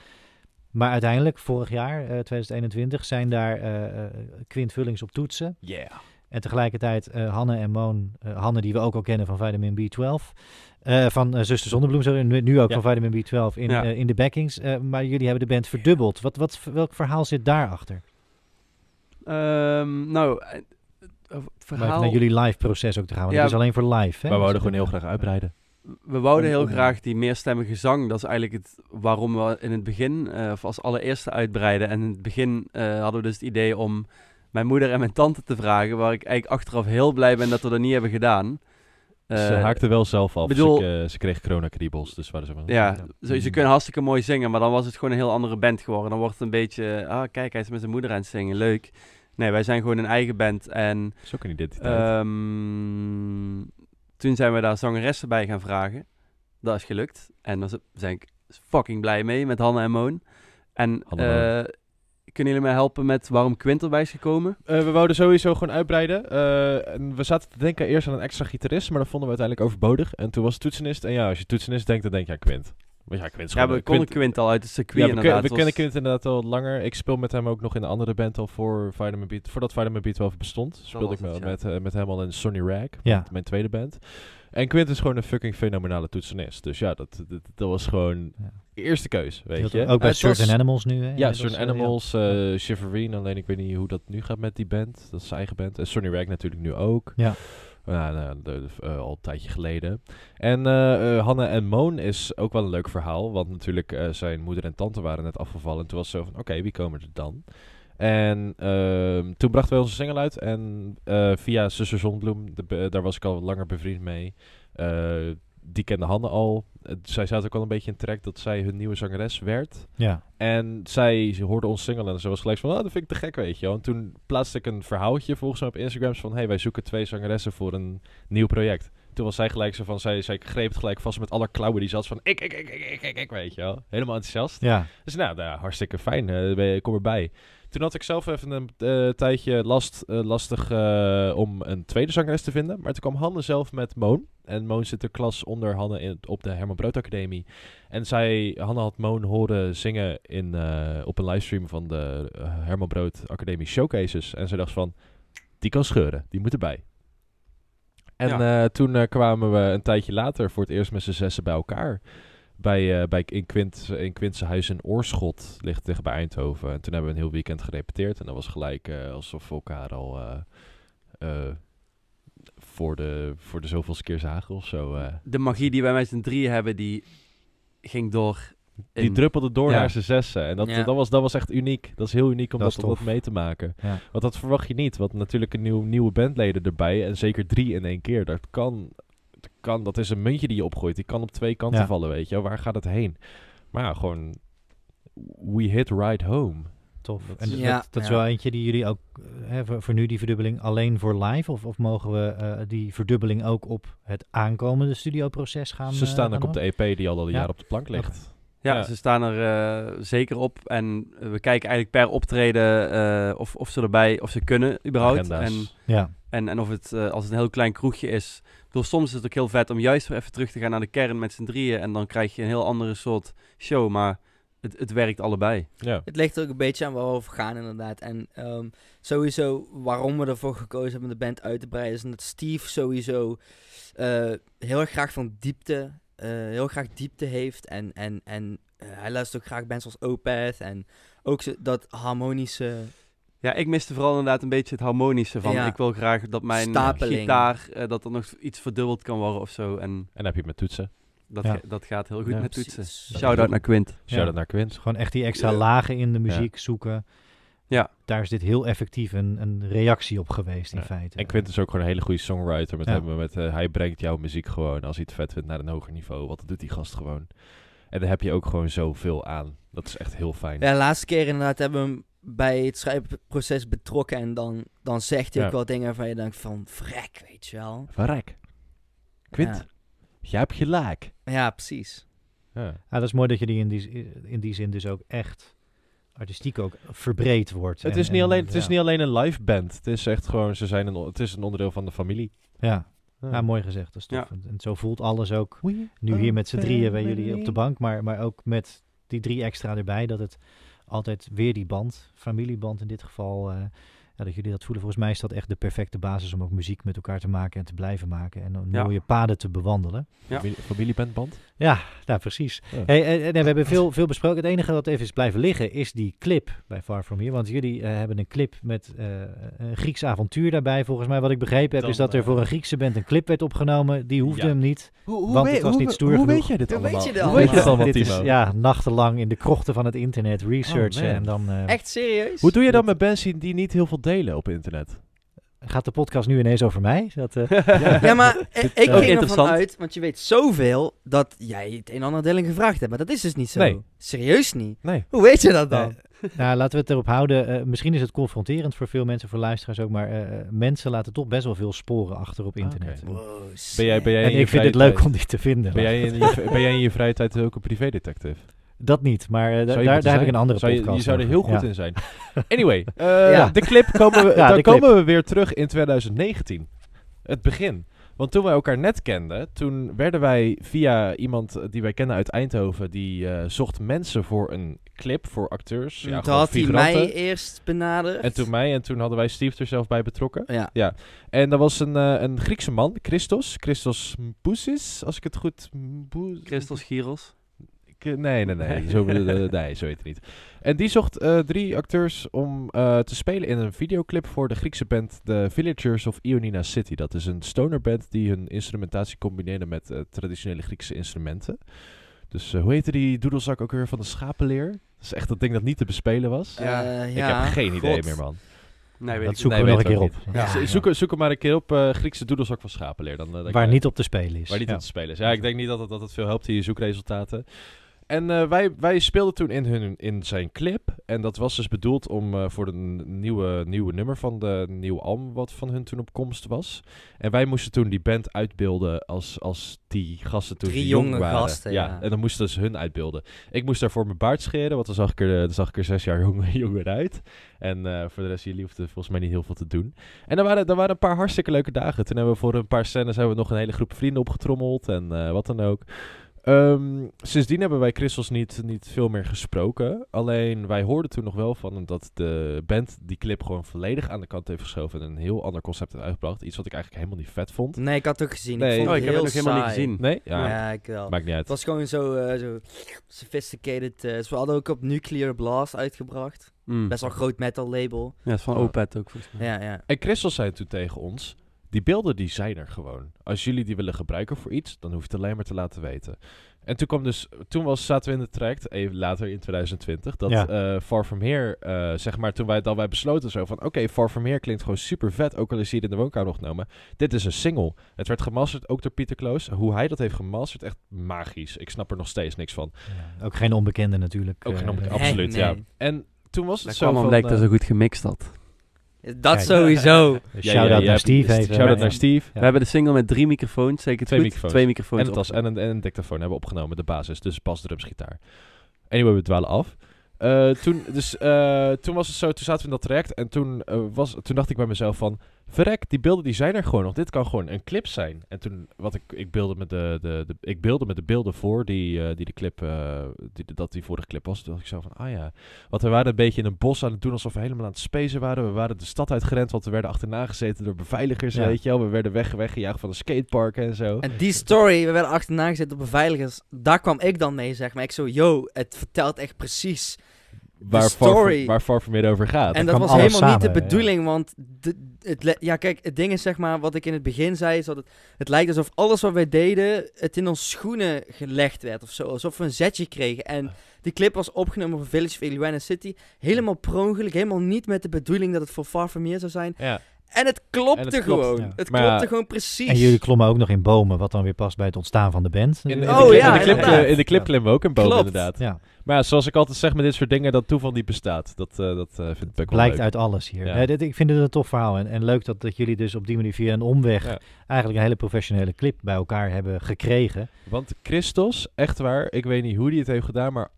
Maar uiteindelijk, vorig jaar, eh, 2021, zijn daar eh, eh, Quint Vullings op toetsen. Yeah. En tegelijkertijd eh, Hanne en Moon, eh, Hanne die we ook al kennen van Vitamin B12. eh, van eh, Zuster Zonnebloem, sorry, nu, nu ook Ja. van Vitamin B12 in, Ja. eh, in de backings. Eh, maar jullie hebben de band verdubbeld. Wat, wat, welk verhaal zit daarachter? Ehm, nou, eh, verhaal... naar jullie live proces ook te gaan. Want Ja, dit is alleen voor live. Hè? Maar we Dus wouden gewoon heel graag uitbreiden. We wouden heel graag die meerstemmige zang. Dat is eigenlijk het waarom we in het begin, eh, of als allereerste uitbreiden. En in het begin eh, hadden we dus het idee om mijn moeder en mijn tante te vragen. Waar ik eigenlijk achteraf heel blij ben dat we dat niet hebben gedaan. ze Eh, haakte wel zelf af. bedoel- ze, ze kreeg coronakriebels, dus waren ze van... Ja, Ja. Ze, ze kunnen hartstikke mooi zingen, maar dan was het gewoon een heel andere band geworden. Dan wordt het een beetje, ah kijk, hij is met zijn moeder aan het zingen, leuk. Nee, wij zijn gewoon een eigen band. En Zo kan identiteit. ehm, toen zijn we daar zangeressen bij gaan vragen. Dat is gelukt. En daar zijn ik fucking blij mee met Hanne en Moon. En eh, kunnen jullie mij helpen met waarom Quint erbij is gekomen? Eh, we wouden sowieso gewoon uitbreiden. Eh, en we zaten te denken eerst aan een extra gitarist, maar dat vonden we uiteindelijk overbodig. En toen was het toetsenist. En ja, als je toetsenist denkt, dan denk je aan Quint. Ja, Quint is Ja, gewoon we konden Quint al uit het circuit Ja, we, inderdaad. we Het kennen Quint inderdaad al wat langer. Ik speel met hem ook nog in een andere band al voor Vitamin Beat. Voordat Vitamin Beat 12 bestond, speelde ik ja. met, eh, met hem al in Sonny Rag, Ja. mijn tweede band. En Quint is gewoon een fucking fenomenale toetsenist. Dus ja, dat, dat, dat was gewoon Ja. eerste keus, weet je. Ook bij Certain Animals nu. Hè? Ja, Certain eh, ja. Animals, eh Shiverine. Alleen ik weet niet hoe dat nu gaat met die band. Dat is zijn eigen band. En Sonny Rag natuurlijk nu ook. Ja. Nou, eh, al een tijdje geleden. En eh, eh, Hanne en Moon is ook wel een leuk verhaal. Want natuurlijk zijn moeder en tante waren net afgevallen. En toen was het zo van, oké, wie komen er dan? En ehm, toen brachten wij onze single uit. En via Zuster Zonbloem, daar was ik al langer bevriend mee. Die kende Hanne al. Zij zat ook al een beetje in trek dat zij hun nieuwe zangeres werd. Ja. En zij ze hoorde ons singelen en ze was gelijk van, oh, dat vind ik te gek, weet je wel. En toen plaatste ik een verhaaltje volgens mij op Instagram van, hey, wij zoeken twee zangeressen voor een nieuw project. Toen was zij gelijk zo van, zij, zij greep het gelijk vast met alle klauwen die zat van, ik, ik, ik, ik, ik, ik, ik, weet je wel. Helemaal enthousiast. Ja. Dus nou, nou, hartstikke fijn, eh, kom erbij. Toen had ik zelf even een eh, tijdje last, eh, lastig om een tweede zangeres te vinden. Maar toen kwam Hanne zelf met Moon. En Moon zit de klas onder Hanne in, op de Herman Brood Academie. En zij, Hanne had Moon horen zingen in, eh, op een livestream van de eh, Herman Brood Academie Showcases. En zij dacht van, die kan scheuren, die moet erbij. En Ja. eh, toen kwamen we een tijdje later voor het eerst met z'n zessen bij elkaar. Bij, eh, bij in, Quint, in Quintse huis in Oorschot, ligt tegen bij Eindhoven. En toen hebben we een heel weekend gerepeteerd. En dat was gelijk alsof we elkaar al voor, de, voor de zoveelste keer zagen of zo. eh. De magie die wij met z'n drieën hebben, die ging door. Die in- druppelde door Ja. naar z'n zessen. En dat, Ja. dat, was, dat was echt uniek. Dat is heel uniek om Dat dat, dat mee te maken. Ja. Want dat verwacht je niet. Want natuurlijk een nieuw, nieuwe bandleden erbij. En zeker drie in één keer. Dat kan, dat kan. Dat is een muntje die je opgooit. Die kan op twee kanten Ja. vallen, weet je. wel. Waar gaat het heen? Maar ja, gewoon... We hit right home. Tof. Dat En is- Ja, dat, dat is wel eentje die jullie ook eh, hè, voor, voor nu die verdubbeling alleen voor live? Of, of mogen we eh, die verdubbeling ook op het aankomende studioproces gaan? Ze eh, staan gaan ook op de EP die al al een Ja. jaar op de plank ligt. Ja, Ja. ze staan er eh, zeker op. En we kijken eigenlijk per optreden eh, of, of ze erbij, of ze kunnen überhaupt. Agenda's. En, Ja, en, en of het, eh, als het een heel klein kroegje is. Ik bedoel, soms is het ook heel vet om juist weer even terug te gaan naar de kern met z'n drieën. En dan krijg je een heel andere soort show. Maar het, het werkt allebei. Ja. Het ligt er ook een beetje aan waar we over gaan, inderdaad. En ehm, sowieso waarom we ervoor gekozen hebben om de band uit te breiden, is dat Steve sowieso eh, heel erg graag van diepte, eh, heel graag diepte heeft. En, en, en eh, hij luistert ook graag bands als Opeth en ook zo, dat harmonische... Ja, ik miste vooral inderdaad een beetje het harmonische van. Ja. Ik wil graag dat mijn Stapeling. gitaar, dat er nog iets verdubbeld kan worden of zo. En En heb je het met toetsen. Dat, Ja. ga- dat gaat heel goed Ja. met toetsen. Shout-out naar Quint. Shout-out naar Quint. gewoon echt die extra lagen in de muziek zoeken. Ja. Daar is dit heel effectief een, een reactie op geweest in Ja. feite. En Quint is ook gewoon een hele goede songwriter. Met Ja. hem, met, eh, hij brengt jouw muziek gewoon, als hij het vet vindt, naar een hoger niveau. Wat doet die gast gewoon. En daar heb je ook gewoon zoveel aan. Dat is echt heel fijn. Ja, de laatste keer inderdaad hebben we hem bij het schrijfproces betrokken en dan, dan zegt hij Ja. ook wel dingen waarvan je denkt van, vrek, weet je wel. Verrek. Quint, Ja. Jij hebt gelijk. Ja, precies. Ja. Ja, dat is mooi dat je die in die, in die zin dus ook echt artistiek ook verbreed wordt. Het, En- is niet en, alleen, het is niet alleen een live band. Het is echt gewoon, ze zijn een, het is een onderdeel van de familie. Ja. ja, mooi gezegd. Dat is tof. Ja. En, en zo voelt alles ook. We Nu hier met z'n drieën bij jullie op de bank, maar, maar ook met die drie extra erbij. Dat het altijd weer die band, familieband in dit geval, eh, ja, dat jullie dat voelen. Volgens mij is dat echt de perfecte basis om ook muziek met elkaar te maken en te blijven maken. En Ja. mooie paden te bewandelen. Ja. Familie- Familiebandband? Ja, nou precies. Ja. Hey, eh, eh, nee, we hebben veel, veel besproken. Het enige wat even is blijven liggen is die clip bij Far From Here. Want jullie eh, hebben een clip met eh, een Grieks avontuur daarbij. Volgens mij wat ik begrepen heb Dan, is dat er eh, voor een Griekse band een clip werd opgenomen. Die hoefde Ja. hem niet. Hoe, hoe Want weet- het was hoe- niet stoer Hoe genoeg. weet jij dit Hoe weet allemaal? je dit Hoe weet je dit allemaal? Dit is ja, nachtenlang in de krochten van het internet researchen. Oh, man. en dan eh, Echt serieus? Hoe doe je dat met bands die- die niet heel veel delen op internet? gaat de podcast nu ineens over mij. Dat, eh, (laughs) Ja, maar eh, ik ging ervan uit, want je weet zoveel, dat jij het een en ander deling gevraagd hebt. Maar dat is dus niet zo. Nee. Serieus niet. Nee. Hoe weet je dat dan? nou, laten we het erop houden. Eh, misschien is het confronterend voor veel mensen, voor luisteraars ook. Maar eh, mensen laten toch best wel veel sporen achter op Ah, internet. Wow, Ben jij, ben jij En in je ik vind het leuk tijd- om die te vinden. Ben jij, in je, ben jij in je vrije tijd ook een privédetective? Dat niet, maar eh, daar, daar heb ik een andere Zou je, podcast je zou er heel goed Ja. in zijn. Anyway, (laughs) eh, Ja. de clip komen we, (laughs) Ja, daar de clip. komen we weer terug in 2019. Het begin. Want toen wij elkaar net kenden, toen werden wij via iemand die wij kennen uit Eindhoven, die eh, zocht mensen voor een clip voor acteurs. Ja, Toen had hij mij eerst benaderd. En toen mij, en toen hadden wij Steve er zelf bij betrokken. Ja. En dat was een, eh, een Griekse man, Christos. Christos Mpoussis, als ik het goed... Christos Giros. Ik, eh, Nee, nee, nee. Nee. Zo, eh, nee, zo heet het niet. En die zocht eh, drie acteurs om eh, te spelen in een videoclip voor de Griekse band The Villagers of Ionina City. Dat is een stonerband die hun instrumentatie combineerde met traditionele Griekse instrumenten. Dus hoe heette die doedelzak ook weer van de schapenleer? Dat is echt dat ding dat niet te bespelen was. Ja. Ik ja, heb geen idee God. meer, man. Nee, weet dat ik zoeken Nee, we nog een keer op. Ja. Zoek, zoek hem maar een keer op, eh, Griekse doedelzak van schapenleer. Dan, Waar niet op te spelen is. Waar niet Ja. op te spelen is. Ja, ik denk niet dat het, dat het veel helpt in je zoekresultaten. En eh, wij, wij speelden toen in, hun, in zijn clip. En dat was dus bedoeld om eh, voor de n- nieuwe, nieuwe nummer van de nieuwe album wat van hun toen op komst was. En wij moesten toen die band uitbeelden als, als die gasten toen Drie jong jonge waren. gasten, ja. En dan moesten ze hun uitbeelden. Ik moest daarvoor mijn baard scheren, want dan zag ik er, eh, dan zag ik er zes jaar (laughs) jonger, jonger uit. En voor de rest, jullie hoefden volgens mij niet heel veel te doen. En er waren, er waren een paar hartstikke leuke dagen. Toen hebben we voor een paar scènes hebben we nog een hele groep vrienden opgetrommeld en wat dan ook. Ehm, sindsdien hebben wij Christels niet, niet veel meer gesproken. Alleen wij hoorden toen nog wel van hem dat de band die clip gewoon volledig aan de kant heeft geschoven en een heel ander concept heeft uitgebracht. Iets wat ik eigenlijk helemaal niet vet vond. Nee, ik had het ook gezien. Nee. Ik vond Oh, ik heb het nog helemaal niet gezien. Nee? Ja, Ja, ik wel. maakt niet uit. Het was gewoon zo, eh, zo sophisticated. eh, ze hadden ook op Nuclear Blast uitgebracht. Mm. Best wel een groot metal label. Ja, het is van. Opet ook volgens mij. Ja, ja. En Christel zei toen tegen ons, die beelden die zijn er gewoon. Als jullie die willen gebruiken voor iets, dan hoef je het alleen maar te laten weten. En toen kwam dus, toen was, zaten we in de track, even later in 2020, dat Ja. eh, Far From Here, eh, zeg maar, toen wij, dat wij besloten zo van, oké, Far From Here klinkt gewoon super vet, ook al is hier in de woonkamer opgenomen. Dit is een single. Het werd gemasterd ook door Pieter Kloos. Hoe hij dat heeft gemasterd, echt magisch. Ik snap er nog steeds niks van. Ja, ook geen onbekende natuurlijk. Ook geen onbekende, eh, Nee, absoluut, nee. ja. En toen was het Dat zo kwam van... dat zo goed gemixt had. Dat Kijk. sowieso. Ja, shout-out naar Steve. even. Shout-out Ja. naar Steve. Ja. We hebben de single met drie microfoons, zeker Twee goed? microfoons. Twee microfoons. En een tas en een, en een dictafoon hebben we opgenomen, de basis. Dus bas, drums, gitaar. Anyway, we dwalen af. Eh, toen, dus, eh, toen was het zo, toen zaten we in dat traject en toen, eh, was, toen dacht ik bij mezelf van, verrek, die beelden die zijn er gewoon nog. Dit kan gewoon een clip zijn. En toen, wat ik, ik beelde met de, de, de, ik beelde met de beelden voor die, eh, die de clip, eh, die, dat die vorige clip was. Toen dacht ik zo van, ah ja. Want we waren een beetje in een bos aan het doen alsof we helemaal aan het spacen waren. We waren de stad uitgerend, want we werden achterna gezeten door beveiligers, Ja. weet je wel. We werden weg, weggejaagd van de skatepark en zo. En die story, we werden achterna gezet door beveiligers. Daar kwam ik dan mee, zeg maar. Ik zo, yo, het vertelt echt precies. waar story. Far, waar Far From It over gaat. En dat was helemaal niet de ja. bedoeling, want de, het, ja, kijk, het ding is zeg maar, wat ik in het begin zei, is dat het, het lijkt alsof alles wat wij deden, het in ons schoenen gelegd werd of zo. Alsof we een zetje kregen. En die clip was opgenomen voor Village of Illuana City. Helemaal per ongeluk, helemaal niet met de bedoeling dat het voor Far From Here zou zijn. ja. En het klopte En het klopt, gewoon. ja. Het Maar klopte ja, gewoon precies. En jullie klommen ook nog in bomen, wat dan weer past bij het ontstaan van de band. In, in, Oh, de, clip, ja, in, de clip, inderdaad. in de clip Ja. klimmen we ook een boom Klopt. inderdaad. Ja, Maar ja, zoals ik altijd zeg met dit soort dingen, dat toeval niet bestaat. Dat, eh, dat eh, vind ik wel blijkt leuk. uit alles hier. Ja. Eh, dit, ik vind het een tof verhaal. En, en leuk dat, dat jullie dus op die manier via een omweg Ja. eigenlijk een hele professionele clip bij elkaar hebben gekregen. Want Christos, echt waar, ik weet niet hoe hij het heeft gedaan, maar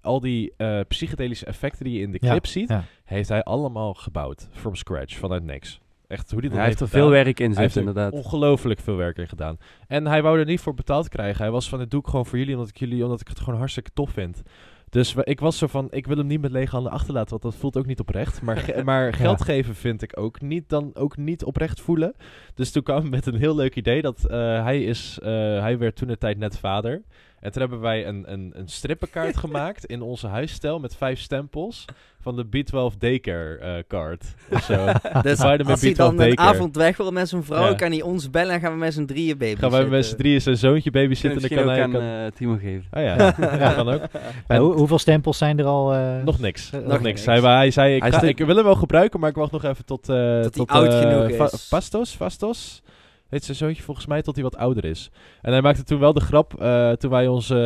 al die eh, psychedelische effecten die je in de Ja, clip ziet, ja. heeft hij allemaal gebouwd. From scratch, vanuit niks. Echt hoe dat Hij heeft er gedaan. veel werk in zitten, er inderdaad. ongelooflijk veel werk in gedaan. En hij wou er niet voor betaald krijgen. Hij was van, dit doe ik gewoon voor jullie, omdat ik, jullie, omdat ik het gewoon hartstikke tof vind. Dus ik was zo van, ik wil hem niet met lege handen achterlaten, want dat voelt ook niet oprecht. Maar, ge- (laughs) maar geld geven vind ik ook niet, dan ook niet oprecht voelen. Dus toen kwam met een heel leuk idee, dat eh, hij, is, eh, hij werd toen de tijd net vader. En toen hebben wij een, een, een strippenkaart (laughs) gemaakt in onze huisstijl met vijf stempels van de B12 Daycare eh card. of (laughs) zo. Dus Vitamin als hij B12 dan een avond weg wil met zijn vrouw, Ja. kan hij ons bellen en gaan we met z'n drieën baby Gaan wij met z'n drieën zijn zoontje babysitten en dan Misschien kan ook hij... aan kan- eh, Timo geven. Oh ja, ja, kan ook. (laughs) Maar En- hoe- hoeveel stempels zijn er al? eh, Nog niks. Eh, nog nog niks. niks. Hij, hij zei, ik, Hij ga- ik wil hem wel gebruiken, maar ik wacht nog even tot... eh Tot hij tot, oud eh, genoeg Va- is. Fastos? Fastos? Heet zijn zoontje volgens mij tot hij wat ouder is. En hij maakte toen wel de grap, eh, toen wij onze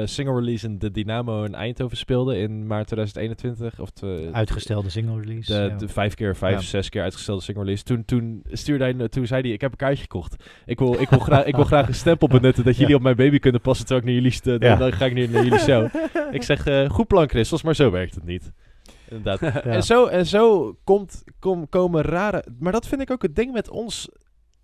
eh, single release in de Dynamo in Eindhoven speelden in maart 2021. Of te- Uitgestelde single release. de, ja. de vijf keer, vijf, Ja. zes keer uitgestelde single release. Toen, toen stuurde hij, toen zei hij, ik heb een kaartje gekocht. Ik wil, ik wil, graag, ik wil graag een stempel (laughs) benutten dat jullie Ja. op mijn baby kunnen passen terwijl ik naar jullie, st- Ja. dan ga ik nu naar jullie show. (laughs) ik zeg, eh, goed plan Christos, maar zo werkt het niet. Inderdaad. (laughs) En zo, en zo komt, kom, komen rare... Maar dat vind ik ook het ding met ons.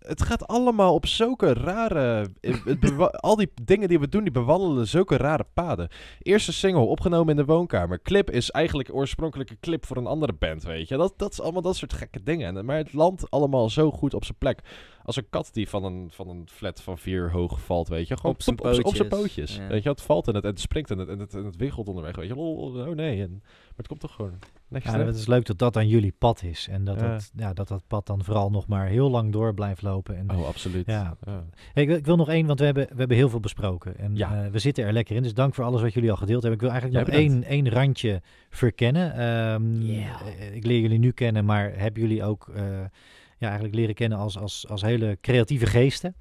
Het gaat allemaal op zulke rare... (laughs) bewa- al die dingen die we doen, die bewandelen zulke rare paden. Eerste single, opgenomen in de woonkamer. Clip is eigenlijk oorspronkelijk een clip voor een andere band, weet je. Dat, dat is allemaal dat soort gekke dingen. En- Maar het landt allemaal zo goed op zijn plek. Als een kat die van een, van een flat van vier hoog valt, weet je. Gewoon Op zijn op, op, op zijn pootjes. pootjes. Ja. Weet je, het valt en het, en het springt en het, en het, en het wiggelt onderweg, weet je. Lol, Oh nee, en, maar het komt toch gewoon Ja, het is leuk dat dat dan jullie pad is. En dat, Ja. dat, ja, dat dat pad dan vooral nog maar heel lang door blijft lopen. En, Oh, absoluut. Ja. Ja. Hey, ik, wil, ik wil nog één, want we hebben, we hebben heel veel besproken. En Ja. eh, we zitten er lekker in. Dus dank voor alles wat jullie al gedeeld hebben. Ik wil eigenlijk Jij nog één, één randje verkennen. Ehm, Ja. eh, Ik leer jullie nu kennen, maar hebben jullie ook eh, ja, eigenlijk leren kennen als, als, als hele creatieve geesten.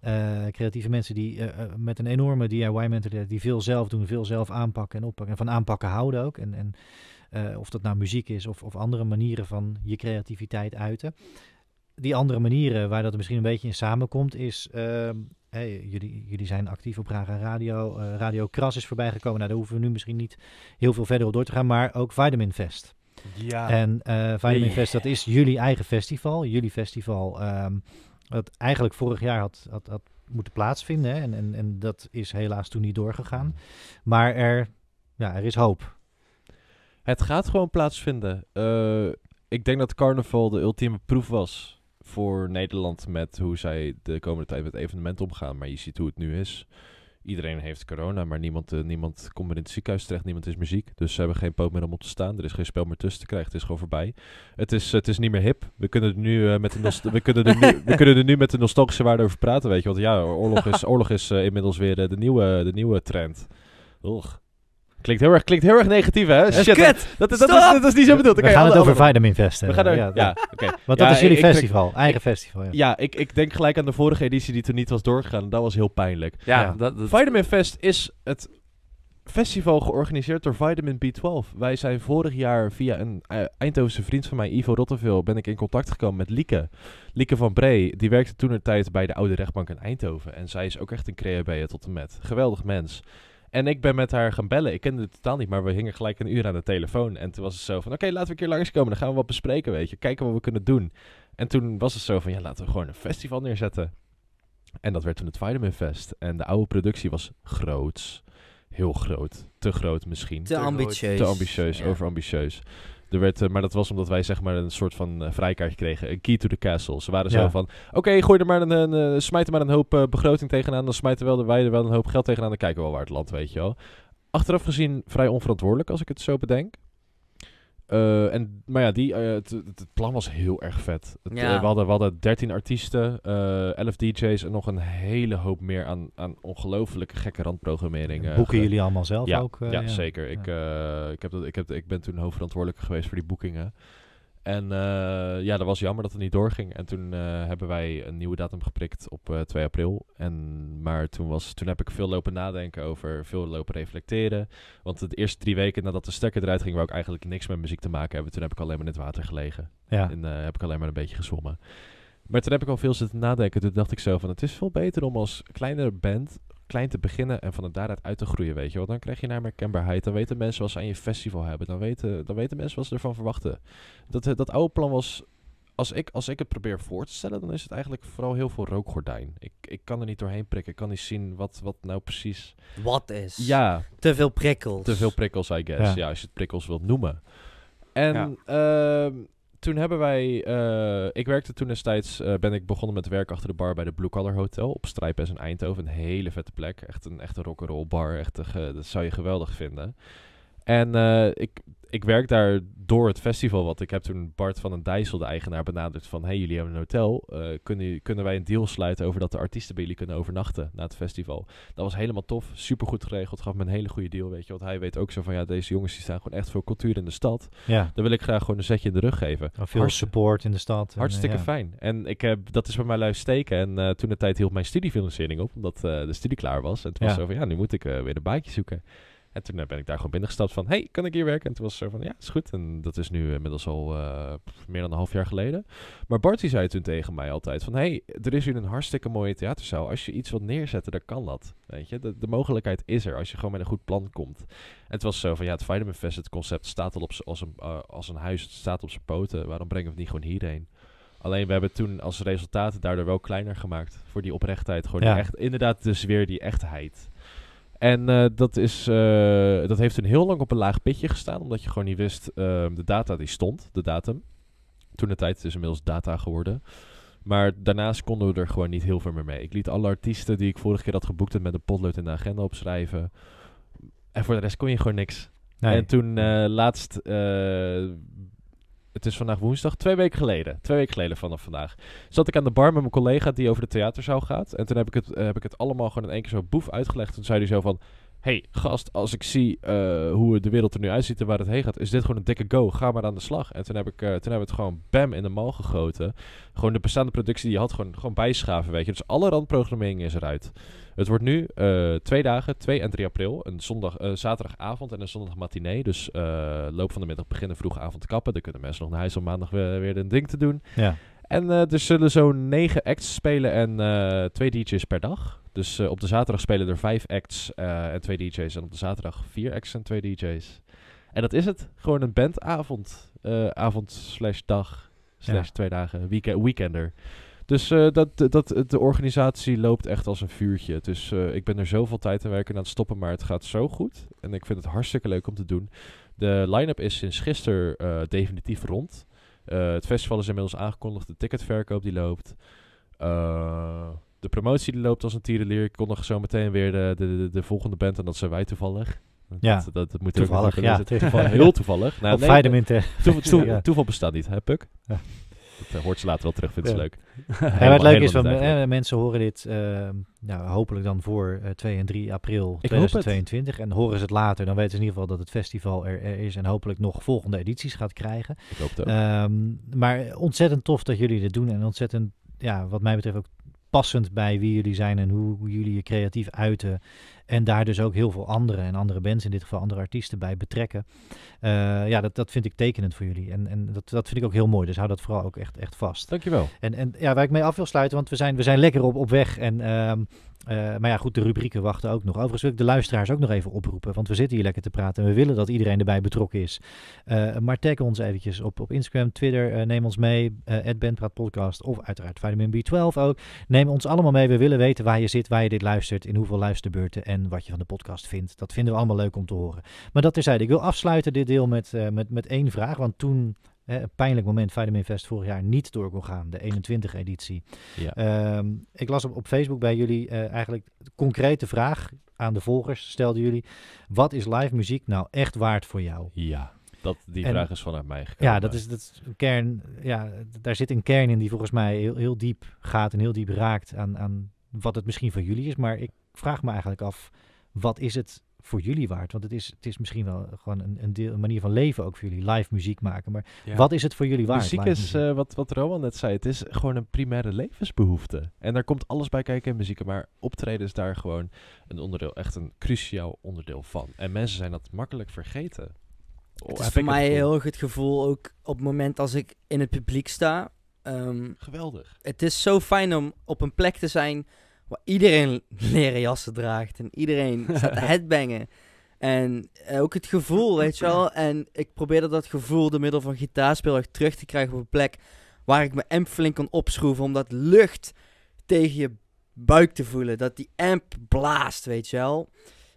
Eh, creatieve mensen die met een enorme DIY-mentaliteit, die veel zelf doen, veel zelf aanpakken en oppakken. En van aanpakken houden ook. En, en eh, of dat nou muziek is of, of andere manieren van je creativiteit uiten. Die andere manieren waar dat misschien een beetje in samenkomt, is. ehm, hey, jullie, jullie zijn actief op Raga Radio. eh, Radio Kras is voorbijgekomen. Nou, daar hoeven we nu misschien niet heel veel verder op door te gaan. Maar ook Vitamin Fest. Ja. En eh Vitamin. Fest, dat is jullie eigen festival. Jullie festival, ehm dat eigenlijk vorig jaar had, had, had moeten plaatsvinden. Hè? En, en, en dat is helaas toen niet doorgegaan. Maar er, ja, er is hoop. Het gaat gewoon plaatsvinden. Eh, ik denk dat carnaval de ultieme proef was voor Nederland met hoe zij de komende tijd met evenementen omgaan. Maar je ziet hoe het nu is. Iedereen heeft corona, maar niemand, eh, niemand komt meer in het ziekenhuis terecht. Niemand is muziek. Dus ze hebben geen poot meer om op te staan. Er is geen spel meer tussen te krijgen. Het is gewoon voorbij. Het is, het is niet meer hip. We kunnen er nu, eh, met, de (laughs) we kunnen er nu, we kunnen er nu met de nostalgische waarde over praten. Weet je, want ja, oorlog is, (laughs) oorlog is inmiddels weer de, nieuwe, de nieuwe trend. Ugh. Klinkt heel erg, klinkt heel erg negatief, hè? Dat Shit, kut! dat, dat, dat, is, Stop! dat is niet zo bedoeld. We gaan het over Vitamin Fest We gaan er, ja, ja, dat- oké. Want Ja, dat is jullie ik- ik- festival, eigen festival. Ja. Ja, ik, ik denk gelijk aan de vorige editie die toen niet was doorgegaan. Dat was heel pijnlijk. Ja, Ja. Dat, dat, Vitamin Fest is het festival georganiseerd door Vitamin B12. Wij zijn vorig jaar via een uh, Eindhovense vriend van mij, Ivo Rotteveel, ben ik in contact gekomen met Lieke. Lieke van Bree, die werkte toen een tijd bij de oude rechtbank in Eindhoven. En zij is ook echt een creabee tot en met. Geweldig mens. En ik ben met haar gaan bellen. Ik kende het totaal niet, maar we hingen gelijk een uur aan de telefoon. En toen was het zo van, oké, laten we een keer langskomen. Dan gaan we wat bespreken, weet je. Kijken wat we kunnen doen. En toen was het zo van, ja, laten we gewoon een festival neerzetten. En dat werd toen het Vitamin Fest. En de oude productie was groots. Heel groot. Te groot misschien. Te, ambitieus. Te ambitieus, Ja. overambitieus. Er werd, eh, maar dat was omdat wij zeg maar een soort van eh, vrijkaartje kregen. Een key to the castle. Ze waren zo van, oké, gooi er maar een, een, eh, smijt er maar een hoop begroting tegenaan. Dan smijten wel de, wij er wel een hoop geld tegenaan. Dan kijken we wel waar het land, weet je wel. Achteraf gezien vrij onverantwoordelijk, als ik het zo bedenk. Eh, en, maar ja, die, eh, het, het, het plan was heel erg vet. Het, Ja. eh, we, hadden, we hadden 13 artiesten, eh 11 DJ's en nog een hele hoop meer aan, aan ongelooflijke gekke randprogrammering. Boeken ge- jullie allemaal zelf ja, ook? ja, zeker. Ik, eh, ik, heb dat, ik, heb, ik ben toen hoofdverantwoordelijke geweest voor die boekingen. En eh, ja, dat was jammer dat het niet doorging. En toen eh, hebben wij een nieuwe datum geprikt op eh 2 april. En, maar toen, was, toen heb ik veel lopen nadenken over, veel lopen reflecteren. Want de eerste drie weken nadat de stekker eruit ging, wou ik eigenlijk niks met muziek te maken hebben. Toen heb ik alleen maar in het water gelegen. Ja. En heb ik alleen maar een beetje gezwommen. Maar toen heb ik al veel zitten nadenken. Toen dacht ik zo van, het is veel beter om als kleine band klein te beginnen en van het daaruit uit te groeien, weet je wel. Dan krijg je naar herkenbaarheid. Dan weten mensen wat ze aan je festival hebben. Dan weten, dan weten mensen wat ze ervan verwachten. Dat, eh, dat oude plan was... Als ik, als ik het probeer voor te stellen, dan is het eigenlijk vooral heel veel rookgordijn. Ik, ik kan er niet doorheen prikken. Ik kan niet zien wat, wat nou precies... Wat is? Ja, Te veel prikkels. te veel prikkels, I guess. Ja. Ja, als je het prikkels wilt noemen. En Ja. ehm, toen hebben wij... eh, ik werkte toen destijds... eh, ben ik begonnen met werk achter de bar bij de Blue Collar Hotel op Strijpes in Eindhoven. Een hele vette plek. Echt een echte rock'n'roll bar. Echt ge- dat zou je geweldig vinden. En eh, ik, ik werk daar door het festival. Want ik heb toen Bart van den Dijssel, de eigenaar, benaderd van... Hey, jullie hebben een hotel. eh, kunnen, kunnen wij een deal sluiten over dat de artiesten bij jullie kunnen overnachten na het festival? Dat was helemaal tof. Super goed geregeld. Gaf me een hele goede deal, weet je. Want hij weet ook zo van... Ja, deze jongens die staan gewoon echt voor cultuur in de stad. ja. Dan wil ik graag gewoon een zetje in de rug geven. Veel Hartst- support in de stad. Hartstikke ja. fijn. En ik heb, dat is bij mij luisteren steken. En eh, toen de tijd hield mijn studiefinanciering op, omdat de studie klaar was. En toen was Ja. zo van, ja, nu moet ik weer een baantje zoeken. En toen eh, ben ik daar gewoon binnengestapt van, hey, kan ik hier werken? En toen was zo van, ja, is goed. En dat is nu inmiddels al eh, meer dan een half jaar geleden. Maar Bart die zei toen tegen mij altijd van, hey, er is hier een hartstikke mooie theaterzaal. Als je iets wilt neerzetten, dan kan dat. Weet je, de, de mogelijkheid is er als je gewoon met een goed plan komt. En het was zo van, ja, het Vitamin Fest, het concept staat al op als een, eh, als een huis, het staat op zijn poten. Waarom brengen we het niet gewoon hierheen? Alleen we hebben toen als resultaat daardoor wel kleiner gemaakt. Voor die oprechtheid. Gewoon Ja. echt, inderdaad dus weer die echtheid. En eh, dat, is, eh, dat heeft toen heel lang op een laag pitje gestaan. Omdat je gewoon niet wist, ehm, de data die stond, de datum. Toen de tijd het is inmiddels data geworden. Maar daarnaast konden we er gewoon niet heel veel meer mee. Ik liet alle artiesten die ik vorige keer had geboekt en met een potlood in de agenda opschrijven. En voor de rest kon je gewoon niks. Nee. En toen eh, laatst, het is vandaag woensdag, twee weken geleden, twee weken geleden vanaf vandaag, zat ik aan de bar met mijn collega die over de theaterzaal gaat. En toen heb ik het, eh, heb ik het allemaal gewoon in één keer zo boef uitgelegd. Toen zei hij zo van, hey gast, als ik zie eh, hoe de wereld er nu uitziet en waar het heen gaat, is dit gewoon een dikke go. Ga maar aan de slag. En toen, heb ik, eh, toen hebben we het gewoon bam in de mal gegoten. Gewoon de bestaande productie die je had, gewoon, gewoon bijschaven, weet je. Dus alle randprogrammering is eruit. Het wordt nu eh, twee dagen, 2 en 3 april. Een zondag, zaterdagavond en een zondag matinee. Dus loop van de middag beginnen, vroege avond kappen. Dan kunnen mensen nog naar huis om maandag weer, weer een ding te doen. ja. En eh, er zullen zo'n negen acts spelen en eh, twee DJ's per dag. Dus eh, op de zaterdag spelen er vijf acts en twee DJ's. En op de zaterdag vier acts en twee DJ's. En dat is het. Gewoon een bandavond. eh avond slash dag. Slash Ja. twee dagen. Weekend, weekender. Dus dat, dat, de organisatie loopt echt als een vuurtje. Dus ik ben er zoveel tijd en werken aan het stoppen, maar het gaat zo goed. En ik vind het hartstikke leuk om te doen. De line-up is sinds gisteren definitief rond. Eh, het festival is inmiddels aangekondigd. De ticketverkoop die loopt. Eh, de promotie die loopt als een tierenlier. Ik kondig zo meteen weer de, de, de, de volgende band. En dat zijn wij toevallig. Ja, dat, dat, dat moet toevallig, ja. Toevallig, heel toevallig. Nou, Op nee, (laughs) toeval, toeval bestaat niet, hè Puk? Ja. Dat eh, hoort ze later wel terug, vindt ze leuk. (laughs) Ja, het leuke is, van, eh, mensen horen dit eh, nou, hopelijk dan voor eh, 2 en 3 april het. 2022. En horen ze het later, dan weten ze in ieder geval dat het festival er, er is en hopelijk nog volgende edities gaat krijgen. Ik hoop het ook. Ehm, maar ontzettend tof dat jullie dit doen en ontzettend, ja, wat mij betreft ook passend bij wie jullie zijn en hoe, hoe jullie je creatief uiten. En daar dus ook heel veel andere en andere bands, in dit geval andere artiesten bij betrekken. Eh, ja, dat, dat vind ik tekenend voor jullie. En, en dat, dat vind ik ook heel mooi. Dus hou dat vooral ook echt, echt vast. Dankjewel. En, en ja, waar ik mee af wil sluiten, want we zijn, we zijn lekker op, op weg. En, ehm, eh, maar ja, goed, de rubrieken wachten ook nog. Overigens wil ik de luisteraars ook nog even oproepen, want we zitten hier lekker te praten en we willen dat iedereen erbij betrokken is. Eh, maar tag ons eventjes op, op Instagram, Twitter, eh, neem ons mee, uh, Podcast of uiteraard Vitamin B12 ook. Neem ons allemaal mee, we willen weten waar je zit, waar je dit luistert, in hoeveel luisterbeurten en wat je van de podcast vindt. Dat vinden we allemaal leuk om te horen. Maar dat terzijde, ik wil afsluiten dit deel met, met, met één vraag, want toen een pijnlijk moment Vitamin Fest vorig jaar niet door kon gaan, de 21 editie. Ja. Ehm, ik las op, op Facebook bij jullie uh, eigenlijk de concrete vraag aan de volgers, stelden jullie, wat is live muziek nou echt waard voor jou? Ja. Dat, die vraag is vanuit mij gekomen. Ja, dat is, dat is een kern. Ja, daar zit een kern in die volgens mij heel, heel diep gaat en heel diep raakt aan, aan wat het misschien voor jullie is. Maar ik vraag me eigenlijk af, wat is het voor jullie waard? Want het is, het is misschien wel gewoon een, een, deel, een manier van leven ook voor jullie, live muziek maken. Maar wat is het voor jullie waard? Muziek is, uh, wat, wat Rowan net zei, het is gewoon een primaire levensbehoefte. En daar komt alles bij kijken in muziek. Maar optreden is daar gewoon een onderdeel, echt een cruciaal onderdeel van. En mensen zijn dat makkelijk vergeten. Oh, het is voor mij heel erg het gevoel, ook op het moment als ik in het publiek sta. Um, Geweldig. Het is zo fijn om op een plek te zijn waar iedereen (laughs) leren jassen draagt en iedereen (laughs) staat te headbangen. En ook het gevoel, weet je wel. En ik probeerde dat gevoel door middel van gitaarspel terug te krijgen op een plek waar ik mijn amp flink kon opschroeven. Om dat lucht tegen je buik te voelen. Dat die amp blaast, weet je wel.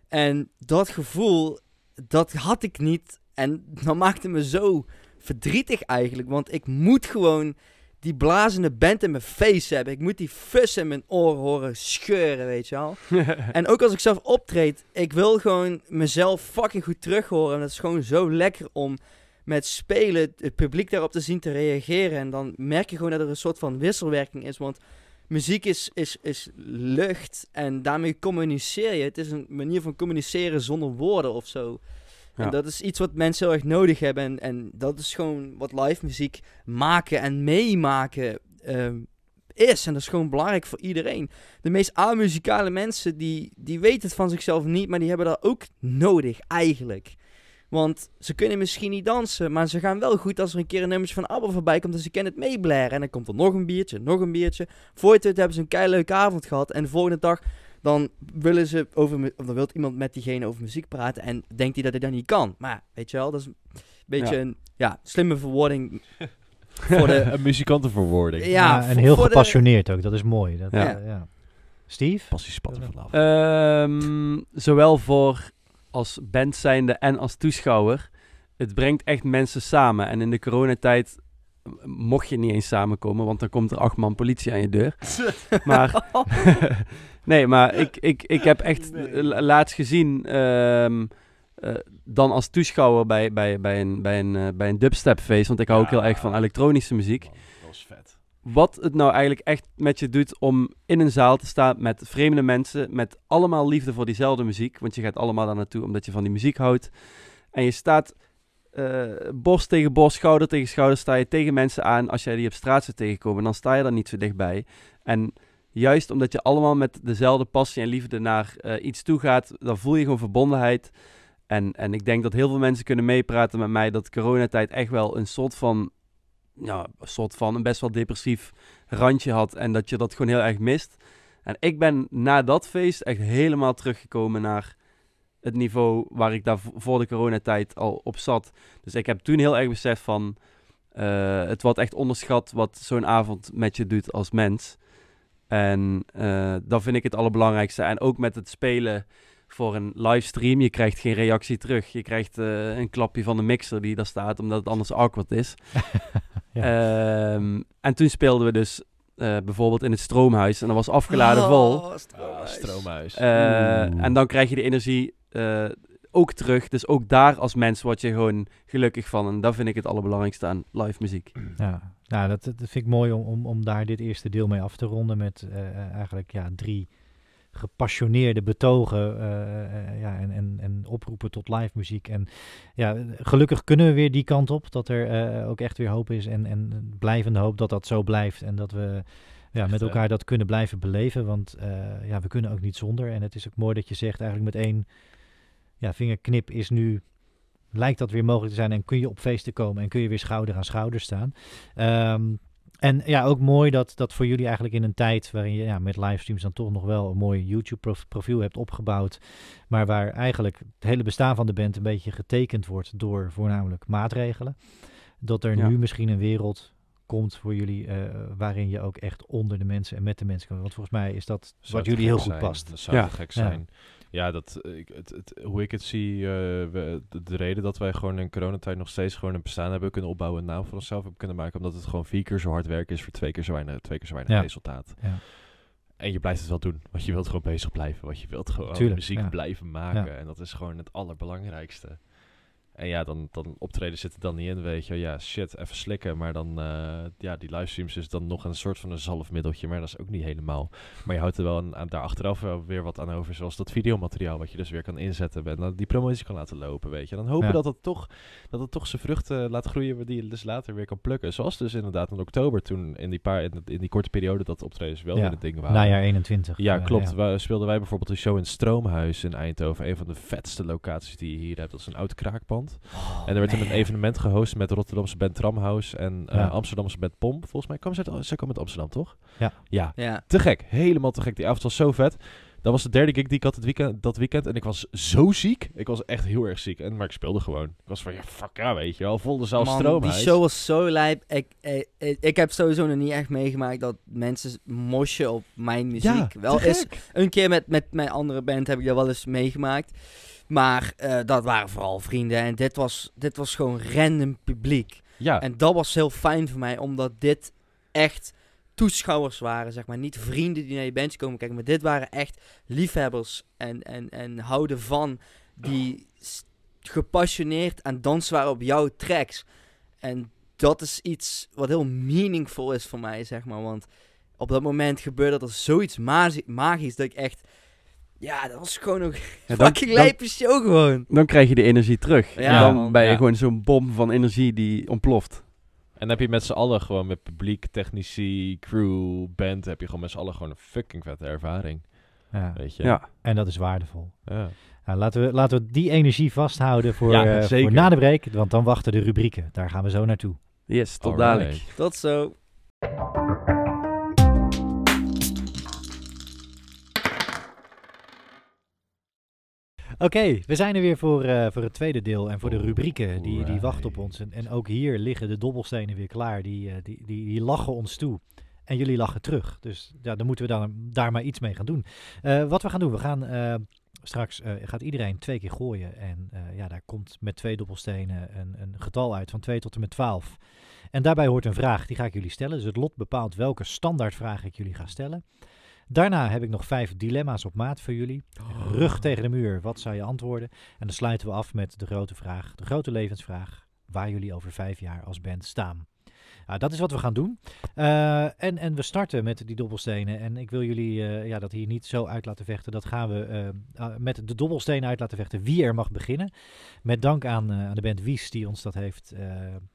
En dat gevoel, dat had ik niet. En dat maakte me zo verdrietig eigenlijk. Want ik moet gewoon die blazende band in mijn face hebben. Ik moet die fus in mijn oren horen scheuren, weet je wel. (laughs) en ook als ik zelf optreed, ik wil gewoon mezelf fucking goed terug horen. En dat is gewoon zo lekker om met spelen het publiek daarop te zien te reageren. En dan merk je gewoon dat er een soort van wisselwerking is. Want muziek is, is, is lucht en daarmee communiceer je. Het is een manier van communiceren zonder woorden of zo. En dat is iets wat mensen heel erg nodig hebben. En, en dat is gewoon wat live muziek maken en meemaken uh, is. En dat is gewoon belangrijk voor iedereen. De meest amuzikale mensen, die, die weten het van zichzelf niet, maar die hebben dat ook nodig eigenlijk. Want ze kunnen misschien niet dansen, maar ze gaan wel goed als er een keer een nummertje van ABBA voorbij komt en ze kennen het meeblaren. En dan komt er nog een biertje, nog een biertje. Voor het hebben ze een leuke avond gehad. En de volgende dag dan willen ze over, of dan wil iemand met diegene over muziek praten en denkt hij dat hij dat niet kan. Maar weet je wel, dat is een beetje een ja, slimme verwoording. (laughs) voor de, een muzikantenverwoording. Ja, ja en heel gepassioneerd ook, dat is mooi. Dat, ja. Uh, ja. Steve? Passie spatten vanaf. Um, zowel voor als band zijnde en als toeschouwer. Het brengt echt mensen samen. En in de coronatijd mocht je niet eens samenkomen, want dan komt er acht man politie aan je deur. (laughs) maar (laughs) nee, maar (laughs) ik, ik, ik heb echt laatst gezien, um, uh, dan als toeschouwer bij, bij, bij een, bij een, uh, bij een dubstepfeest, want ik hou ook heel erg van elektronische muziek. Man, dat is vet. Wat het nou eigenlijk echt met je doet om in een zaal te staan met vreemde mensen, met allemaal liefde voor diezelfde muziek, want je gaat allemaal daar naartoe omdat je van die muziek houdt. En je staat uh, borst tegen borst, schouder tegen schouder, sta je tegen mensen aan. Als jij die op straat zou tegenkomen, dan sta je daar niet zo dichtbij. En juist omdat je allemaal met dezelfde passie en liefde naar uh, iets toe gaat, dan voel je gewoon verbondenheid. En, en ik denk dat heel veel mensen kunnen meepraten met mij dat coronatijd echt wel een soort van, ja, een soort van een best wel depressief randje had. En dat je dat gewoon heel erg mist. En ik ben na dat feest echt helemaal teruggekomen naar het niveau waar ik daar voor de coronatijd al op zat. Dus ik heb toen heel erg beseft van... Uh, het wordt echt onderschat wat zo'n avond met je doet als mens. En uh, dat vind ik het allerbelangrijkste. En ook met het spelen voor een livestream. Je krijgt geen reactie terug. Je krijgt uh, een klapje van de mixer die daar staat, omdat het anders awkward is. (laughs) ja. um, en toen speelden we dus uh, bijvoorbeeld in het stroomhuis. En dat was afgeladen oh, vol. Stroomhuis. Ah, stroomhuis. Uh, en dan krijg je de energie uh, ook terug. Dus ook daar als mens word je gewoon gelukkig van. En dat vind ik het allerbelangrijkste aan live muziek. Ja, nou, dat, dat vind ik mooi om, om, om daar dit eerste deel mee af te ronden. Met eigenlijk ja, drie gepassioneerde betogen uh, ja, en, en, en oproepen tot live muziek. En ja, gelukkig kunnen we weer die kant op, dat er ook echt weer hoop is en, en blijvende hoop dat dat zo blijft. En dat we ja, met elkaar dat kunnen blijven beleven. Want eh, ja, we kunnen ook niet zonder. En het is ook mooi dat je zegt eigenlijk met één ja, vingerknip is nu... Lijkt dat weer mogelijk te zijn en kun je op feesten komen en kun je weer schouder aan schouder staan. Ehm, en ja, ook mooi dat, dat voor jullie eigenlijk in een tijd waarin je ja, met livestreams dan toch nog wel een mooi YouTube-profiel hebt opgebouwd. Maar waar eigenlijk het hele bestaan van de band een beetje getekend wordt door voornamelijk maatregelen. Dat er Ja. nu misschien een wereld komt voor jullie eh, waarin je ook echt onder de mensen en met de mensen kan. Want volgens mij is dat Zou wat jullie heel goed zijn. past. Dat zou Ja. gek zijn. Ja, dat, eh, ik, het, het, hoe ik het zie, eh, we, de, de reden dat wij gewoon in coronatijd nog steeds gewoon een bestaan hebben kunnen opbouwen, een naam voor onszelf hebben kunnen maken, omdat het gewoon vier keer zo hard werken is voor twee keer zo weinig, twee keer zo weinig Ja. resultaat. Ja. En je blijft het wel doen, want je wilt gewoon bezig blijven, want je wilt gewoon Tuurlijk, muziek ja. blijven maken. Ja. En dat is gewoon het allerbelangrijkste. En ja, dan, dan optreden zit er dan niet in, weet je. Ja, shit, even slikken. Maar dan, eh, ja, die livestreams is dan nog een soort van een zalfmiddeltje. Maar dat is ook niet helemaal. Maar je houdt er wel aan, aan- daar achteraf wel weer wat aan over. Zoals dat videomateriaal wat je dus weer kan inzetten. En dan die promotie kan laten lopen, weet je. En dan hopen Ja. dat, het toch, dat het toch zijn vruchten laat groeien die je dus later weer kan plukken. Zoals dus inderdaad in oktober toen in die, paar, in, in die korte periode dat optredens wel Ja. weer een ding waren. Najaar 21. Ja, eh, klopt. ja. Wij, speelden wij bijvoorbeeld een show in Stroomhuis in Eindhoven. Een van de vetste locaties die je hier hebt. Dat is een oud kraakpand. Oh, en er werd een evenement gehost met Rotterdamse band Tramhouse en eh. Amsterdamse band Pom. Volgens mij kwamen ze uit, zij komen uit Amsterdam, toch? Ja. Ja, Ja. te gek. Helemaal te gek. Die avond was zo vet. Dat was de derde gig die ik had het weekend, dat weekend. En ik was zo ziek. Ik was echt heel erg ziek. En, maar ik speelde gewoon. Ik was van, ja, fuck ja, weet je wel. Volle zaal Man, Stroomhuis. die show was zo lijp. Ik, ik, ik, ik heb sowieso nog niet echt meegemaakt dat mensen mosje op mijn muziek. ja, wel gek. een keer met, met mijn andere band heb ik dat wel eens meegemaakt. Maar eh, dat waren vooral vrienden. En dit was, dit was gewoon random publiek. Ja, En dat was heel fijn voor mij, omdat dit echt toeschouwers waren, zeg maar. Niet vrienden die naar je bandje komen kijken, maar dit waren echt liefhebbers en, en, en houden van die gepassioneerd aan dansen waren op jouw tracks. En dat is iets wat heel meaningful is voor mij, zeg maar. Want op dat moment gebeurde er zoiets magisch dat ik echt... Ja, dat was gewoon een (laughs) Ja, dan, fucking lijpe show gewoon. dan krijg je de energie terug. Ja, en dan man. ben je Ja. gewoon zo'n bom van energie die ontploft. En dan heb je met z'n allen gewoon met publiek, technici, crew, band, heb je gewoon met z'n allen gewoon een fucking vette ervaring. Ja. Weet je? Ja. En dat is waardevol. Ja. Nou, laten, we, laten we die energie vasthouden voor, Ja, eh, zeker. voor na de break. Want dan wachten de rubrieken. Daar gaan we zo naartoe. Yes, tot Alright. dadelijk. Tot zo. Oké, we zijn er weer voor, eh, voor het tweede deel en voor de rubrieken. Die, die wachten op ons. En, en ook hier liggen de dobbelstenen weer klaar. Die, eh, die, die, die lachen ons toe. En jullie lachen terug. Dus ja, dan moeten we dan, daar maar iets mee gaan doen. Eh, wat we gaan doen, we gaan straks gaat iedereen twee keer gooien. En ja, daar komt met twee dobbelstenen een, een getal uit van 2 tot en met 12. En daarbij hoort een vraag, die ga ik jullie stellen. Dus het lot bepaalt welke standaardvraag ik jullie ga stellen. Daarna heb ik nog vijf dilemma's op maat voor jullie. Rug tegen de muur, wat zou je antwoorden? En dan sluiten we af met de grote vraag, de grote levensvraag, waar jullie over vijf jaar als band staan. Nou, dat is wat we gaan doen. Eh, en, en we starten met die dobbelstenen. En ik wil jullie eh, ja, dat hier niet zo uit laten vechten. Dat gaan we eh, eh, met de dobbelstenen uit laten vechten. Wie er mag beginnen. Met dank aan, aan de band Wies die ons dat heeft,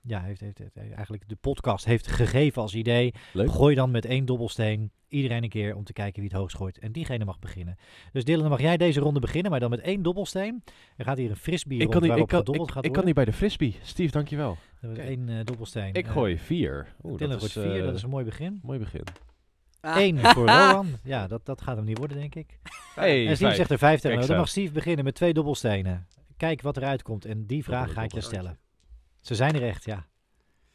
ja, heeft, heeft, heeft- eigenlijk de podcast heeft gegeven als idee. Leuk. Gooi dan met één dobbelsteen iedereen een keer om te kijken wie het hoogst gooit. En diegene mag beginnen. Dus Dylan, dan mag jij deze ronde beginnen, maar dan met één dobbelsteen. Er gaat hier een frisbee Ik rond kan, niet, ik, kan, ik, ik kan niet bij de frisbee. Steve, dankjewel. Één eh, dobbelsteen. Ik Eh, gooi vier. Oeh, dat is, vier, eh, dat is een mooi begin. mooi begin. Ah. Eén voor (laughs) Rowan. Ja, dat, dat gaat hem niet worden, denk ik. Hey, en Steve vijf. zegt er vijf tegen. Dan mag Steve beginnen met twee dobbelstenen. Kijk wat eruit komt. En die vraag ga ik je stellen. Ze zijn er echt, ja.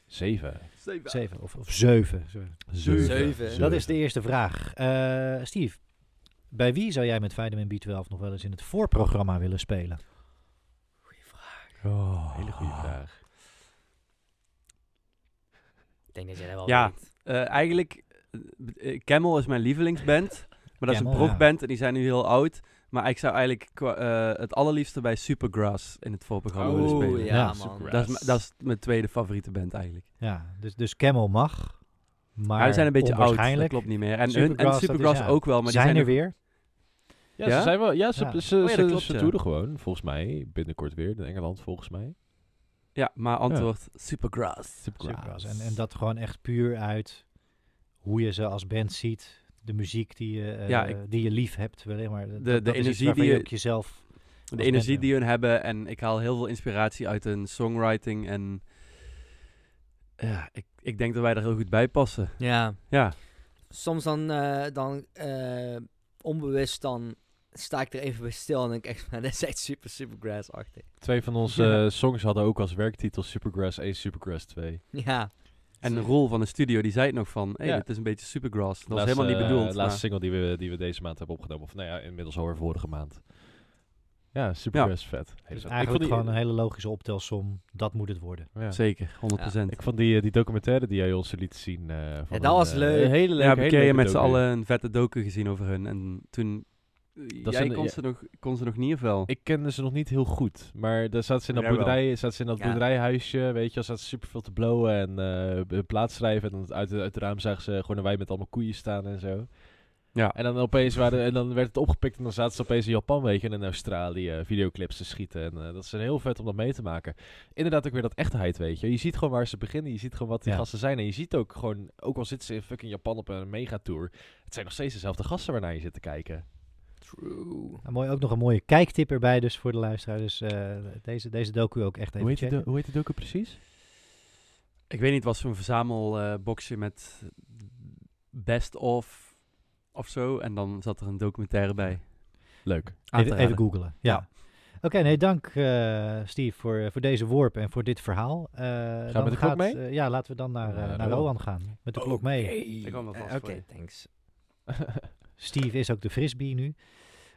Zeven. Zeven of, of zeven. Zo. Zeven. Dat is de eerste vraag. Eh, Steve, bij wie zou jij met Vitamin B12 nog wel eens in het voorprogramma willen spelen? Oh, hele goede vraag. Ik denk dat jij dat wel Ja. weet. Eh, eigenlijk, Camel is mijn lievelingsband. Maar dat is een progband en die zijn nu heel oud. Maar ik zou eigenlijk eh, het allerliefste bij Supergrass in het voorprogramma willen Oeh, spelen. ja, Ja, man. Supergrass. Dat is, dat is mijn tweede favoriete band eigenlijk. Ja, dus, dus Camel mag. Maar die zijn een beetje oud, dat klopt niet meer. En, hun, Supergrass, en is, Supergrass ja, ook wel, maar zijn die er zijn weer. Ja, Ja? ze zijn wel. Ja, ze, Ja. ze, Oh ze, klopt, ze ja. toeren gewoon, volgens mij. Binnenkort weer in Engeland, volgens mij. Ja, maar antwoord Supergrass. Supergrass. En, en dat gewoon echt puur uit hoe je ze als band ziet. De muziek die je, eh, Ja, ik- die je lief hebt. Wel, maar de iets energie die je je- ook jezelf... De energie die hun hebben en ik haal heel veel inspiratie uit hun songwriting en ja, ik, ik denk dat wij er heel goed bij passen. Ja, Ja, soms dan, eh, dan eh, onbewust dan sta ik er even bij stil en denk ik echt, (laughs) dat is echt super, super grass-achtig. Twee van onze Ja. songs hadden ook als werktitel Supergrass 1, Supergrass 2. Ja, en de rol van de studio die zei het nog van, hey, Ja. dit is een beetje supergrass. Dat was Laatste, helemaal niet eh, bedoeld. laatste maar- single die we, die we deze maand hebben opgenomen. Of nou ja, inmiddels alweer vorige maand. Ja, Supergrass vet. Dus eigenlijk ik vond die, gewoon een hele logische optelsom. Dat moet het worden. ja. Zeker, 100%. Ik vond die, eh, die documentaire die jij ons liet zien. eh, van dat een, was leuk. Een hele leuke, ja, we hebben een hele keer leuke met z'n allen een vette docu gezien over hun en toen, Dat jij kon, ja. ze nog, kon ze nog niet of wel? Ik kende ze nog niet heel goed. Maar daar zaten ze in dat, boerderij, zaten ze in dat Ja. boerderijhuisje. Weet je, al zaten ze super veel te blowen en eh hun plaats schrijven. En dan uit, uit het raam zagen ze gewoon een wij met allemaal koeien staan en zo. Ja. En dan opeens waren, en dan werd het opgepikt en dan zaten ze opeens in Japan, weet je, en in Australië eh, videoclips te schieten. En eh, dat is een heel vet om dat mee te maken. Inderdaad ook weer dat echtheid, weet je. Je ziet gewoon waar ze beginnen, je ziet gewoon wat die Ja. gasten zijn. En je ziet ook gewoon, ook al zitten ze in fucking Japan op een megatour, het zijn nog steeds dezelfde gasten waarnaar je zit te kijken. True. Nou, mooi, ook nog een mooie kijktip erbij dus voor de luisteraar. Dus eh, deze, deze docu ook echt even Hoe heet, do- hoe heet die docu precies? Ik weet niet, het was zo'n verzamelboxje met best of of zo. En dan zat er een documentaire bij. Leuk. Even, even raden. googlen. Ja. Oké, nee, dank eh, Steve voor, eh, voor deze worp en voor dit verhaal. Eh, we dan met de klok gaat, mee? ja, laten we dan naar, Naar naar Rowan. Gaan. Met de klok mee. Ik kwam wel vast Oké, thanks. (laughs) Steve is ook de frisbee nu.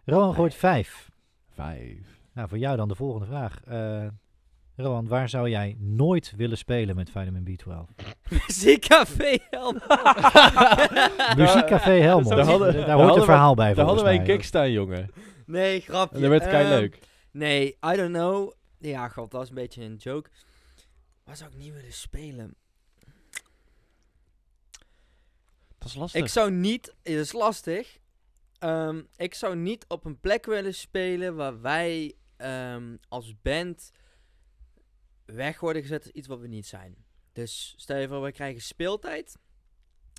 Rowan gooit vijf. Vijf. Nou, voor jou dan de volgende vraag. Eh Rowan, waar zou jij nooit willen spelen met Vitamin B12? Muziekcafé Helm. Muziekcafé Helmond. (laughs) Daar Daar, hadden- hoort daar een hadden verhaal bij Daar volgens hadden wij een mij. gig staan, jongen. Nee, grapje. En dat werd kei Ehm, leuk. Nee, I don't know. Ja, god, dat was een beetje een joke. Waar zou ik niet willen spelen? Dat is lastig. Ik zou niet, het is lastig. Ehm, ik zou niet op een plek willen spelen waar wij ehm, als band weg worden gezet als iets wat we niet zijn. Dus stel je voor, we krijgen speeltijd.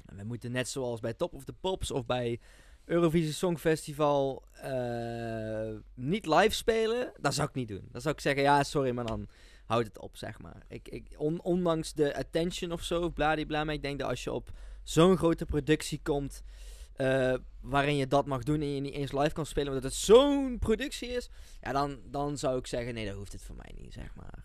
En we moeten net zoals bij Top of the Pops of bij Eurovisie Songfestival eh, niet live spelen. Dat zou ik niet doen. Dan zou ik zeggen, ja, sorry, maar dan houd het op, zeg maar. Ik, ik, on- ondanks de attention of zo, bladibla, maar ik denk dat als je op zo'n grote productie komt, eh, waarin je dat mag doen en je niet eens live kan spelen, omdat het zo'n productie is, ja, dan, dan zou ik zeggen, nee, dat hoeft het voor mij niet, zeg maar.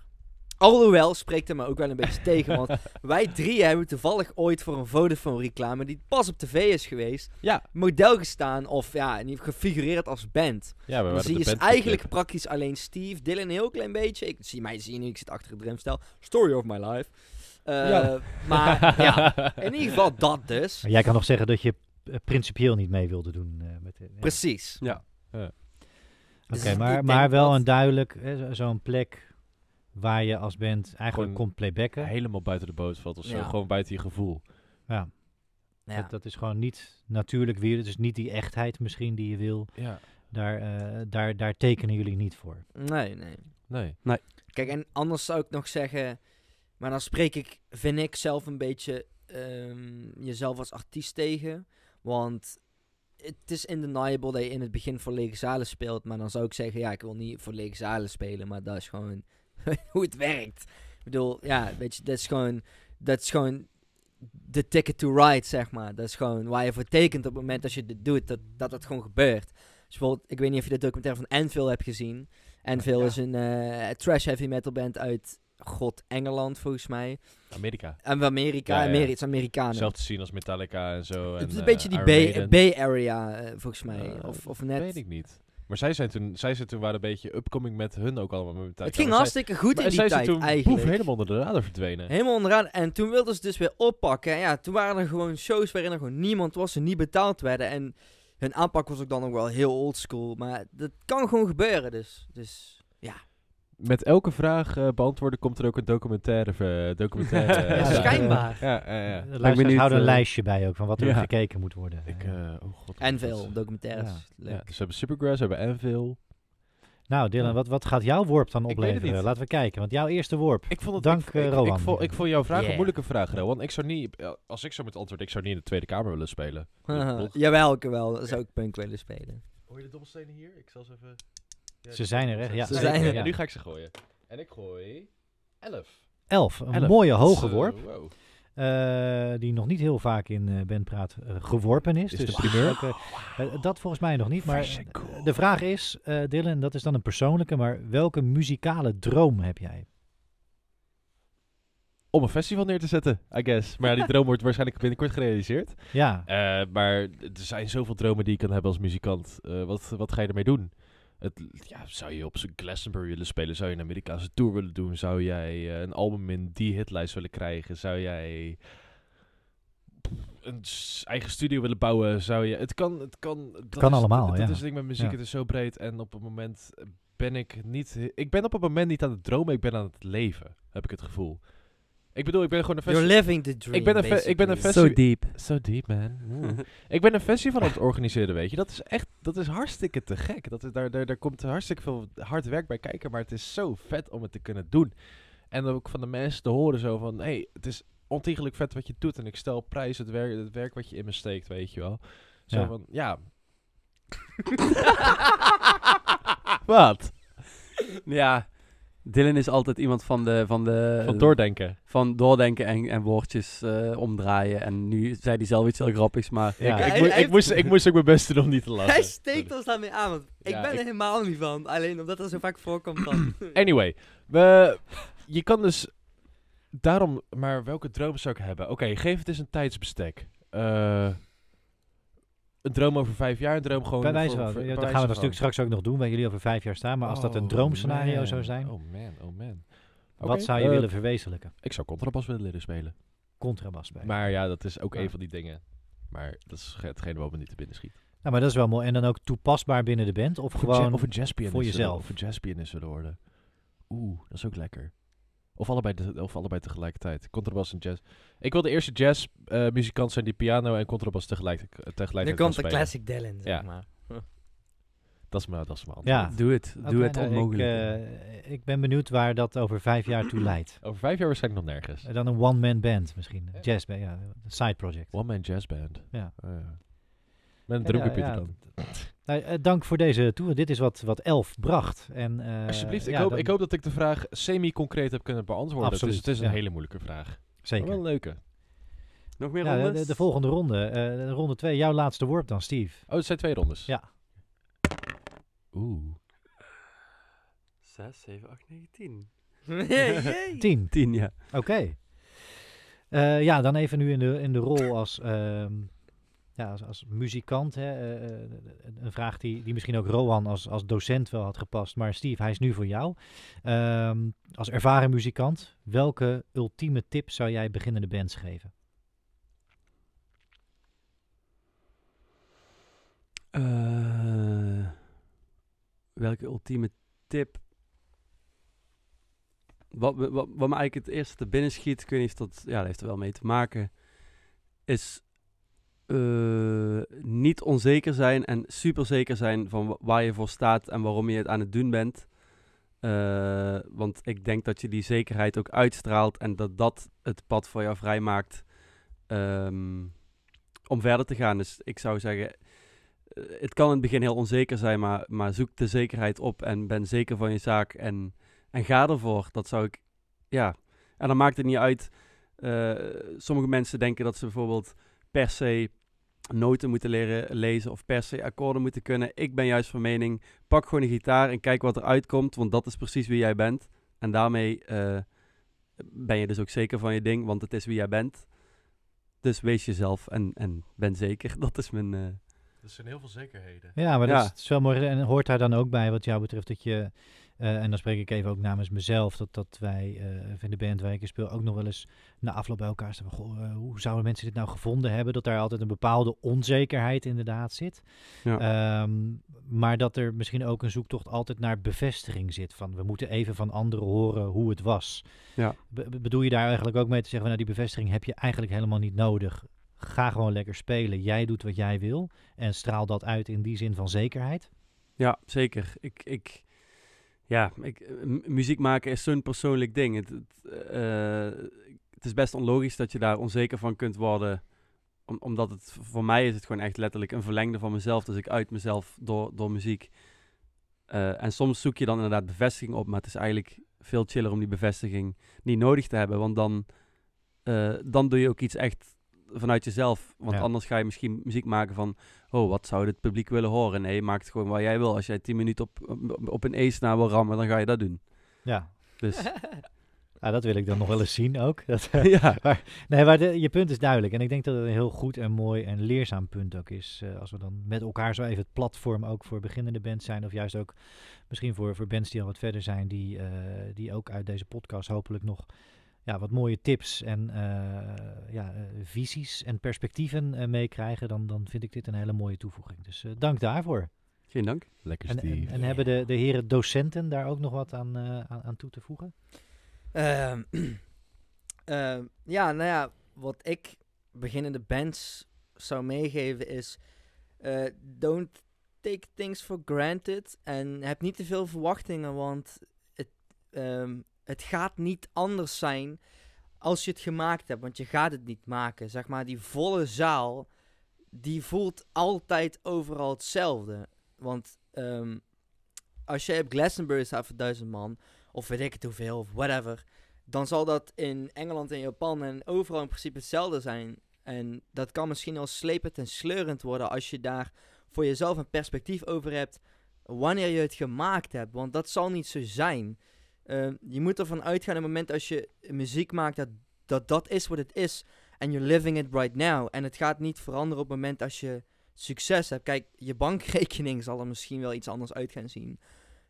Alhoewel, spreekt er me ook wel een beetje (laughs) tegen, want wij drie hebben toevallig ooit voor een Vodafone reclame, die pas op tv is geweest, Ja. model gestaan, of ja, in ieder geval gefigureerd als band. Ja, we Dan zie je band eigenlijk praktisch alleen Steve, Dylan een heel klein beetje. Ik zie mij zie je nu, ik zit achter het drumstel. Story of my life. Eh, Ja. Maar ja, (laughs) in ieder geval dat dus. Jij kan nog zeggen dat je principieel niet mee wilde doen. eh, met, de-. Precies. Ja. Oké, Dus ik maar, maar wel dat- een duidelijk, eh, zo- zo'n plek waar je als band eigenlijk komt playbacken. Helemaal buiten de boot valt of zo. Ja. Gewoon buiten je gevoel. Ja, Ja. Dat, dat is gewoon niet natuurlijk weer. Het is niet die echtheid misschien die je wil. Ja. Daar, eh, daar, daar tekenen jullie niet voor. Nee, nee. Nee. Kijk, en anders zou ik nog zeggen... Maar dan spreek ik, vind ik zelf een beetje ehm, jezelf als artiest tegen. Want het is undeniable dat je in het begin voor lege zalen speelt. Maar dan zou ik zeggen, ja, ik wil niet voor lege zalen spelen. Maar dat is gewoon (laughs) hoe het werkt. Ik bedoel, ja, weet je, dat is gewoon... Dat is gewoon de ticket to ride, zeg maar. Dat is gewoon waar je voor tekent op het moment dat je dit doet. Dat, dat het gewoon gebeurt. Dus bijvoorbeeld, ik weet niet of je de documentaire van Anvil hebt gezien. Anvil Ja. is een eh, trash heavy metal band uit, god, Engeland volgens mij. Amerika. En Amerika, Ja, ja. Ameri- het is Amerikanen. Zelf te zien als Metallica en zo. het en, is een eh, beetje die Iron Bay- Maiden. Bay-area, eh, volgens mij. Eh, of, of net. Weet ik niet. Maar zij zijn toen, zij zijn toen waren een beetje upcoming met hun ook allemaal. Met Metallica. het ging Maar zij- hartstikke goed in die zij zijn tijd, toen eigenlijk. helemaal onder de radar verdwenen. Helemaal onderaan. En toen wilden ze dus weer oppakken. En ja, toen waren er gewoon shows waarin er gewoon niemand was. Ze niet betaald werden. En hun aanpak was ook dan nog wel heel oldschool. Maar dat kan gewoon gebeuren. Dus, dus. Met elke vraag eh, beantwoorden komt er ook een documentaire. eh, documentaire (laughs) eh, Ja, staan. schijnbaar. Ja, ja, ja. De luisteraars benieuwd, houden een eh, lijstje bij ook van wat er ja. gekeken moet worden. Ik, Eh, eh, oh god. En veel documentaires. Ja. Leuk. Ja, dus we hebben Supergrass, we hebben Anvil. Nou, Dylan, wat, wat gaat jouw worp dan opleveren? Laten we kijken. Want jouw eerste worp. Ik vond het, Dank, ik, eh, ik, Rowan. Ik, vond, ik vond jouw vraag een moeilijke vraag, Rowan. Ik zou niet, eh, als ik zo moet antwoorden, ik zou niet in de Tweede Kamer willen spelen. (laughs) Jawel, ik wel. Dat zou ik punk willen spelen. Hoor je de dobbelstenen hier? Ik zal ze even... Ze zijn er, hè? Ja, Ze zijn er. En nu ga ik ze gooien. En ik gooi 11. Elf. Een Elf. mooie hoge Zo, worp. wow. eh, die nog niet heel vaak in eh Bandpraat eh, geworpen is. Is dus de primeur? ook, eh, eh, dat volgens mij nog niet. Maar Fresh and cool. de vraag is, eh, Dylan, dat is dan een persoonlijke, maar welke muzikale droom heb jij? Om een festival neer te zetten, I guess. Maar ja, die (laughs) droom wordt waarschijnlijk binnenkort gerealiseerd. Ja, Eh, maar er zijn zoveel dromen die je kan hebben als muzikant. Eh, wat, wat ga je ermee doen? Het, ja, zou je op zo'n Glastonbury willen spelen? Zou je een Amerikaanse tour willen doen? Zou jij eh, een album in die hitlijst willen krijgen? Zou jij een eigen studio willen bouwen? Zou je... Het kan... Het kan, dat kan is, allemaal, Dat, ja. is het ding met muziek. Ja. Het is zo breed. En op het moment ben ik niet... Ik ben op het moment niet aan het dromen. Ik ben aan het leven. Heb ik het gevoel. Ik bedoel, ik ben gewoon een You're festival... living the dream, Ik ben een fe- ik ben een basically. festi- So deep. So deep, man. (laughs) Ik ben een festival aan het organiseren, weet je. Dat is echt, dat is hartstikke te gek. Dat is, daar, daar, daar komt hartstikke veel hard werk bij kijken, maar het is zo vet om het te kunnen doen. En ook van de mensen te horen zo van, hé, hey, het is ontiegelijk vet wat je doet en ik stel prijs het werk, het werk wat je in me steekt, weet je wel. Zo Ja. van, ja. (laughs) wat? Ja, Dylan is altijd iemand van de... Van, de, Van doordenken. van doordenken en, en woordjes eh, omdraaien. En nu zei hij zelf iets heel grappigs, maar... Ja. Ik, ik, Hij- moe- hij ik, heeft- moest, ik moest ook mijn best doen om niet te lachen. Hij steekt ons daarmee aan, want ik Ja, ben er ik- helemaal niet van. Alleen omdat dat zo vaak voorkomt dan. (clears throat) (clears throat) Anyway, we, je kan dus daarom, maar welke droom zou ik hebben? Oké, geef het eens een tijdsbestek. Eh, een droom over vijf jaar, een droom gewoon. bij wijze voor- van. voor- ja, bij dat gaan we natuurlijk straks ook nog doen, waar jullie over vijf jaar staan. Maar als dat een Oh, droomscenario man. zou zijn, Oh man, oh man. wat zou je eh, willen verwezenlijken? Ik zou contrabas willen leren spelen. Contrabas spelen. Maar ja, dat is ook Ja. een van die dingen. Maar dat is hetgene wat me niet te binnen schiet. Nou, maar dat is wel mooi. En dan ook toepasbaar binnen de band? Of Of gewoon... of een jazzpianist voor jezelf. Of een jazzpianist willen worden. Oeh, dat is ook lekker. Of allebei, de, of allebei tegelijkertijd. Contrabas en jazz. Ik wil de eerste jazzmuzikant muzikant zijn die piano en contrabas tegelijk, Nu tegelijkertijd komt kan de spelen. classic Dylan, zeg Ja. maar. (laughs) Dat is mijn, dat is Ja. Doe het. Doe het nou, onmogelijk. Ik, eh, ik ben benieuwd waar dat over vijf jaar toe (clears throat) leidt. Over vijf jaar waarschijnlijk nog nergens. En dan een one-man band misschien. Ja. Jazz, band, ja. Een side project. One man jazz band. Ja. Oh, ja. Met een Ja, drumcomputer ja, dan. Nou, eh, dank voor deze tour. Dit is wat, wat Elf bracht. En, eh, Alsjeblieft, ik, ja, hoop, dan- ik hoop dat ik de vraag semi-concreet heb kunnen beantwoorden. Absoluut, het is, het is een ja. hele moeilijke vraag. Maar Zeker. wel een leuke. Nog meer Ja, de, rondes? de, de volgende ronde. eh, ronde 2. Jouw laatste worp dan, Steve. Oh, het zijn twee rondes. Ja. Oeh. 6, 7, 8, 9, 10. Yay. 10. 10, ja. Oké. Eh, ja, dan even nu in de, in de rol als, ehm, ja, als, als muzikant. Hè. eh, eh, een vraag die, die misschien ook Rohan als, als docent wel had gepast. Maar Steve, hij is nu voor jou. Ehm, als ervaren muzikant, welke ultieme tip zou jij beginnende bands geven? Eh, welke ultieme tip? Wat, wat, wat me eigenlijk het eerste te binnen schiet, ik weet niet of dat, ja, heeft er wel mee te maken, is eh, niet onzeker zijn en super zeker zijn van wa- waar je voor staat en waarom je het aan het doen bent. Eh, want ik denk dat je die zekerheid ook uitstraalt en dat dat het pad voor jou vrijmaakt ehm, om verder te gaan. Dus ik zou zeggen, eh, het kan in het begin heel onzeker zijn, maar, maar zoek de zekerheid op en ben zeker van je zaak en, en ga ervoor. Dat zou ik, ja. En dan maakt het niet uit. sommige mensen denken dat ze bijvoorbeeld per se noten moeten leren lezen of per se akkoorden moeten kunnen. Ik ben juist van mening, pak gewoon een gitaar en kijk wat er uitkomt, want dat is precies wie jij bent. En daarmee eh, ben je dus ook zeker van je ding, want het is wie jij bent. Dus wees jezelf en, en ben zeker. (laughs) Dat is mijn... eh, Er zijn heel veel zekerheden. Ja, maar Ja. dat is, het is wel mooi. En hoort daar dan ook bij, wat jou betreft, dat je... eh, en dan spreek ik even ook namens mezelf, dat, dat wij eh in de band waar ik in speel ook nog wel eens na afloop bij elkaar staan. Goh, eh, hoe zouden mensen dit nou gevonden hebben? Dat daar altijd een bepaalde onzekerheid inderdaad zit. ja. Ehm, maar dat er misschien ook een zoektocht altijd naar bevestiging zit. Van we moeten even van anderen horen hoe het was. Ja. Be- be- bedoel je daar eigenlijk ook mee te zeggen, van, nou die bevestiging heb je eigenlijk helemaal niet nodig. Ga gewoon lekker spelen. Jij doet wat jij wil. En straal dat uit in die zin van zekerheid. Ja, zeker. Ik, ik, Ja, ik, eh, mu- muziek maken is zo'n persoonlijk ding. Het, eh, het is best onlogisch dat je daar onzeker van kunt worden. Om, omdat het voor mij is het gewoon echt letterlijk een verlengde van mezelf. Dus ik uit mezelf door, door muziek. Eh, en soms zoek je dan inderdaad bevestiging op. Maar het is eigenlijk veel chiller om die bevestiging niet nodig te hebben. Want dan, dan doe je ook iets echt vanuit jezelf. Want Ja. anders ga je misschien muziek maken van... Oh, wat zou het publiek willen horen? Nee, maak het gewoon waar jij wil. Als jij 10 minuten op, op, een E-snaar wil rammen, dan ga je dat doen. Ja. Dus (laughs) ja, dat wil ik dan nog wel eens zien ook. Dat, (laughs) ja, Nee, maar de- je punt is duidelijk. En ik denk dat het een heel goed en mooi en leerzaam punt ook is. eh, als we dan met elkaar zo even het platform ook voor beginnende bands zijn. Of juist ook misschien voor, voor bands die al wat verder zijn. Die, eh, die ook uit deze podcast hopelijk nog ja, wat mooie tips en eh, ja, eh, visies en perspectieven eh, meekrijgen. Dan, dan vind ik dit een hele mooie toevoeging. Dus eh, dank daarvoor. geen dank. Lekker En, en, Steve. en hebben de, de heren docenten daar ook nog wat aan, eh, aan, aan toe te voegen? Ehm, (clears throat) ehm, ja, nou ja, wat ik beginnende bands zou meegeven is... eh, don't take things for granted. En heb niet te veel verwachtingen, want het, ehm, het gaat niet anders zijn als je het gemaakt hebt. Want je gaat het niet maken. Zeg maar, die volle zaal, die voelt altijd overal hetzelfde. Want ehm, als je op Glastonbury staat voor duizend man, of weet ik het hoeveel, of whatever, dan zal dat in Engeland en Japan en overal in principe hetzelfde zijn. En dat kan misschien al slepend en sleurend worden als je daar voor jezelf een perspectief over hebt wanneer je het gemaakt hebt. Want dat zal niet zo zijn. Ehm, je moet ervan uitgaan op het moment als je muziek maakt dat dat, dat is wat het is. En you're living it right now. En het gaat niet veranderen op het moment als je succes hebt. Kijk, je bankrekening (laughs) zal er misschien wel iets anders uit gaan zien.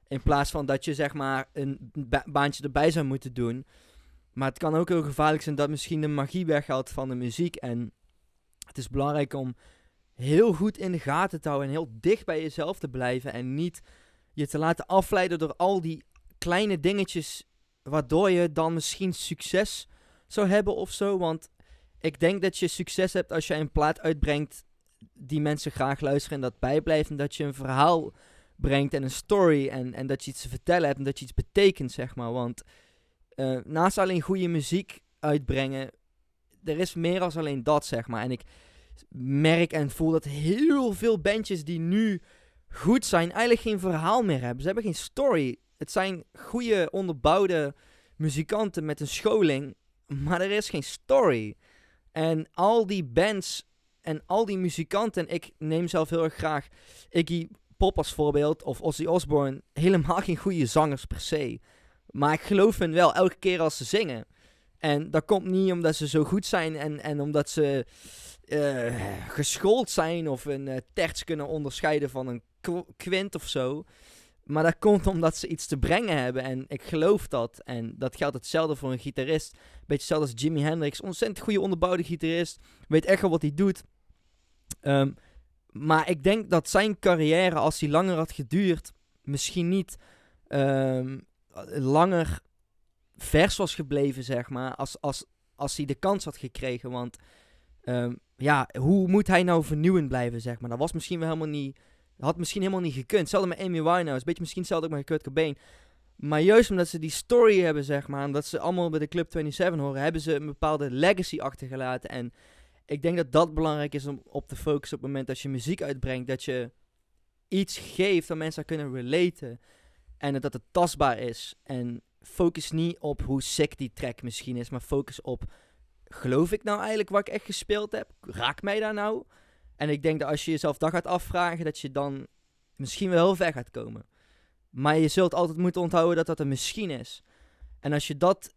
In plaats van dat je zeg maar een ba- baantje erbij zou moeten doen. Maar het kan ook heel gevaarlijk zijn dat misschien de magie weggaat van de muziek. En het is belangrijk om heel goed in de gaten te houden en heel dicht bij jezelf te blijven. En niet je te laten afleiden door al die kleine dingetjes. Waardoor je dan misschien succes zou hebben of zo. Want ik denk dat je succes hebt als je een plaat uitbrengt die mensen graag luisteren en dat bijblijft. En dat je een verhaal brengt en een story. En, en dat je iets te vertellen hebt en dat je iets betekent, zeg maar. Want eh, naast alleen goede muziek uitbrengen, er is meer als alleen dat, zeg maar. En ik merk en voel dat heel veel bandjes die nu goed zijn, eigenlijk geen verhaal meer hebben. Ze hebben geen story. Het zijn goede, onderbouwde muzikanten met een scholing, maar er is geen story. En al die bands en al die muzikanten, ik neem zelf heel erg graag Iggy Pop als voorbeeld, of Ozzy Osbourne, helemaal geen goede zangers per se. Maar ik geloof hen wel elke keer als ze zingen. En dat komt niet omdat ze zo goed zijn en, en omdat ze eh, geschoold zijn of een eh, terts kunnen onderscheiden van een kw- kwint of zo. Maar dat komt omdat ze iets te brengen hebben en ik geloof dat. En dat geldt hetzelfde voor een gitarist. Beetje hetzelfde als Jimi Hendrix. Ontzettend goede onderbouwde gitarist. Weet echt wel wat hij doet. Ehm, maar ik denk dat zijn carrière, als hij langer had geduurd, misschien niet ehm, langer vers was gebleven, zeg maar. Als, als, als hij de kans had gekregen. Want ehm, ja, hoe moet hij nou vernieuwend blijven, zeg maar? Dat was misschien wel helemaal niet... Had misschien helemaal niet gekund. Hetzelfde met Amy Winehouse. Beetje misschien hetzelfde ook met Kurt Cobain. Maar juist omdat ze die story hebben, zeg maar... En dat ze allemaal bij de Club 27 horen... Hebben ze een bepaalde legacy achtergelaten. En ik denk dat dat belangrijk is om op te focussen op het moment dat je muziek uitbrengt. Dat je iets geeft waar mensen aan kunnen relaten. En dat het tastbaar is. En focus niet op hoe sick die track misschien is. Maar focus op... Geloof ik nou eigenlijk wat ik echt gespeeld heb? Raakt mij daar nou? En ik denk dat als je jezelf dat gaat afvragen, dat je dan misschien wel heel ver gaat komen. Maar je zult altijd moeten onthouden dat dat een misschien is. En als je dat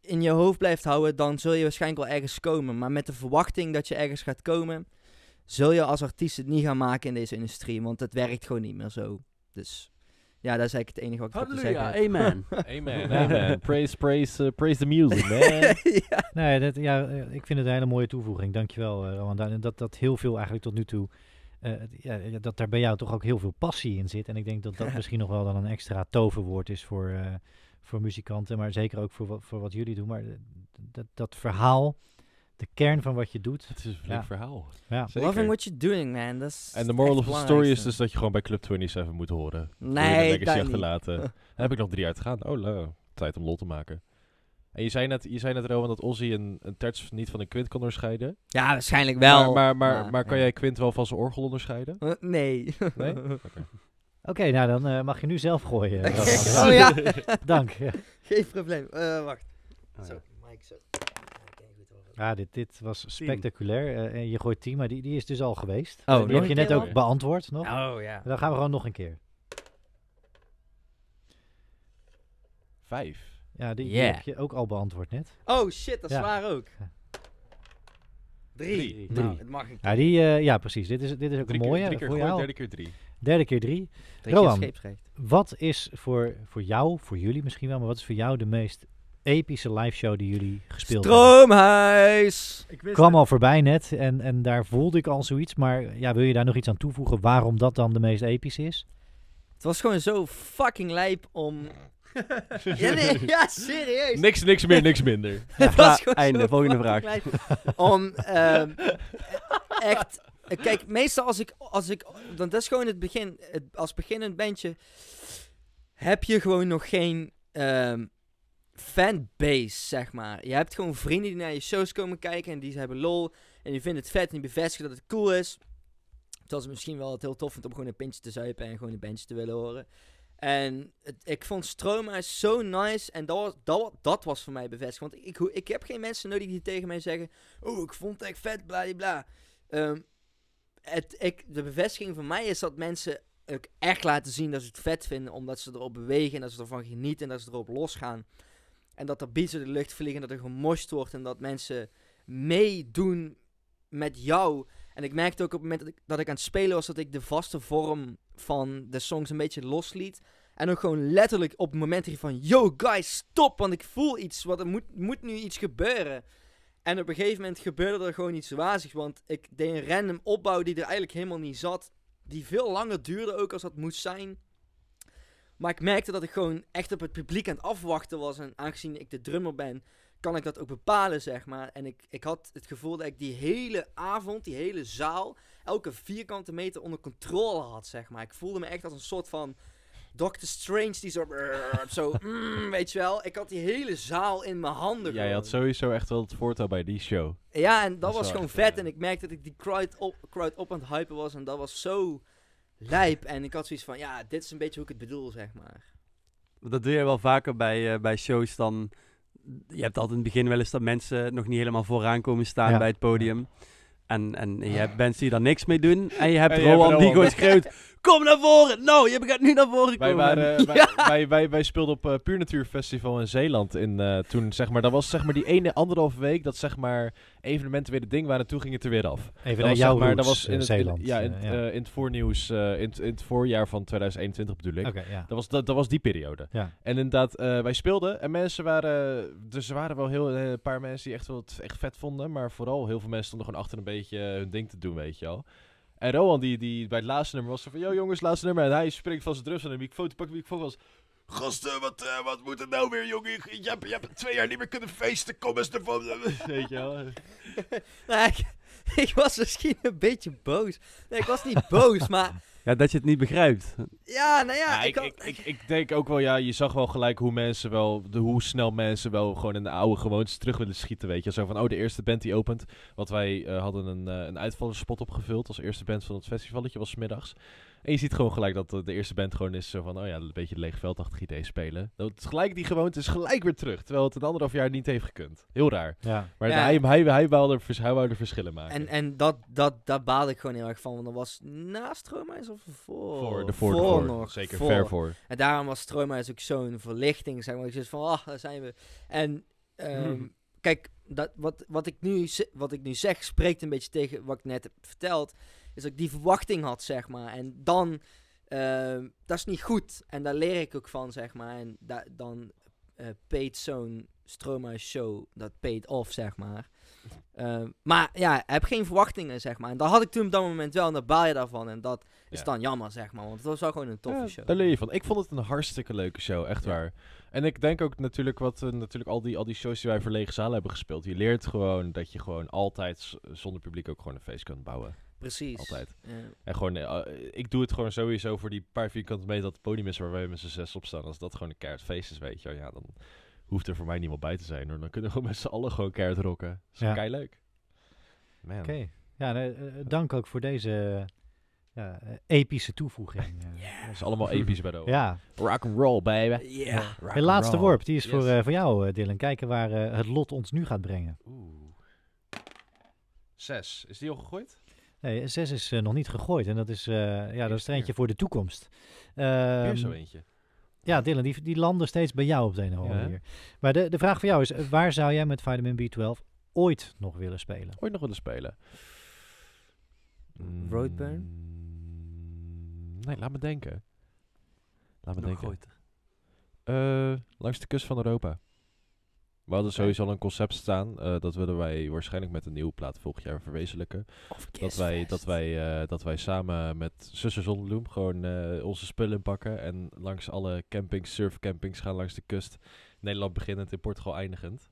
in je hoofd blijft houden, dan zul je waarschijnlijk wel ergens komen. Maar met de verwachting dat je ergens gaat komen, zul je als artiest het niet gaan maken in deze industrie. Want het werkt gewoon niet meer zo. Dus ja, dat is eigenlijk het enige wat ik heb te zeggen. Heb. amen. (laughs) Amen, amen. Praise, praise, uh, praise the music, man. (laughs) ja. Nee, dat, ja, eh, ik vind het een hele mooie toevoeging. Dankjewel, uh, Rowan. En dat, dat heel veel eigenlijk tot nu toe... Uh, ja, dat daar bij jou toch ook heel veel passie in zit. En ik denk dat dat (laughs) misschien nog wel dan een extra toverwoord is voor, uh, voor muzikanten. Maar zeker ook voor wat, voor wat jullie doen. Maar dat, dat verhaal, de kern van wat je doet. Het is een flink Ja. verhaal. Ja. Zeker. Loving what you're doing, man. En de moral of the story is dus dat je gewoon bij Club 27 moet horen. Nee, niet. achterlaten. (laughs) Dan heb ik nog drie uitgegaan. Oh, nou, tijd om lol te maken. En je zei net, je zei net Rowan, dat Ozzy een, een terts niet van een kwint kon onderscheiden. Ja, waarschijnlijk wel. Maar, maar, maar, Ja, maar kan ja. jij kwint wel van zijn orgel onderscheiden? Eh, nee. Nee? (laughs) Oké. Oké, nou dan eh, mag je nu zelf gooien. (laughs) Oh ja. Dank. Ja. Geen probleem. Eh, wacht. Oh, Zo, ja. Mike, zo. Ja, dit, dit was spectaculair. Eh, en je gooit 10, maar die, die is dus al geweest. Oh, die nog heb je net ook al? beantwoord nog. Oh ja. Dan gaan we gewoon nog een keer. Vijf. Ja, die, die Yeah. heb je ook al beantwoord net. Oh shit, dat is Ja. waar ook. Ja. Drie. Drie. Nou, Drie. het mag een Ja, die, eh, ja precies. Dit is, dit is ook Drie een keer, mooie drie keer voor jou. derde keer drie. Derde keer drie. scheepsrecht. Wat is voor, voor jou, voor jullie misschien wel, maar wat is voor jou de meest epische live show die jullie gespeeld hebben? Stroomhuis! kwam al voorbij net en, en daar voelde ik al zoiets. Maar ja, wil je daar nog iets aan toevoegen waarom dat dan de meest episch is? Het was gewoon zo fucking lijp om... (laughs) ja, nee, ja, serieus. Niks, niks meer, niks minder. (laughs) Ja, gewoon einde, volgende lijp Om ehm, echt... Kijk, meestal als ik, als ik... Want dat is gewoon het begin. Het, als beginnend bandje heb je gewoon nog geen ehm, fanbase, zeg maar. Je hebt gewoon vrienden die naar je shows komen kijken en die hebben lol. En die vinden het vet en die bevestigen dat het cool is. Terwijl ze misschien wel het heel tof vindt om gewoon een pintje te zuipen en gewoon een bandje te willen horen. En het, ik vond Stromae zo nice. En dat was, dat, dat was voor mij bevestigd. Want ik, ik, heb geen mensen nodig die tegen mij zeggen... Oh, ik vond het echt vet, bla. Ehm, het, ik, de bevestiging voor mij is dat mensen ook echt laten zien dat ze het vet vinden. Omdat ze erop bewegen en dat ze ervan genieten en dat ze erop losgaan. En dat er beats in de lucht vliegen, dat er gemorst wordt. En dat mensen meedoen met jou. En ik merkte ook op het moment dat ik, dat ik aan het spelen was, dat ik de vaste vorm van de songs een beetje losliet. En ook gewoon letterlijk op het moment van, yo guys, stop, want ik voel iets, wat er moet, moet nu iets gebeuren. En op een gegeven moment gebeurde er gewoon iets wazigs, want ik deed een random opbouw die er eigenlijk helemaal niet zat. Die veel langer duurde ook als dat moest zijn. Maar ik merkte dat ik gewoon echt op het publiek aan het afwachten was. En aangezien ik de drummer ben, kan ik dat ook bepalen, zeg maar. En ik, ik had het gevoel dat ik die hele avond, die hele zaal, elke vierkante meter onder controle had, zeg maar. Ik voelde me echt als een soort van Doctor Strange die zo, (laughs) zo mm, weet je wel. Ik had die hele zaal in mijn handen Jij had gewoon. sowieso echt wel het voortouw bij die show. Ja, en dat, was gewoon vet. eh, En ik merkte dat ik die crowd op, crowd op aan het hypen was. En dat was zo lijp. En ik had zoiets van, ja, dit is een beetje hoe ik het bedoel, zeg maar. Dat doe je wel vaker bij, eh, bij shows dan... Je hebt altijd in het begin wel eens dat mensen nog niet helemaal vooraan komen staan Ja. bij het podium. En, en je hebt mensen die daar niks mee doen. En je hebt En je hebt Rowan die Rowan. gewoon schreeuwt... (laughs) Kom naar voren! Nou, je gaat nu naar voren Wij, komen. waren, (laughs) wij, wij, wij, wij speelden op eh Puur Natuur Festival in Zeeland. In, eh, toen, zeg maar, dat was zeg maar die ene anderhalve week dat zeg maar, evenementen weer het ding waren. En toen ging het er weer af. Even Dat naar was, jouw zeg maar, dat was in eh, het, Zeeland. In, ja, in, eh, het, eh, in het voornieuws, eh, in, het- in het voorjaar van 2021 bedoel ik. Oké, ja. Dat, was, dat, dat was die periode. Ja. En inderdaad, eh, wij speelden en mensen waren... Dus er waren wel heel, een paar mensen die echt wel het echt vet vonden. Maar vooral heel veel mensen stonden gewoon achter een beetje hun ding te doen, weet je wel. En Rowan, die, die bij het laatste nummer was zo van... Yo jongens, laatste nummer. En hij springt van zijn drums aan de microfoon. Toen pakt de microfoon was... Gasten, wat, eh, wat moet het nou weer, jongen? Je, je, hebt, je hebt twee jaar niet meer kunnen feesten. Kom eens ervan. (laughs) Weet je wel. (laughs) Nou, ik, (laughs) ik was misschien een beetje boos. Nee, ik was niet boos, maar... Ja, dat je het niet begrijpt. Ja, nou ja, Ja, ik, ik, had- ik, denk ook wel, ja, je zag wel gelijk hoe mensen wel, de, hoe snel mensen wel gewoon in de oude gewoontes terug willen schieten, weet je. Zo van, oh, de eerste band die opent, want wij eh, hadden een, eh een uitvallerspot opgevuld als eerste band van het festivalletje, was middags. En je ziet gewoon gelijk dat de eerste band gewoon is zo van, oh ja, een beetje een leeg veldachtig idee spelen. Dat is gelijk, die gewoonte is gelijk weer terug, terwijl het een anderhalf jaar niet heeft gekund. Heel raar. Ja. Maar Ja. hij, hij, hij, wou er, vers- hij wou er verschillen maken. En, en dat, dat, daar baalde ik gewoon heel erg van. Want dat was naast Stromae of voor? voor, de voor, de voor. nog. Zeker, voor. ver voor. En daarom was Stromae ook zo'n verlichting. Zeg maar. Ik zit van, ah, daar zijn we. En ehm, Hmm. kijk, dat, wat, wat, ik nu, wat ik nu zeg, spreekt een beetje tegen wat ik net heb verteld. Is dat ik die verwachting had, zeg maar. En dan, ehm, dat is niet goed. En daar leer ik ook van, zeg maar. En da- dan eh paid zo'n Stromae show, dat paid off, zeg maar. Ehm, maar ja, heb geen verwachtingen, zeg maar. En dat had ik toen op dat moment wel, en daar baal je daarvan. En dat is Ja. dan jammer, zeg maar. Want het was wel gewoon een toffe Ja, show. Daar leer je van. Ik vond het een hartstikke leuke show, echt Ja. waar. En ik denk ook natuurlijk wat eh, natuurlijk al die, al die shows die wij voor lege zalen hebben gespeeld. Je leert gewoon dat je gewoon altijd zonder publiek ook gewoon een feest kunt bouwen. Precies. Altijd. Ja. En gewoon, eh, ik doe het gewoon sowieso voor die paar vierkante meter dat het podium is waar wij met z'n zes op staan. Als dat gewoon een keihard feest is, weet je wel, ja, dan hoeft er voor mij niemand bij te zijn. Hoor. Dan kunnen we gewoon met z'n allen gewoon keihard rocken. Dat is Ja. kei leuk. Man. Oké. Ja, nee, eh, dank ook voor deze ja, eh, epische toevoeging. eh. (laughs) Dat is allemaal episch bij de Ja, Rock and roll, baby. Ja. Rock de laatste worp, die is Yes. voor, eh, voor jou, eh, Dylan. Kijken waar eh, het lot ons nu gaat brengen. Oeh. Zes. Is die al gegooid? Nee, zes is eh, nog niet gegooid. En dat is, eh, ja, dat is er eentje voor de toekomst. Weer Ehm, zo eentje. ja, Dylan, die, die landen steeds bij jou op de een of andere Ja, hè? manier. Maar de, de vraag voor jou is, eh, waar zou jij met Vitamin B12 ooit nog willen spelen? Ooit nog willen spelen? Roadburn? Mm, Nee, laat me denken. Laat me Nog denken. Eh, langs de kust van Europa. We hadden sowieso al een concept staan. eh, dat willen wij waarschijnlijk met een nieuwe plaat volgend jaar verwezenlijken. Dat wij, dat, wij, eh, dat wij samen met Zuster Zonnebloem gewoon eh, onze spullen inpakken. En langs alle campings, surfcampings gaan langs de kust. Nederland beginnend, in Portugal eindigend.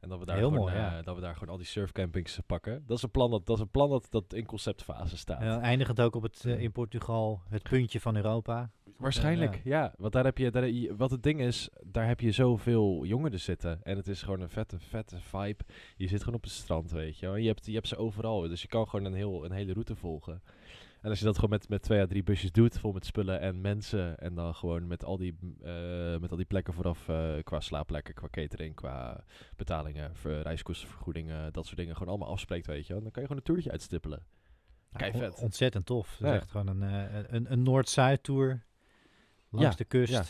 En dat we daar, Heel gewoon, mooi, ja. dat we daar gewoon al die surfcampings pakken. Dat is een plan dat, dat, is een plan dat, dat in conceptfase staat. En eindigend ook op het, in Portugal, het puntje van Europa. Waarschijnlijk, ja. Want daar heb je, daar, je- wat het ding is, daar heb je zoveel jongeren zitten. En het is gewoon een vette, vette vibe. Je zit gewoon op het strand, weet je. En je hebt, je hebt ze overal. Dus je kan gewoon een, heel, een hele route volgen. En als je dat gewoon met, met twee à drie busjes doet, vol met spullen en mensen. En dan gewoon met al die, eh, met al die plekken vooraf, eh, qua slaapplekken, qua catering, qua betalingen, ver, reiskostenvergoedingen, dat soort dingen. Gewoon allemaal afspreekt, weet je. Dan kan je gewoon een toertje uitstippelen. Vet. Ontzettend tof. Het is echt gewoon een, eh, een, een Noord-Zuid tour. Langs de kust. ja.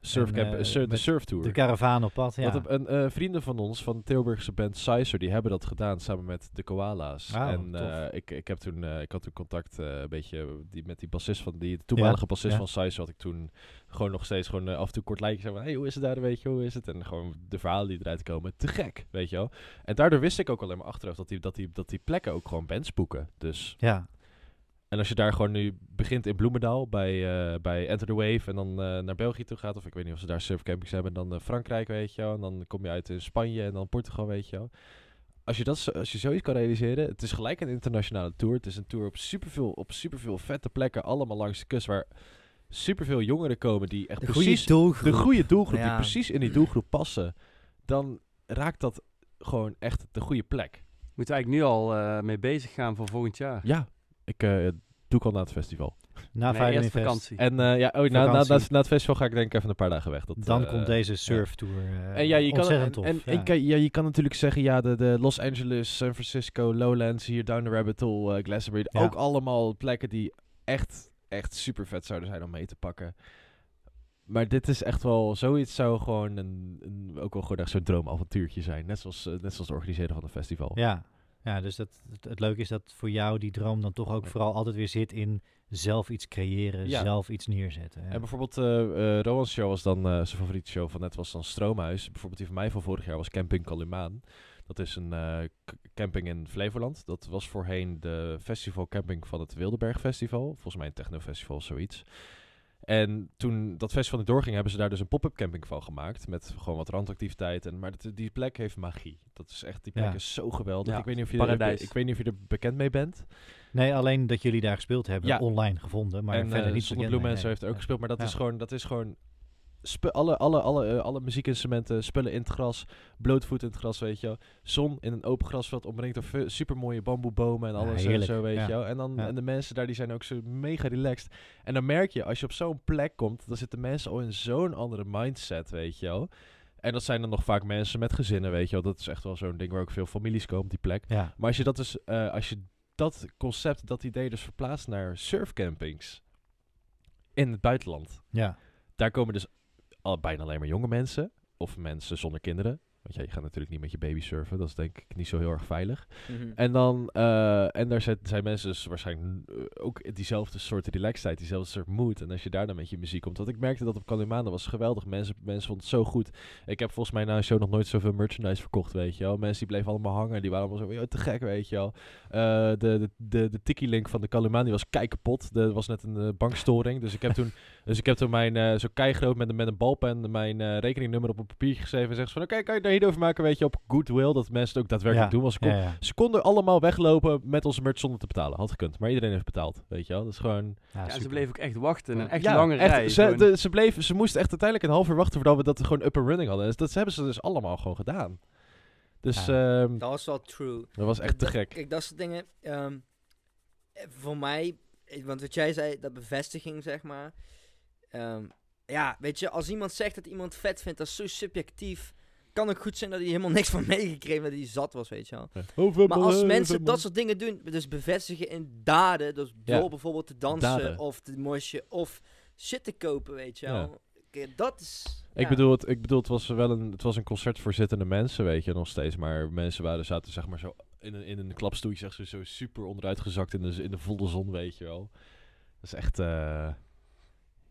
Surfcamp, En, eh, sur- de surftour. De caravan op pad, ja. Want een, eh, vrienden van ons, van de Tilburgse band Sizer, die hebben dat gedaan samen met de Koala's. En ik, ik, heb toen, ik had toen contact een beetje die, met die bassist van die de toenmalige Ja, bassist ja. van Sizer. Had ik toen gewoon nog steeds gewoon af en toe kort zeggen van, hey, hoe is het daar, weet je, hoe is het? En gewoon de verhalen die eruit komen, te gek, weet je wel. En daardoor wist ik ook alleen maar achteraf dat die, dat die, dat die plekken ook gewoon bands boeken. Dus ja. En als je daar gewoon nu begint in Bloemendaal bij, eh, bij Enter the Wave en dan eh, naar België toe gaat, of ik weet niet of ze daar surfcampings hebben, dan eh, Frankrijk, weet je wel, en dan kom je uit in Spanje en dan Portugal, weet je wel. Als je, dat, als je zoiets kan realiseren, het is gelijk een internationale tour. Het is een tour op superveel, op superveel vette plekken, allemaal langs de kust, waar superveel jongeren komen die echt De goede precies doelgroep. de goede doelgroep, die precies in die doelgroep passen. Dan raakt dat gewoon echt de goede plek. Moeten we eigenlijk nu al eh, mee bezig gaan voor volgend jaar? Ja, ik eh, doe ik al na het festival. Na nee, Fest. vakantie. En eh, ja, oh, na, na, na, na het festival ga ik denk ik even een paar dagen weg. Dat, Dan eh, komt deze surftour. eh En ja, je kan, en, tof. en, ja. en kan- ja, je kan natuurlijk zeggen, ja, de, de Los Angeles, San Francisco, Lowlands, hier Down the Rabbit Hole, eh, Glastonbury. Ja. Ook allemaal plekken die echt, echt super vet zouden zijn om mee te pakken. Maar dit is echt wel, zoiets zou gewoon een, een, ook wel gewoon echt zo'n droomavontuurtje zijn. Net zoals, net zoals het organiseren van een festival. Ja, ja dus dat, het, het leuke is dat voor jou die droom dan toch ook Ja. vooral altijd weer zit in zelf iets creëren, Ja. zelf iets neerzetten. Ja. En bijvoorbeeld, eh Rowan's show was dan, eh, zijn favoriete show van net was dan Stroomhuis. Bijvoorbeeld die van mij van vorig jaar was Camping Kalimaan. Dat is een camping in Flevoland. Dat was voorheen de festivalcamping van het Wildeberg Festival. Volgens mij een technofestival of zoiets. En toen dat festival niet doorging, hebben ze daar dus een pop-up camping van gemaakt. Met gewoon wat randactiviteiten. En- Maar dat, die plek heeft magie. Dat is echt, die plek Ja. is zo geweldig. Ja, ik, weet niet of je paradijs. ik weet niet of je er bekend mee bent. Nee, alleen dat jullie daar gespeeld hebben, Ja. online gevonden, maar en verder eh niet Zonnebloem heeft er ook gespeeld. Maar dat, is gewoon, dat is gewoon... alle, alle, alle, eh, alle muziekinstrumenten, spullen in het gras, blootvoet in het gras, weet je wel. Zon in een open grasveld, omringd door supermooie bamboebomen en Ja, alles en heerlijk. zo, weet Ja. je wel. En, dan, Ja. en de mensen daar, die zijn ook zo mega relaxed. En dan merk je, als je op zo'n plek komt, dan zitten mensen al in zo'n andere mindset, weet je wel. En dat zijn dan nog vaak mensen met gezinnen, weet je wel. Dat is echt wel zo'n ding waar ook veel families komen op die plek. Ja, Maar als je dat dus, eh, als je dat concept, dat idee dus verplaatst naar surfcampings in het buitenland. ja, Daar komen dus al bijna alleen maar jonge mensen of mensen zonder kinderen. Want ja, je gaat natuurlijk niet met je baby surfen. Dat is denk ik niet zo heel erg veilig. Mhm. En dan, eh, en daar zijn, zijn mensen dus waarschijnlijk eh, ook diezelfde soort relaxedheid, diezelfde soort mood. En als je daar dan met je muziek komt. Want ik merkte dat op Kalimana was geweldig. Mensen, mensen vonden het zo goed. Ik heb volgens mij na een show nog nooit zoveel merchandise verkocht, weet je wel. Mensen die bleven allemaal hangen. Die waren allemaal zo, "Yo, te gek, weet je wel. Eh, de de, de, de Tiki-link van de Kalimana die was kei kapot. Er was net een bankstoring. Dus ik heb toen, (laughs) dus ik heb toen mijn, zo keigroot met, een- met een balpen mijn rekeningnummer op een papiertje geschreven. En zegt ze van, oké, kan je over maken, weet je, op goodwill. Dat mensen het ook daadwerkelijk doen. Want ze, kon- ja, ja. ze konden allemaal weglopen met onze merch zonder te betalen. Had gekund. Maar iedereen heeft betaald, weet je wel. Dat is gewoon... Ja, Ja, ze bleven ook echt wachten. Een echt Ja, lange echt, rij. Ze, de- ze, bleven, ze moesten echt uiteindelijk een half uur wachten voordat we dat gewoon up and running hadden. Dus dat hebben ze dus allemaal gewoon gedaan. Dus Ja. ehm, Dat was wel true. dat was echt te gek. Kijk, dat soort dingen. ehm, eh, voor mij, want wat jij zei, dat bevestiging, zeg maar. Ehm, ja, weet je, als iemand zegt dat iemand vet vindt, dat is zo subjectief. Kan ook goed zijn dat hij helemaal niks van meegekregen dat hij zat was, weet je wel. Maar als mensen dat soort dingen doen, dus bevestigen in daden, dus Ja. door bijvoorbeeld te dansen Daden. of te mosje of shit te kopen, weet je Ja. wel. Dat is... Ik, ja. bedoel, het, ik bedoel, het was wel een, het was een concert voor zittende mensen, weet je, nog steeds. Maar mensen waren, zaten zeg maar zo in een, in een klapstoeltje, zeg, zo, zo super onderuit gezakt in de, in de volle zon, weet je wel. Dat is echt, eh,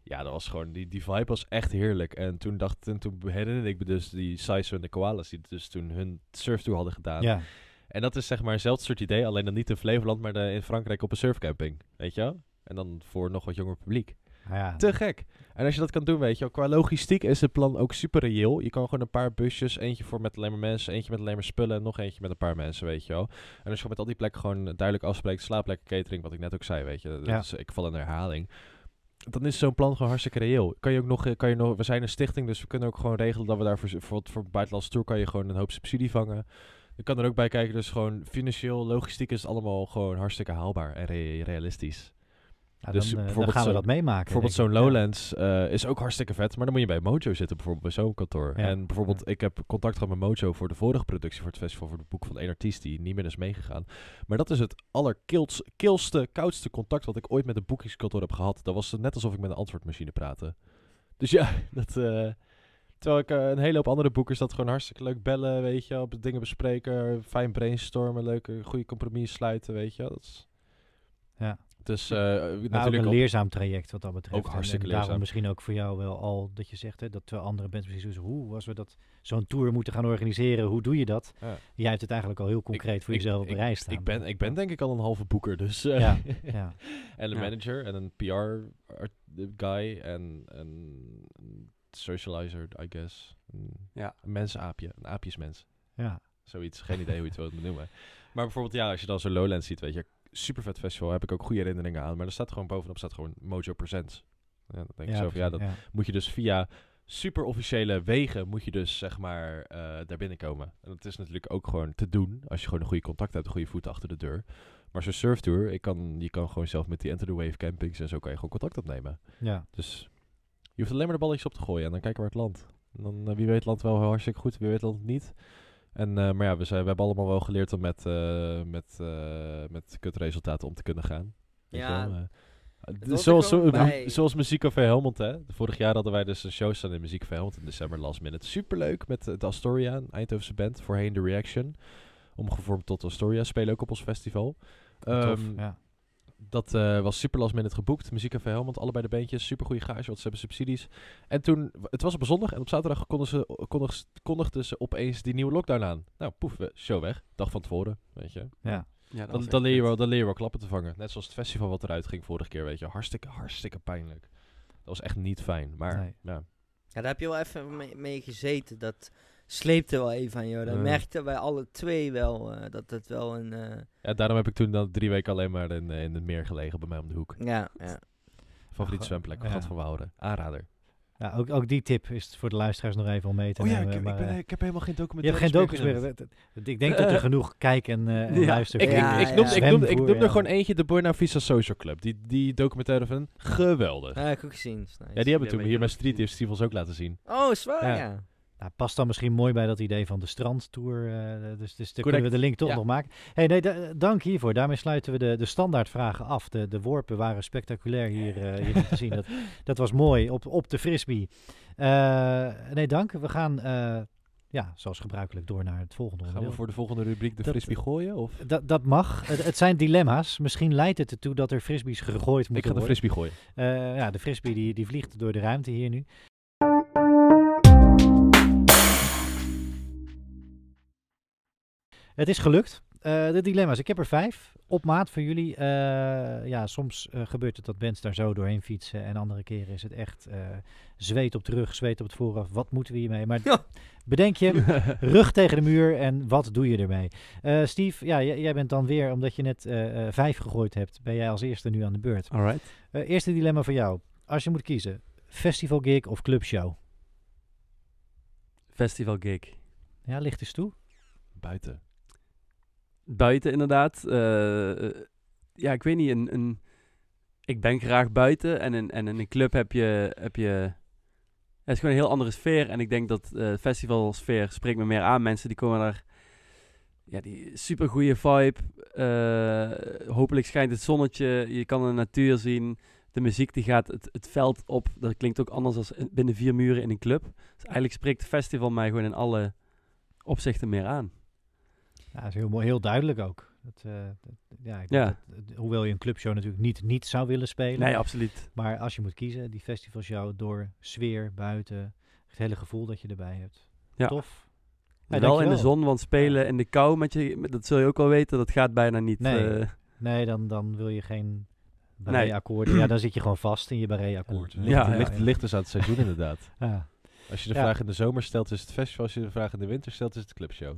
ja, dat was gewoon, die, die vibe was echt heerlijk. En toen dacht, en toen herinnerde ik me dus die Saizo en de Koalas, die dus toen hun surftour hadden gedaan. Ja, En dat is zeg maar hetzelfde soort idee, alleen dan niet in Flevoland, maar de- in Frankrijk op een surfcamping, weet je wel. En dan voor nog wat jonger publiek. Ja. Te gek. En als je dat kan doen, weet je wel, qua logistiek is het plan ook super reëel. Je kan gewoon een paar busjes, eentje voor met alleen maar mensen, eentje met alleen maar spullen en nog eentje met een paar mensen, weet je wel. En als je met al die plekken gewoon duidelijk afspreekt, slaapplek, catering, wat ik net ook zei, weet je. Dat Ja. is- ik val in herhaling. Dan is zo'n plan gewoon hartstikke reëel. Kan je ook nog, eh, kan je nog, we zijn een stichting, dus we kunnen ook gewoon regelen dat we daar voor, voor, buitenlandse tour kan je gewoon een hoop subsidie vangen. Je kan er ook bij kijken, dus gewoon financieel, logistiek is allemaal gewoon hartstikke haalbaar en re- realistisch. Ja, dus dan, eh, dan bijvoorbeeld gaan we dat meemaken. Bijvoorbeeld zo'n. Ja. Lowlands eh, is ook hartstikke vet, maar dan moet je bij Mojo zitten, bijvoorbeeld bij zo'n kantoor. Ja. En bijvoorbeeld, ik heb contact gehad met Mojo voor de vorige productie voor het festival, voor het boek van één artiest die niet meer is meegegaan. Maar dat is het allerkilste, koudste contact wat ik ooit met een boekingskantoor heb gehad. Dat was net alsof ik met een antwoordmachine praatte. Dus ja, (laughs) dat... eh, Terwijl ik een hele hoop andere boekers dat gewoon hartstikke leuk bellen, weet je op dingen bespreken, fijn brainstormen, leuke, goede compromis sluiten, weet je. Dat is, Ja. Dus ook natuurlijk een leerzaam traject wat dat betreft. Ook En- hartstikke en, daarom leerzaam. misschien ook voor jou wel al dat je zegt hè, dat terwijl andere bands zo hoe als we dat zo'n tour moeten gaan organiseren, hoe doe je dat? Ja. Jij hebt het eigenlijk al heel concreet voor ik- jezelf op ik- de rij staan. Ik ben, ik ben denk ik al een halve boeker, dus... eh, Ja, (laughs) ja. en een Ja. manager en een PR-guy en een socializer, I guess. Een, Ja. een mensaapje, een aapjesmens. ja. Zoiets, geen idee hoe je het (laughs) wilt benoemen. Maar bijvoorbeeld, ja, als je dan zo'n Lowlands ziet, weet je, super vet festival, heb ik ook goede herinneringen aan. Maar er staat gewoon bovenop, staat gewoon Mojo Presents. Ja, dan denk je zo van, ja, dat moet je dus via super officiële wegen, moet je dus, zeg maar, eh, daar binnenkomen. En dat is natuurlijk ook gewoon te doen, als je gewoon een goede contact hebt, een goede voet achter de deur. Maar zo'n surftour, ik kan, je kan gewoon zelf met die Enter the Wave campings en zo kan je gewoon contact opnemen. ja. Dus je hoeft alleen maar de balletjes op te gooien en dan kijken waar het landt. En dan, eh, wie weet landt wel hartstikke goed, wie weet landt het niet. En, eh, maar ja, we, zijn, we hebben allemaal wel geleerd om met, eh met, eh, met kutresultaten om te kunnen gaan. Ja, zoals, zo- zoals Muziekcafé Helmond, hè. Vorig jaar hadden wij dus een show staan in Muziekcafé Helmond in december, last minute. Superleuk met de Astoria, een Eindhovense band, voorheen The Reaction. Omgevormd tot Astoria, spelen ook op ons festival. Tof, Ehm, ja. Dat eh, was super last minute geboekt. Muziekcafé Helmond, allebei de beentjes. Super goede gage, want ze hebben subsidies. En toen, het was op een zondag en op zaterdag kondigden ze, kondig- kondigden ze opeens die nieuwe lockdown aan. Nou, poef, show weg. Dag van tevoren, weet je. ja. Ja, Dan, dan, leer je wel, dan leer je wel klappen te vangen. Net zoals het festival wat eruit ging vorige keer, weet je. Hartstikke, hartstikke pijnlijk. Dat was echt niet fijn. Maar Nee. ja, Ja, daar heb je wel even mee, mee gezeten. Dat sleepte wel even aan jou. Dat Ja. merkten wij alle twee wel. eh, dat het wel een... eh, ja, daarom heb ik toen dan drie weken alleen maar in, eh, in het meer gelegen bij mij om de hoek. ja, ja. Favoriete zwemplek, ja. Gat van Wouweren. Aanrader. Ja, ook, ook die tip is voor de luisteraars nog even om mee te Oh ja, nemen. ik, ik, maar, ben, ik heb helemaal geen je documentaire. hebt geen meer. Dat- Ik denk dat er genoeg kijk- en, eh en Ja. luister. Ik, Ja, ik, ik, noem, ja. ik, noem, ik noem er ja. gewoon eentje, de Buena Vista Social Club. Die, die documentaire van geweldig. Ja, heb ik ook gezien. nice. Ja, die hebben we Ja, toen hier je- met Street Festivals ook laten zien. Oh, zwaar, Ja. Nou, past dan misschien mooi bij dat idee van de strandtour. eh, dus dus kunnen we de link toch Ja. nog maken. Hey, nee, da- dank hiervoor. Daarmee sluiten we de, de standaardvragen af. De, de worpen waren spectaculair hier, eh, hier te zien. Dat, (laughs) dat was mooi op, op de frisbee. Eh, nee, dank. We gaan ja, zoals gebruikelijk door naar het volgende Gaan we voor de volgende rubriek de Dat- frisbee gooien? Of? Dat, dat mag. Het, het zijn dilemma's. Misschien leidt het ertoe dat er frisbees gegooid Ik moeten ga de worden. frisbee gooien. Ja, de frisbee die, die vliegt door de ruimte hier nu. Het is gelukt. Eh, de dilemma's. Ik heb er vijf. Op maat voor jullie. Eh, ja, soms eh, gebeurt het dat bands daar zo doorheen fietsen. En andere keren is het echt eh, zweet op de rug, zweet op het vooraf. Wat moeten we hiermee? Maar Ja. bedenk je, (laughs) rug tegen de muur en wat doe je ermee? Eh, Steve, ja, jij bent dan weer, omdat je net vijf gegooid hebt, ben jij als eerste nu aan de beurt. Eh, eerste dilemma voor jou. Als je moet kiezen, festival gig of clubshow? Festival gig. Ja, licht eens toe. Buiten. Buiten inderdaad. Eh, ja, ik weet niet. Een, een, ik ben graag buiten. En in, en in een club heb je... Heb je het is gewoon een heel andere sfeer. En ik denk dat eh festivalsfeer spreekt me meer aan. Mensen die komen daar... Ja, die super goede vibe. Eh, hopelijk schijnt het zonnetje. Je kan de natuur zien. De muziek die gaat het, het veld op. Dat klinkt ook anders dan binnen vier muren in een club. Dus eigenlijk spreekt het festival mij gewoon in alle opzichten meer aan. Ja, dat is heel, mooi, heel duidelijk ook. Dat, eh, dat- ja, ik Ja. denk dat- dat- hoewel je een clubshow natuurlijk niet, niet zou willen spelen. Nee, absoluut. Maar als je moet kiezen, die festivalshow door sfeer, buiten, het hele gevoel dat je erbij hebt. Ja. Tof. wel dankjewel. in de zon, want spelen in de kou met je, met- dat zul je ook wel weten, dat gaat bijna niet. Nee. eh, Nee, dan, dan wil je geen barré-akkoorden. Ja, dan zit je gewoon vast in je barré-akkoord. Ja, ligt, ja. ligt dus aan het seizoen inderdaad. Ja. Als je de Ja. vraag in de zomer stelt, is het festival. Als je de vraag in de winter stelt, is het clubshow.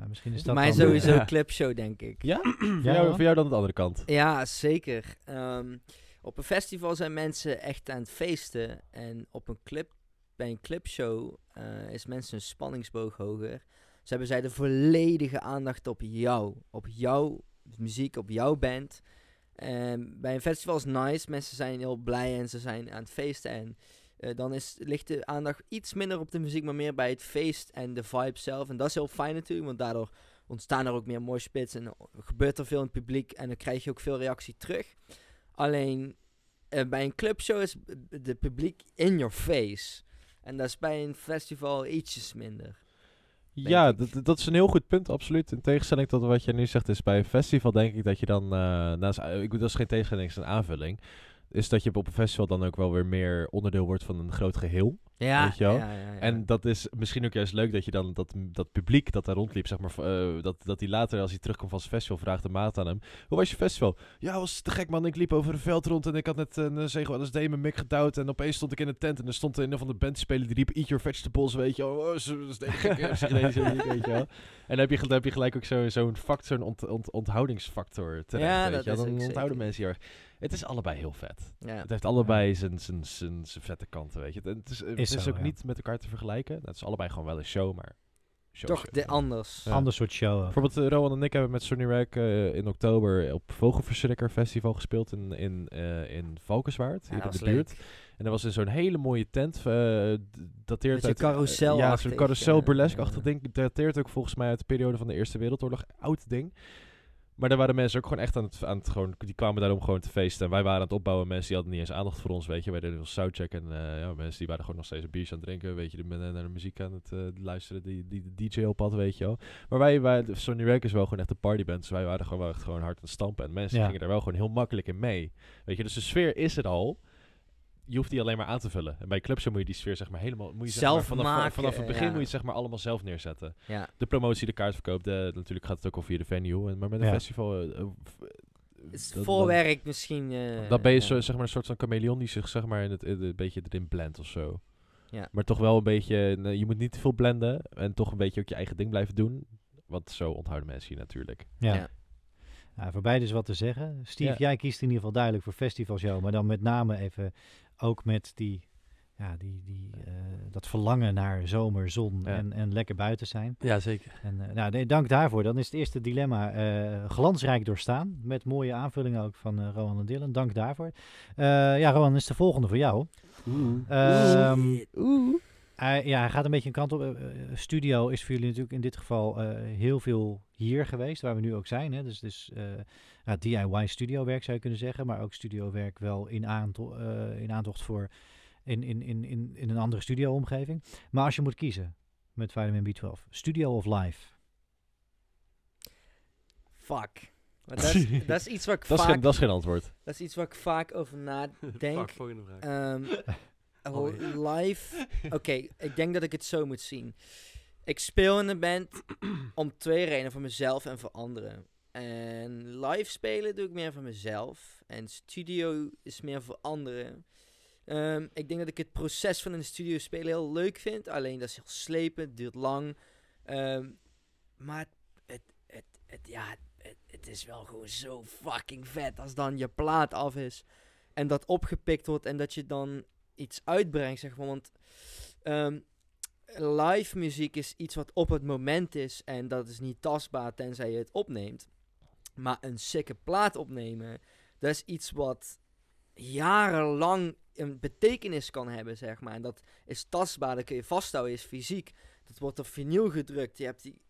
Nou, misschien is dat mij sowieso Ja. clipshow, denk ik. Ja? (clears throat) voor, Ja, jou, voor jou dan de andere kant. Ja, zeker. Ehm, op een festival zijn mensen echt aan het feesten. En op een clip, bij een clipshow eh, is mensen een spanningsboog hoger. Dus hebben zij de volledige aandacht op jou. Op jouw muziek, op jouw band. En bij een festival is nice. Mensen zijn heel blij en ze zijn aan het feesten. En eh, dan is, ligt de aandacht iets minder op de muziek, maar meer bij het feest en de vibe zelf. En dat is heel fijn natuurlijk, want daardoor ontstaan er ook meer mooie spits en gebeurt er veel in het publiek en dan krijg je ook veel reactie terug. Alleen eh, bij een clubshow is de publiek in your face. En dat is bij een festival ietsjes minder. Ja, dat, dat is een heel goed punt, absoluut. In tegenstelling tot wat je nu zegt, is bij een festival denk ik dat je dan, eh naast, ik bedoel, dat is geen tegenstelling, het is een aanvulling. Is dat je op een festival dan ook wel weer meer onderdeel wordt van een groot geheel. Ja, Weet je wel? ja, ja, ja. En dat is misschien ook juist leuk dat je dan dat, dat publiek dat daar rondliep, zeg maar, eh, dat, dat die later als hij terugkomt van zijn festival vraagt de maat aan hem. Hoe was je festival? Ja, was te gek man. Ik liep over een veld rond en ik had net een uh, zegel LSD in mijn mik gedouwd en opeens stond ik in een tent en er stond een van de band te spelen die riep Eat Your Vegetables, weet je wel. Oh, zo- de muziek, weet je wel. En dan heb je, dan heb je gelijk ook zo- zo'n fact, zo'n ont, ont- onthoudingsfactor terecht, Ja, weet dat je wel. Dan onthouden zeker. mensen erg. Het is allebei heel vet. ja. Het heeft allebei zijn, zijn, zijn, zijn vette kanten, weet je. Het, het is, het Is is, zo, ook ja. niet met elkaar te vergelijken. Het is allebei gewoon wel een show, maar... show Toch de anders. Ja. Ander soort show. ook. Bijvoorbeeld eh, Rowan en ik hebben met Sonny Rack eh, in oktober op Vogelverschrikker Festival gespeeld in, in, eh, in Valkenswaard, Ja, hier in de buurt. En dat was in zo'n hele mooie tent. dateert uit... carousel Ja, zo'n carousel burlesque-achtig ja. ding. Dateert ook volgens mij uit de periode van de Eerste Wereldoorlog. Oud ding. Maar daar waren mensen ook gewoon echt aan het, aan het gewoon, die kwamen daar om gewoon te feesten. En wij waren aan het opbouwen. Mensen die hadden niet eens aandacht voor ons, weet je. Wij deden wel soundcheck en eh, ja, mensen die waren gewoon nog steeds een biertje aan het drinken, weet je. Met- naar de muziek aan het eh, luisteren, die, die de DJ op had, weet je wel. Maar wij, wij Sonny Rack is wel gewoon echt een partyband. Dus wij waren gewoon, wel echt gewoon hard aan het stampen. En mensen Ja. gingen daar wel gewoon heel makkelijk in mee. Weet je, dus de sfeer is er al. Je hoeft die alleen maar aan te vullen. En bij clubs moet je die sfeer zeg maar helemaal... Moet je, zeg Zelf maar, vanaf, maken, vanaf het begin ja. moet je het zeg maar allemaal zelf neerzetten. Ja. De promotie, de kaartverkoop, de, natuurlijk gaat het ook al via de venue. En, maar met een Ja. festival... Het is dat- voorwerk misschien. eh, dan ben je ja. zo, zeg maar, een soort van chameleon die zich zeg maar, in het, in het- een beetje erin blendt of zo. Ja. Maar toch wel een beetje... je moet niet te veel blenden. En toch een beetje ook je eigen ding blijven doen. Want zo onthouden mensen je natuurlijk. Ja. Ja. Voor beide is wat te zeggen. Steve, Ja. jij kiest in ieder geval duidelijk voor festivalshow. Maar dan met name even ook met die, ja, die, die, eh, dat verlangen naar zomer, zon Ja. en, en lekker buiten zijn. Ja, zeker. En eh, nou, nee, dank daarvoor. Dan is het eerste dilemma eh, glansrijk doorstaan. Met mooie aanvullingen ook van Rowan en Dylan. Dank daarvoor. Ja, Rowan, is de volgende voor jou. Ehm, hij, ja, hij gaat een beetje een kant op. Studio is voor jullie natuurlijk in dit geval heel veel hier geweest, waar we nu ook zijn. Hè? Dus, dus ja, DIY studiowerk zou je kunnen zeggen, maar ook studiowerk wel in, aanto eh, in aantocht voor in, in, in, in, in een andere studioomgeving. Maar als je moet kiezen, met vitamin B12? Studio of live? Fuck. (laughs) Dat, is, dat is iets waar ik Dat is, vaak... geen, dat is geen antwoord. Dat is iets waar ik vaak over nadenk. (laughs) Fuck, volgende vraag. Ehm, (laughs) oh, live. Oké, ik denk dat ik het zo moet zien. Ik speel in een band om twee redenen, voor mezelf en voor anderen. En live spelen doe ik meer voor mezelf. En studio is meer voor anderen. Ehm, ik denk dat ik het proces van de studio spelen heel leuk vind. Alleen dat is heel slepend, duurt lang. Ehm, maar het, het, het, ja, het is wel gewoon zo fucking vet als dan je plaat af is. En dat opgepikt wordt en dat je dan iets uitbrengt, zeg maar. Want ehm, live muziek is iets wat op het moment is. En dat is niet tastbaar tenzij je het opneemt. Maar een sikke plaat opnemen, dat is iets wat jarenlang een betekenis kan hebben, zeg maar. En dat is tastbaar, dat kun je vasthouden, is fysiek. Dat wordt op vinyl gedrukt. Je hebt die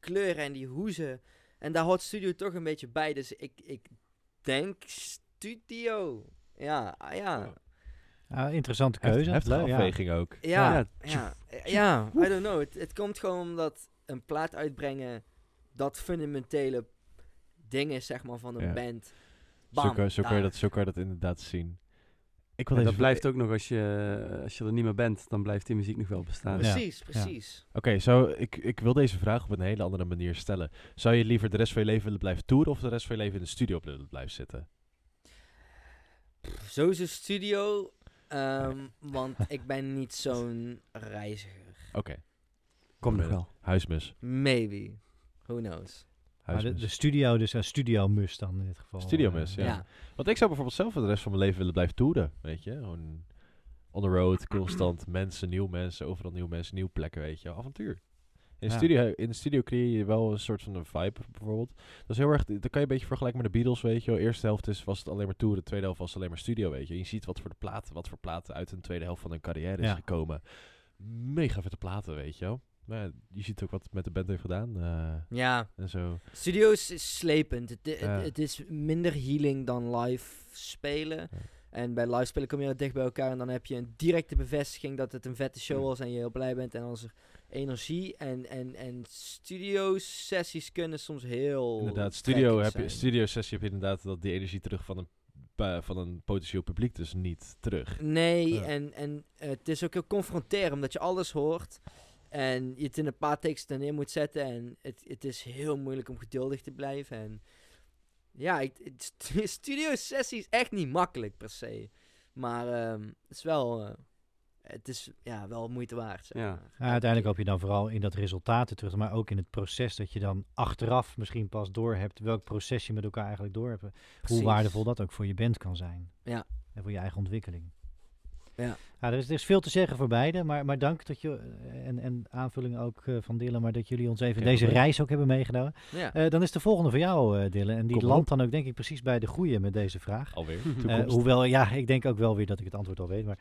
kleuren en die hoezen. En daar hoort studio toch een beetje bij. Dus ik, ik denk studio. Ja, ah, ja. Interessante Heft- keuze. Heftige Leuk, ja. afweging ook. Ja, Ja, ja, ja, I don't know. Het, het komt gewoon omdat een plaat uitbrengen dat fundamentele ding is, zeg maar, van een Ja. band. Zo, Bam, kan, zo, kan je daar. dat, zo kan je dat inderdaad zien. Ik wil En dat blijft ook nog als je, als je er niet meer bent, dan blijft die muziek nog wel bestaan. Ja. Precies, precies. Oké, zo ik, ik wil deze vraag op een hele andere manier stellen. Zou je liever de rest van je leven willen blijven toeren of de rest van je leven in de studio willen blijven zitten? Zo is een studio, ehm, want ik ben niet zo'n reiziger. Oké, Komt nog wel. huismus. Maybe. Who knows? Maar de, studio, dus een studio must dan in dit geval. Studio eh, must, Ja. ja. Want ik zou bijvoorbeeld zelf voor de rest van mijn leven willen blijven toeren, weet je. Gewoon on the road, constant (clears throat) mensen, nieuwe mensen, overal nieuwe mensen, nieuwe plekken, weet je. Avontuur. In, de Ja. studio, in de studio creëer je wel een soort van een vibe, bijvoorbeeld. Dat is heel erg, dat kan je een beetje vergelijken met de Beatles, weet je. wel. Eerste helft is, was het alleen maar tour, de tweede helft was het alleen maar studio, weet je. Je ziet wat voor de platen, wat voor platen uit een tweede helft van hun carrière is Ja. gekomen. Mega vette platen, weet je wel. Maar je ziet ook wat het met de band heeft gedaan eh, Ja, en zo. studio is, slepend. Het, het, Ja. het is minder healing dan live spelen. Ja. En bij live spelen kom je dicht bij elkaar en dan heb je een directe bevestiging dat het een vette show was en je heel blij bent. En dan is er energie en, en, en studio sessies kunnen soms heel Inderdaad, studio, heb je, zijn. studio sessie heb je inderdaad dat die energie terug van een, van een potentieel publiek dus niet terug. Nee, Ja. en, en het is ook heel confronterend, omdat je alles hoort. En je het in een paar teksten neer moet zetten. En het, het is heel moeilijk om geduldig te blijven. En ja, ik, het stu- (laughs) studio sessie is echt niet makkelijk per se. Maar ehm, het is wel, eh, het is ja, wel moeite waard. Zeg Ja. maar. Ja, uiteindelijk hoop je dan vooral in dat resultaat terug, maar ook in het proces dat je dan achteraf misschien pas door hebt welk proces je met elkaar eigenlijk door hebt. Hoe waardevol dat ook voor je band kan zijn. Ja. En voor je eigen ontwikkeling. Ja. er, is, er is veel te zeggen voor beide, maar, maar dank dat je, eh, en, en aanvulling ook eh, van Dylan, maar dat jullie ons even deze reis ook hebben meegenomen. Ja. Eh, dan is de volgende voor jou, eh Dylan. En die Kom landt dan ook denk ik precies bij de goede met deze vraag. Alweer. Hoewel, ja, ik denk ook wel weer dat ik het antwoord al weet. Maar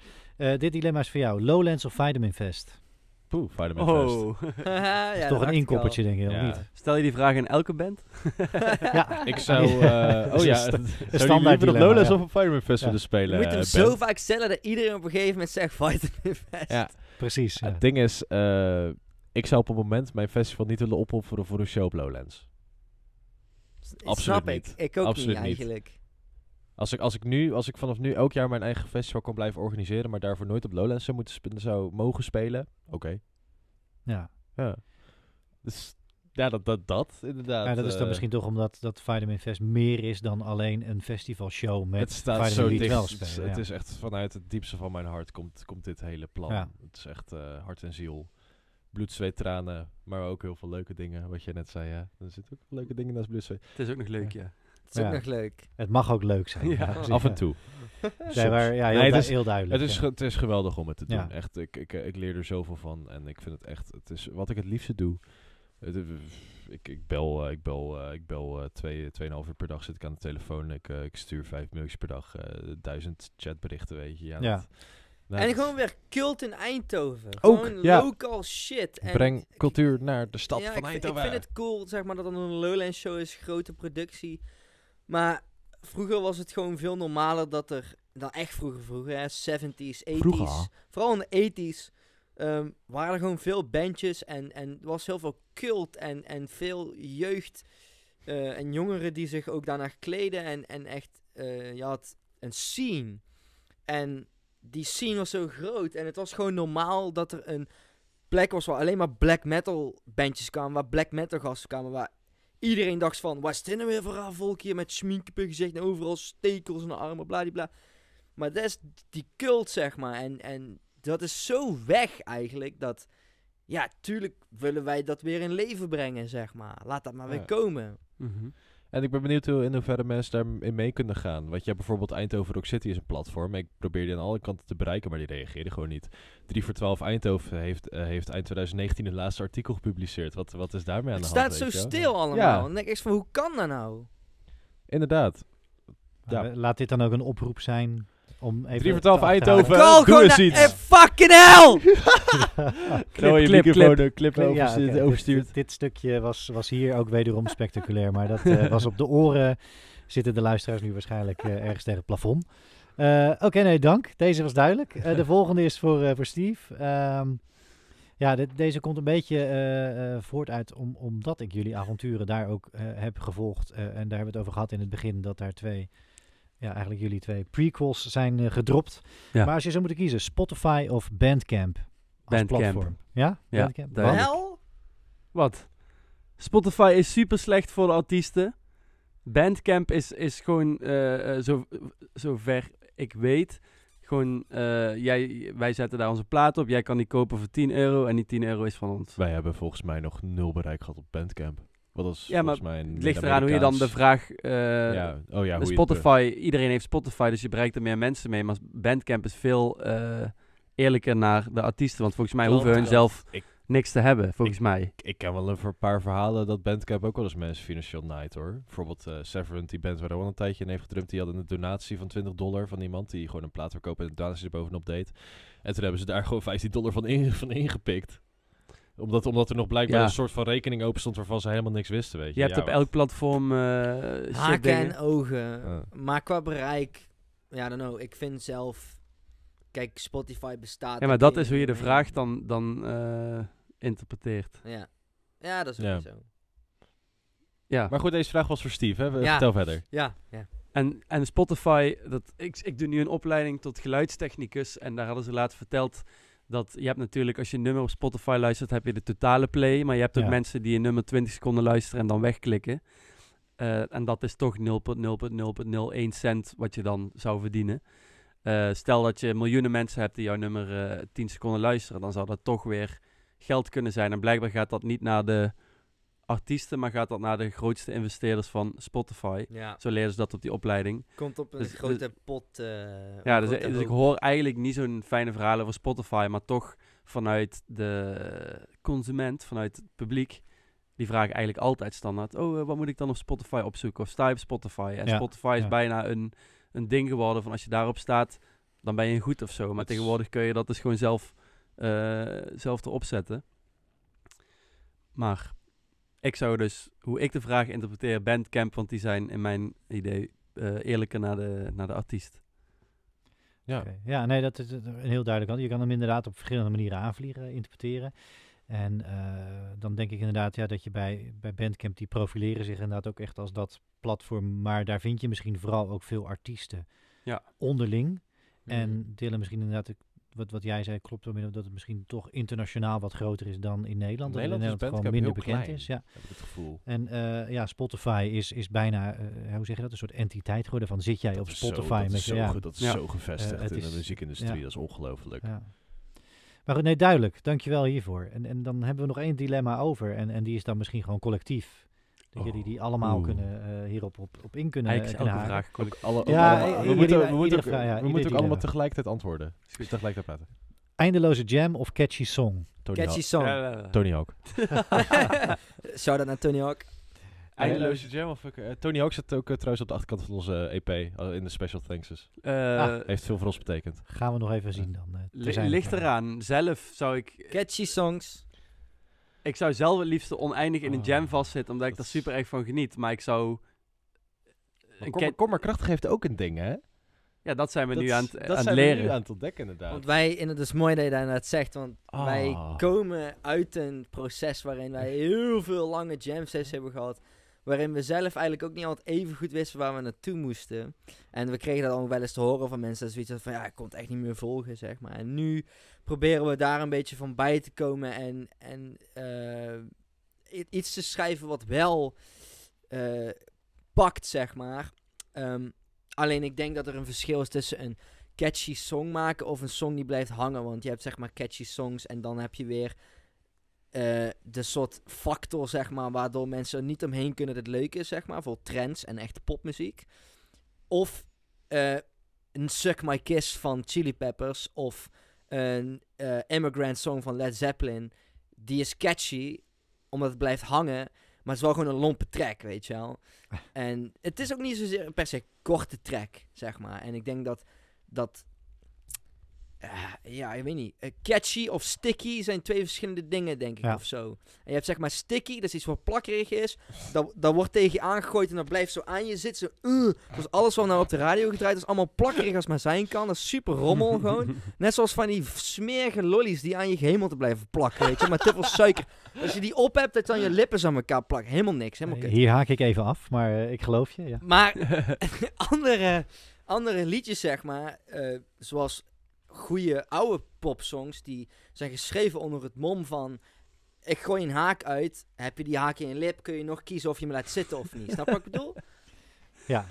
dit dilemma is voor jou. Lowlands of Vitamin Fest? Poeh, Fest. Oh. (laughs) ja, is toch een ik inkoppertje, denk je, of Ja. niet? Stel je die vraag in elke band? (laughs) ja, Ik zou... eh (laughs) oh ja, Sta- zou je standaard liever nog dilemma, Lowlands ja. of een Vitamin Fest Ja. willen spelen? Je moet hem eh, zo vaak stellen dat iedereen op een gegeven moment zegt Vitamin Fest. Ja. precies. ja. Het ding is, eh, ik zou op het moment mijn festival niet willen opofferen voor een show op Lowlands. Absoluut Snap niet. ik. Ik ook Absoluut niet. eigenlijk. Als ik, als, ik nu, als ik vanaf nu elk jaar mijn eigen festival kan blijven organiseren, maar daarvoor nooit op Lowlands zou, moeten zou mogen spelen, oké. Ja. Ja. Dus ja, dat, dat, dat inderdaad. Ja, dat is dan eh, misschien toch omdat dat Vitamin Fest meer is dan alleen een festivalshow met het staat zo Vitamin dicht. B12 Het is- spelen. Het is echt vanuit het diepste van mijn hart komt, komt dit hele plan. Ja. Het is echt eh, hart en ziel. Bloed, zweet, tranen, maar ook heel veel leuke dingen, wat je net zei. Ja. Er zitten ook leuke dingen naast bloed, zweet. Het is ook nog leuk, ja. Het is ook nog leuk. Het mag ook leuk zijn. Ja, Af en toe. Nee, maar, ja, heel, Nee, het is- heel duidelijk. Het is, het is geweldig om het te doen. Ja. Echt, ik, ik, ik leer er zoveel van. En ik vind het echt, het is wat ik het liefste doe. Het, eh, ik, ik bel, eh, ik bel, eh, ik bel eh, twee, tweeënhalf uur per dag zit ik aan de telefoon. Ik, ik stuur vijf mailtjes per dag, eh, duizend chatberichten, weet je. Ja, Ja. dat- nou, en dat- gewoon weer cult in Eindhoven. Ook, gewoon ja. local shit. En breng cultuur naar de stad ja, van ik, Eindhoven. ik vind het cool, zeg maar, dat er een Lowlands show is, grote productie. Maar vroeger was het gewoon veel normaler dat er, dan echt vroeger vroeger, hè, 70s, 80s. Vroeger. Vooral in de 80s ehm, waren er gewoon veel bandjes en, en was heel veel cult en, en veel jeugd eh, en jongeren die zich ook daarna kleden en, en echt, eh, je had een scene. En die scene was zo groot en het was gewoon normaal dat er een plek was waar alleen maar black metal bandjes kwamen, waar black metal gasten kwamen, waar iedereen dacht van, wat is dit nou weer voor een volk hier met schmink op hun gezicht en overal stekels de armen, bladibla. Maar dat is die cult, zeg maar. En, en dat is zo weg eigenlijk, dat, ja, tuurlijk willen wij dat weer in leven brengen, zeg maar. Laat dat maar weer komen. Mhm. En ik ben benieuwd hoe, in hoeverre mensen daarin mee kunnen gaan. Want je hebt bijvoorbeeld Eindhoven Rock City is een platform. Ik probeer die aan alle kanten te bereiken, maar die reageerden gewoon niet. 3 voor 12 Eindhoven heeft, eh, heeft eind 2019 het laatste artikel gepubliceerd. Wat, wat is daarmee aan Het de hand? staat zo stil allemaal. Ja. Dan denk ik eens van, hoe kan dat nou? Inderdaad. Maar Ja. Laat dit dan ook een oproep zijn om even... 3 voor 12 te Eindhoven. Call doe eens iets. eh, fucking hell! (laughs) Clip, clip, microfoon, clip. een clip Ja, overstuurt- oké, dit- overstuurd. Dit, dit stukje was, was hier ook wederom spectaculair, maar dat eh, was op de oren. Zitten de luisteraars nu waarschijnlijk eh, ergens tegen het plafond. Eh, Oké, nee, dank. Deze was duidelijk. Eh, de (laughs) volgende is voor, eh, voor Steve. Ehm, ja, dit- deze komt een beetje eh, eh, voort uit om, omdat ik jullie avonturen daar ook eh, heb gevolgd. eh, en daar hebben we het over gehad in het begin, dat daar twee, ja, eigenlijk jullie twee prequels zijn eh, gedropt. Ja. Maar als je zou moeten kiezen, Spotify of Bandcamp als Bandcamp. platform. Ja? Ja, Bandcamp? Wel? Wat? Spotify is super slecht voor de artiesten. Bandcamp is, is gewoon, eh, eh, zo, zover ik weet, gewoon, eh, jij, wij zetten daar onze plaat op. Jij kan die kopen voor 10 euro en die 10 euro is van ons. Wij hebben volgens mij nog nul bereik gehad op Bandcamp. Wat is Ja, volgens mij Het ligt eraan hoe je dan de vraag... eh, ja, oh ja, hoe Spotify, iedereen heeft Spotify, dus je bereikt er meer mensen mee. Maar Bandcamp is veel eh, eerlijker naar de artiesten. Want volgens mij Klopt, hoeven hun zelf Ik- niks te hebben, volgens mij. Ik, ik ken wel een paar verhalen dat Bandcamp ook wel eens mensen financieel naait hoor. Bijvoorbeeld Severant, die band waar Rowan een tijdje in heeft gedrumd, die hadden een donatie van 20 dollar van iemand die gewoon een plaat verkoopt en een donatie er bovenop deed. En toen hebben ze daar gewoon 15 dollar van, in, van ingepikt. Omdat, omdat er nog blijkbaar Ja. een soort van rekening open stond waarvan ze helemaal niks wisten, weet je. Je hebt Ja, op elk platform eh shit Haken en ogen. Ja. Maar qua bereik, ja, dan know. Ik vind zelf, kijk, Spotify bestaat. Ja, maar dat is hoe je de vraag dan, dan eh, interpreteert. Ja. ja, dat is Ja. ook zo. Ja. Maar goed, deze vraag was voor Steve, hè? Ja. Vertel verder. Ja, ja. En, en Spotify, dat, ik, ik doe nu een opleiding tot geluidstechnicus. En daar hadden ze laatst verteld dat je hebt natuurlijk, als je een nummer op Spotify luistert, heb je de totale play. Maar je hebt ook Ja. mensen die een nummer 20 seconden luisteren en dan wegklikken. Eh, en dat is toch 0,0,0,01 cent wat je dan zou verdienen. Eh, stel dat je miljoenen mensen hebt die jouw nummer eh 10 seconden luisteren, dan zou dat toch weer geld kunnen zijn. En blijkbaar gaat dat niet naar de artiesten, maar gaat dat naar de grootste investeerders van Spotify. ja. Zo leren ze dat op die opleiding. Komt op een Dus- grote pot. eh, Ja, dus, grote dus ik hoor eigenlijk niet zo'n fijne verhalen over Spotify, maar toch vanuit de consument, vanuit het publiek, die vragen eigenlijk altijd standaard, oh, eh, wat moet ik dan op Spotify opzoeken? Of sta je op Spotify? En Ja, Spotify is ja. bijna een, een ding geworden van als je daarop staat, dan ben je goed of zo. Maar tegenwoordig kun je dat dus gewoon zelf, eh, zelf erop zetten. Maar ik zou dus, hoe ik de vraag interpreteer, Bandcamp, want die zijn in mijn idee eh, eerlijker naar de, naar de artiest. Ja. Oké. Ja, nee, dat is een heel duidelijk. Want je kan hem inderdaad op verschillende manieren aanvliegen, interpreteren. En eh, dan denk ik inderdaad ja, dat je bij, bij Bandcamp, die profileren zich inderdaad ook echt als dat platform. Maar daar vind je misschien vooral ook veel artiesten Ja. onderling. Mhm. En delen misschien inderdaad, wat, wat jij zei, klopt wel meer dat het misschien toch internationaal wat groter is dan in Nederland. dat het Nederland in is Nederland gewoon minder heel bekend klein. is. Ja. Heb ik het gevoel. En eh, ja, Spotify is, is bijna, eh, hoe zeg je dat, een soort entiteit geworden van zit jij Dat op zo- Spotify dat met is zo, ja, ge- dat is Ja. zo gevestigd Eh, in is- de muziekindustrie. ja. Dat is ongelooflijk. Ja. Maar goed, nee, duidelijk. Dankjewel hiervoor. En, en dan hebben we nog één dilemma over. En, en die is dan misschien gewoon collectief. Jullie die allemaal Oeh. kunnen eh, hierop op, op in kunnen, Eigenlijk is kunnen elke vraag collectief. Alle, Ja, we moeten, we moeten ook, vraag, ja, we moeten ook allemaal tegelijkertijd antwoorden. Dus tegelijkertijd praten. Eindeloze jam of catchy song? Tony Catchy Hawk. song. Tony Hawk. (laughs) (laughs) Shout out naar Tony Hawk. Eindeloze Jam of ik, eh, Tony Hawk zit ook eh, trouwens op de achterkant van onze EP eh, in de special thanks. Eh, Ah, Heeft veel voor ons betekend. Gaan we nog even zien dan. ligt eraan. Zelf zou ik... Catchy songs. Ik zou zelf het liefst oneindig in een Oh, jam vastzitten, omdat ik dat daar super erg van geniet. Maar ik zou... Maar Een Kom, Kom maar krachtig heeft ook een ding, hè? Ja, dat zijn we Dat nu aan het, dat aan het zijn we leren. nu aan het ontdekken, inderdaad. Want wij, en het is mooi dat je dat net zegt, want Ah. wij komen uit een proces waarin wij heel veel lange jam sessies hebben gehad. Waarin we zelf eigenlijk ook niet altijd even goed wisten waar we naartoe moesten. En we kregen dat ook wel eens te horen van mensen. Dat zoiets van ja, ik kon het echt niet meer volgen, zeg maar. En nu proberen we daar een beetje van bij te komen. En, en eh, iets te schrijven wat wel eh, pakt, zeg maar. Ehm, alleen ik denk dat er een verschil is tussen een catchy song maken of een song die blijft hangen. Want je hebt zeg maar catchy songs en dan heb je weer eh, de soort factor, zeg maar, waardoor mensen er niet omheen kunnen dat het leuk is, zeg maar. Voor trends en echte popmuziek. Of eh, een Suck My Kiss van Chili Peppers of een eh, Immigrant Song van Led Zeppelin. Die is catchy, omdat het blijft hangen. Maar het is wel gewoon een lompe track, weet je wel. (laughs) En het is ook niet zozeer een per se korte track, zeg maar. En ik denk dat dat... eh, ja, ik weet niet. Eh, catchy of sticky zijn twee verschillende dingen, denk ik, Ja. of zo. En je hebt zeg maar sticky, dat is iets wat plakkerig is. Dat, dat wordt tegen je aangegooid en dat blijft zo aan je zitten. Zo, uh, dus alles wat nou op de radio gedraaid is, allemaal plakkerig als maar zijn kan. Dat is super rommel (laughs) gewoon. Net zoals van die smerige lollies die aan je gehemel te blijven plakken, weet je. Maar te veel suiker. Als je die op hebt, dat dan je lippen aan elkaar plakken. Helemaal niks, helemaal kut. Hier haak ik even af, maar eh, ik geloof je. Ja. Maar (laughs) (laughs) andere, andere liedjes, zeg maar, eh, zoals goede oude popsongs, die zijn geschreven onder het mom van... Ik gooi een haak uit, heb je die haak in je lip, kun je nog kiezen of je me laat zitten of niet. Snap je wat ik bedoel? (laughs) (laughs) Ja,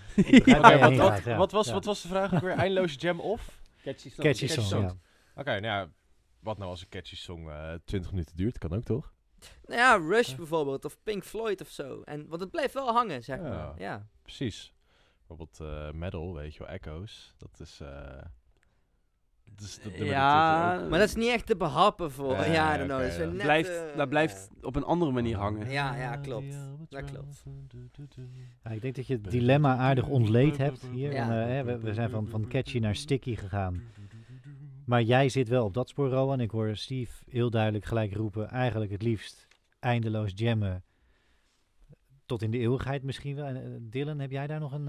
wat, wat, gaat, ja. wat was, Ja. wat was de vraag ook weer? Eindeloze jam of? Catchy song. Catchy Catchy song, songs. ja. Oké, nou ja, wat nou als een catchy song eh 20 minuten duurt? Kan ook toch? Nou ja, Rush bijvoorbeeld, of Pink Floyd of zo. En, want het blijft wel hangen, zeg Ja. maar. Ja. Precies. Bijvoorbeeld eh, metal, weet je wel, Echoes. Dat is... eh dat nummer Ja, Maar dat is niet echt te behappen voor... Ja, Ja, know. net, blijft, eh, dat blijft op een andere manier hangen. Ja, ja, klopt. Dat klopt. Ja, ik denk dat je het dilemma aardig ontleed hebt hier. Ja. En, eh, hè, we, we zijn van, van catchy naar sticky gegaan. Maar jij zit wel op dat spoor, Rowan. Ik hoor Steve heel duidelijk gelijk roepen. Eigenlijk het liefst eindeloos jammen. Tot in de eeuwigheid misschien wel. En, eh, Dylan, heb jij daar nog een,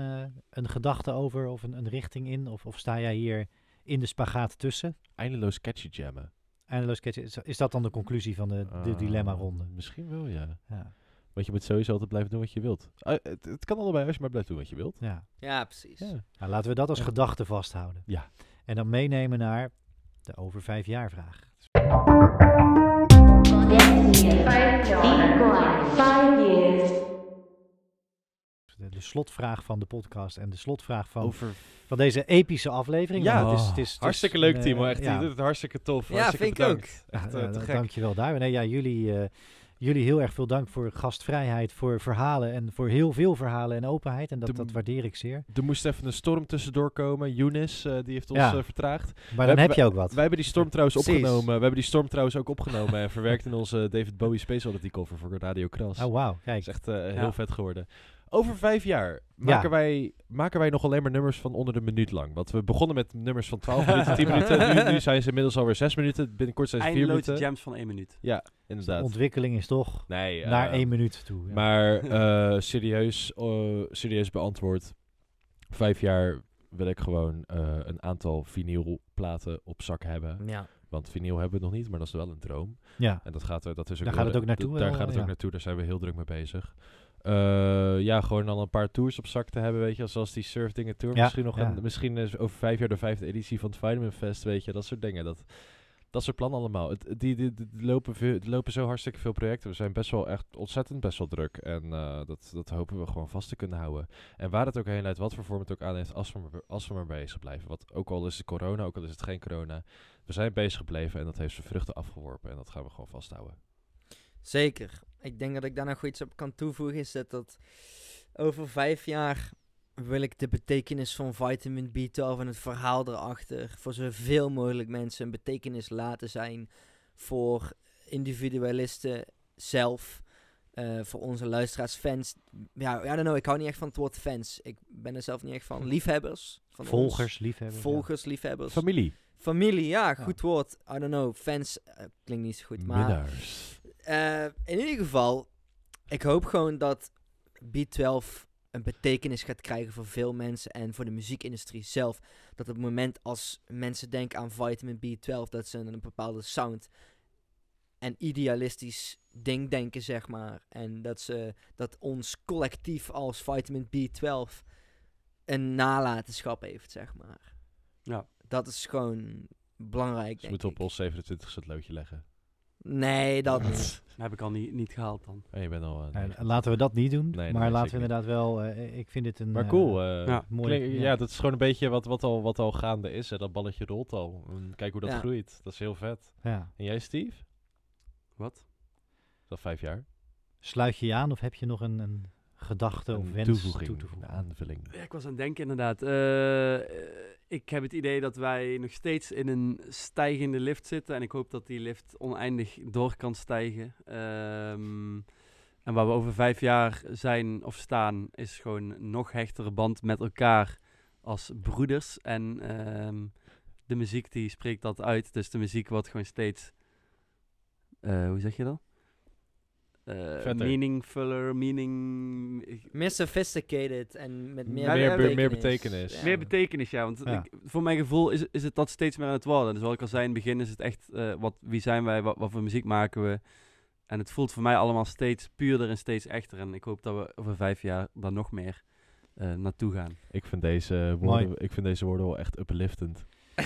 een gedachte over of een, een richting in? Of, of sta jij hier in de spagaat tussen? Eindeloos catchy jammen. Eindeloos catchy. Is, is dat dan de conclusie van de, de Ah, dilemma-ronde? Misschien wel, ja. Ja. Want je moet sowieso altijd blijven doen wat je wilt. Ah, het, het kan allebei als je maar blijft doen wat je wilt. ja. Ja, precies. Ja. Nou, laten we dat als Ja. gedachte vasthouden. Ja. En dan meenemen naar de over vijf jaar vraag. Five years. De, de slotvraag van de podcast en de slotvraag van, Over van deze epische aflevering. Ja, want het is, het is, het is hartstikke leuk, eh, Timo. Echt, ja, je doet het hartstikke tof. Ja, hartstikke vind ik bedankt. Echt ja, eh, te eh, gek. dankjewel daar. Nee, ja, jullie, eh, jullie heel erg veel dank voor gastvrijheid, voor verhalen en voor heel veel verhalen en openheid. En dat, De- dat waardeer ik zeer. Er moest even een storm tussendoor komen. Younes, eh, die heeft ons Ja. eh, vertraagd. Maar dan hebben- heb je ook wat. Wij hebben die storm trouwens Precies. opgenomen. We hebben die storm trouwens ook opgenomen en verwerkt in onze David Bowie Space Oddity cover voor Radio Kras. Oh, wauw. Dat Kijk. is echt eh, Ja. heel vet geworden. Over vijf jaar maken, wij, maken wij nog alleen maar nummers van onder de minuut lang. Want we begonnen met nummers van 12 minuten, 10 (laughs) minuten. Nu, nu zijn ze inmiddels alweer 6 minuten. Binnenkort zijn ze 4 Eindeloze minuten. jams van één minuut. De Inderdaad. ontwikkeling is toch Nee, eh, naar één minuut toe. ja. Maar (laughs) eh, serieus, eh, serieus beantwoord. Vijf jaar wil ik gewoon eh, een aantal vinylplaten op zak hebben. Ja. Want vinyl hebben we nog niet, maar dat is wel een droom. ja. En dat gaat, er- dat is ook Daar gaat het ook naartoe Daar gaat het ja. ook naartoe, daar zijn we heel druk mee bezig. Eh, ja, gewoon al een paar tours op zak te hebben, weet je. Zoals die Surfdingen Tour. Ja, misschien nog ja. een, misschien is over vijf jaar de vijfde editie van het Vitamin Fest, weet je. Dat soort dingen. Dat, dat soort plannen allemaal. Het, die, die, die- die lopen, veel, er lopen zo hartstikke veel projecten. We zijn best wel echt ontzettend best wel druk. En eh, dat, dat hopen we gewoon vast te kunnen houden. En waar het ook heen leidt, wat voor vorm het ook aan heeft, als we, maar, als we maar bezig blijven. Wat, ook al is het corona, ook al is het geen corona. We zijn bezig gebleven en dat heeft zijn vruchten afgeworpen. En dat gaan we gewoon vasthouden. Zeker. Ik denk dat ik daar nog iets op kan toevoegen. Is dat, dat over vijf jaar wil ik de betekenis van vitamin B12 en het verhaal erachter voor zoveel mogelijk mensen een betekenis laten zijn voor individualisten zelf. eh, voor onze luisteraars, fans. Ja, I don't know, ik hou niet echt van het woord fans. Ik ben er zelf niet echt van. Liefhebbers. Van ons. Volgers, liefhebbers. ja. Volgers, liefhebbers. Familie. Familie, ja, goed woord. I don't know, fans eh, klinkt niet zo goed. Maar. Eh, in ieder geval, ik hoop gewoon dat B12 een betekenis gaat krijgen voor veel mensen en voor de muziekindustrie zelf. Dat op het moment als mensen denken aan vitamin B12, dat ze aan een bepaalde sound en idealistisch ding denken, zeg maar. En dat ze dat ons collectief als vitamin B12 een nalatenschap heeft, zeg maar. Ja. Dat is gewoon belangrijk, Dus denk moeten op ons 27 het loodje leggen. Nee, dat... Dat heb ik al niet, niet gehaald dan. Oh, je bent al... eh, nee. laten we dat niet doen. Nee, maar laten we inderdaad wel. eh, ik vind dit een. Maar eh, cool. eh, ja. mooi, klink- ja. ja. dat is gewoon een beetje wat, wat, al, wat al gaande is. Hè. Dat balletje rolt al. En kijk hoe dat Ja. groeit. Dat is heel vet. ja. En jij, Steve? Wat? Is dat vijf jaar? Sluit je je aan of heb je nog een, een gedachte of wens toevoeging, toe te voegen? aanvulling. Ja, ik was aan het denken inderdaad. Ik heb het idee dat wij nog steeds in een stijgende lift zitten. En ik hoop dat die lift oneindig door kan stijgen. Ehm, en waar we over vijf jaar zijn of staan, is gewoon een nog hechtere band met elkaar als broeders. En ehm, de muziek die spreekt dat uit. Dus de muziek wordt gewoon steeds, eh, hoe zeg je dat? Eh, Vetter. meaningfuller, meaning... Meer sophisticated en met meer, meer- betekenis. Ja. Meer betekenis, ja. Want Ja. ik- voor mijn gevoel is, is het dat steeds meer aan het worden. Dus wat ik al zei in het begin, is het echt eh, wat, wie zijn wij, wat, wat voor muziek maken we. En het voelt voor mij allemaal steeds puurder en steeds echter. En ik hoop dat we over vijf jaar daar nog meer eh, naartoe gaan. Ik vind, deze woorden, ik vind deze woorden wel echt upliftend. (laughs)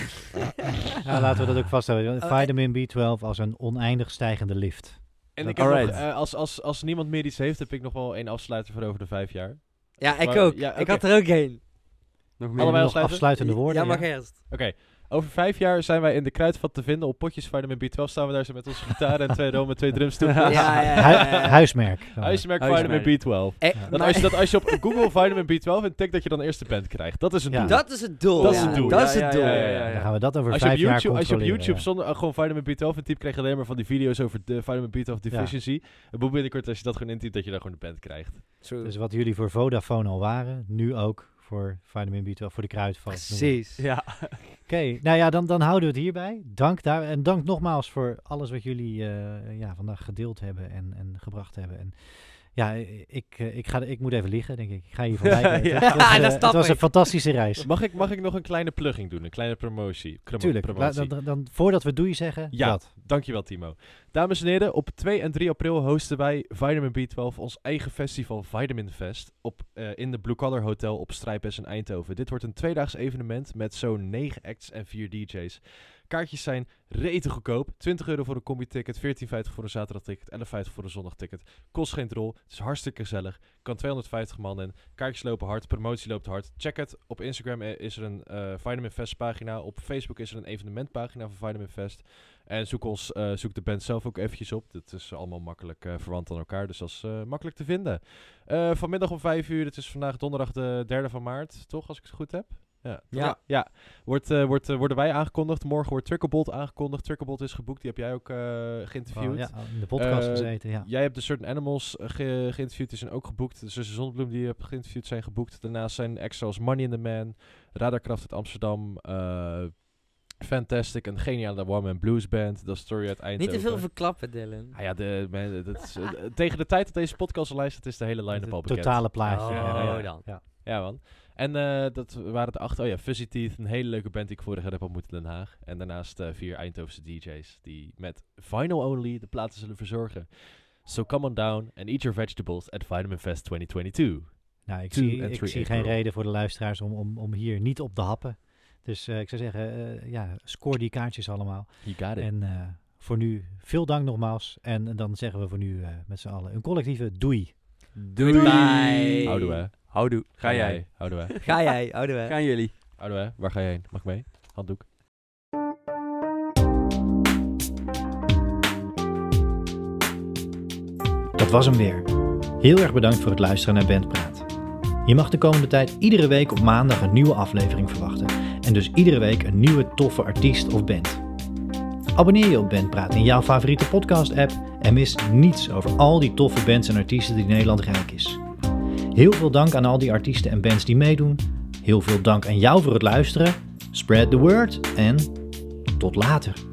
Ja, laten we dat ook vasthouden. Vitamin B12 als een oneindig stijgende lift. En ik heb nog, eh, als, als, als niemand meer iets heeft, heb ik nog wel één afsluiter voor over de vijf jaar. Ja, ik Maar- ook. ja, Ik had er ook één. Nog meer. Allebei nog afsluitende woorden. Ja, ja? eerst. Oké, over vijf jaar zijn wij in de kruidvat te vinden op potjes Vitamin B12. Staan we daar zo met onze gitaar en twee (laughs) romen, twee drumstoelen. Ja, Ja, ja, Hu- ja, ja. huismerk. Huismerk Huismerk. Vitamin B12. Eh, Ja. Dat maar- als, je dat als je op Google Vitamin B12 intikt, dat je dan eerst de band krijgt. Dat is een Ja. doel. Dat is het doel. Dat is het doel. Dat Ja, is ja, het doel. ja, ja, ja. Dan gaan we dat over Als je, op vijf jaar YouTube, als je op controleren, YouTube ja. zonder, uh, gewoon Vitamin B12 intypt, krijg je alleen maar van die video's over de Vitamin B12 deficiency. Het moet binnenkort als je dat gewoon intypt, dat je daar gewoon de band krijgt. True. Dus wat jullie voor Vodafone al waren, nu ook voor Vitamin B12, voor de kruidvat. Precies. Ja. (laughs) Oké, nou ja, dan, dan houden we het hierbij. Dank daar en dank nogmaals voor alles wat jullie eh, ja, vandaag gedeeld hebben en, en gebracht hebben. En ja, ik, eh, ik, ga, ik moet even liggen, denk ik. Ik ga hier (laughs) voorbij. Ja. Het, het was, (laughs) Ja, eh, dat het snap was een fantastische reis. Mag ik, mag ik nog een kleine plugging doen? Een kleine promotie? Promo- Tuurlijk, promotie. dan, dan, voordat we doei zeggen, Ja. dat. Dankjewel Timo. Dames en heren, op 2 en 3 april hosten wij Vitamin B12, ons eigen festival Vitamin Fest, op, eh, in de Blue Collar Hotel op Strijpes in Eindhoven. Dit wordt een tweedaags evenement met zo'n 9 acts en 4 DJ's. Kaartjes zijn rete goedkoop. 20 euro voor een combi-ticket, 14,50 voor een zaterdagticket, 11,50 voor een zondagticket. Kost geen drol, het is hartstikke gezellig. Kan 250 man in. Kaartjes lopen hard, promotie loopt hard. Check het. Op Instagram is er een eh Vitamin Fest pagina. Op Facebook is er een evenementpagina van Vitamin Fest. En zoek, ons, eh, zoek de band zelf ook eventjes op. Dit is allemaal makkelijk eh, verwant aan elkaar, dus dat is makkelijk te vinden. Vanmiddag om 5 uur, het is vandaag donderdag de 3e van maart, toch? Als ik het goed heb. Ja, Ja. ja. Wordt, eh, wordt, eh, worden wij aangekondigd. Morgen wordt Tricklebolt aangekondigd. Tricklebolt is geboekt, die heb jij ook eh, geïnterviewd. Oh, ja, in de podcast gezeten, ja. Jij hebt de Certain Animals ge- geïnterviewd, die zijn ook geboekt. De Zussen Zonnebloem die je hebt geïnterviewd zijn geboekt. Daarnaast zijn extra als Money in the Man, Radarkraft uit Amsterdam, eh, Fantastic, een geniale one-man blues band, The Story uit Niet te veel verklappen, Dylan. Ah ja, de, man, dat is, tegen de tijd dat deze podcast al luistert, is de hele line-up al Het bekend. totale plaatje. Oh, ja, ja, dan. ja. Ja, man. En eh, dat waren de acht. Oh ja, Fuzzy Teeth, een hele leuke band die ik vorig jaar heb ontmoet in Den Haag. En daarnaast eh, vier Eindhovense DJ's die met vinyl only de platen zullen verzorgen. So come on down and eat your vegetables at Vitamin Fest 2022. Nou, ik Two zie, ik geen reden voor de luisteraars om, om, om hier niet op te happen. Dus eh, ik zou zeggen, ja, score die kaartjes allemaal. You got it. En voor nu, veel dank nogmaals. En dan zeggen we voor nu met z'n allen een collectieve doei. Doei. Bye. Houden we. Houdoe. Ga jij. Houden we. Ga jij, houden we. Gaan jullie. Houden we. Waar ga je heen? Mag ik mee? Handdoek. Dat was hem weer. Heel erg bedankt voor het luisteren naar Bandpraat. Je mag de komende tijd iedere week op maandag een nieuwe aflevering verwachten. En dus iedere week een nieuwe toffe artiest of band. Abonneer je op Bandpraat in jouw favoriete podcast-app en mis niets over al die toffe bands en artiesten die Nederland rijk is. Heel veel dank aan al die artiesten en bands die meedoen. Heel veel dank aan jou voor het luisteren. Spread the word en tot later.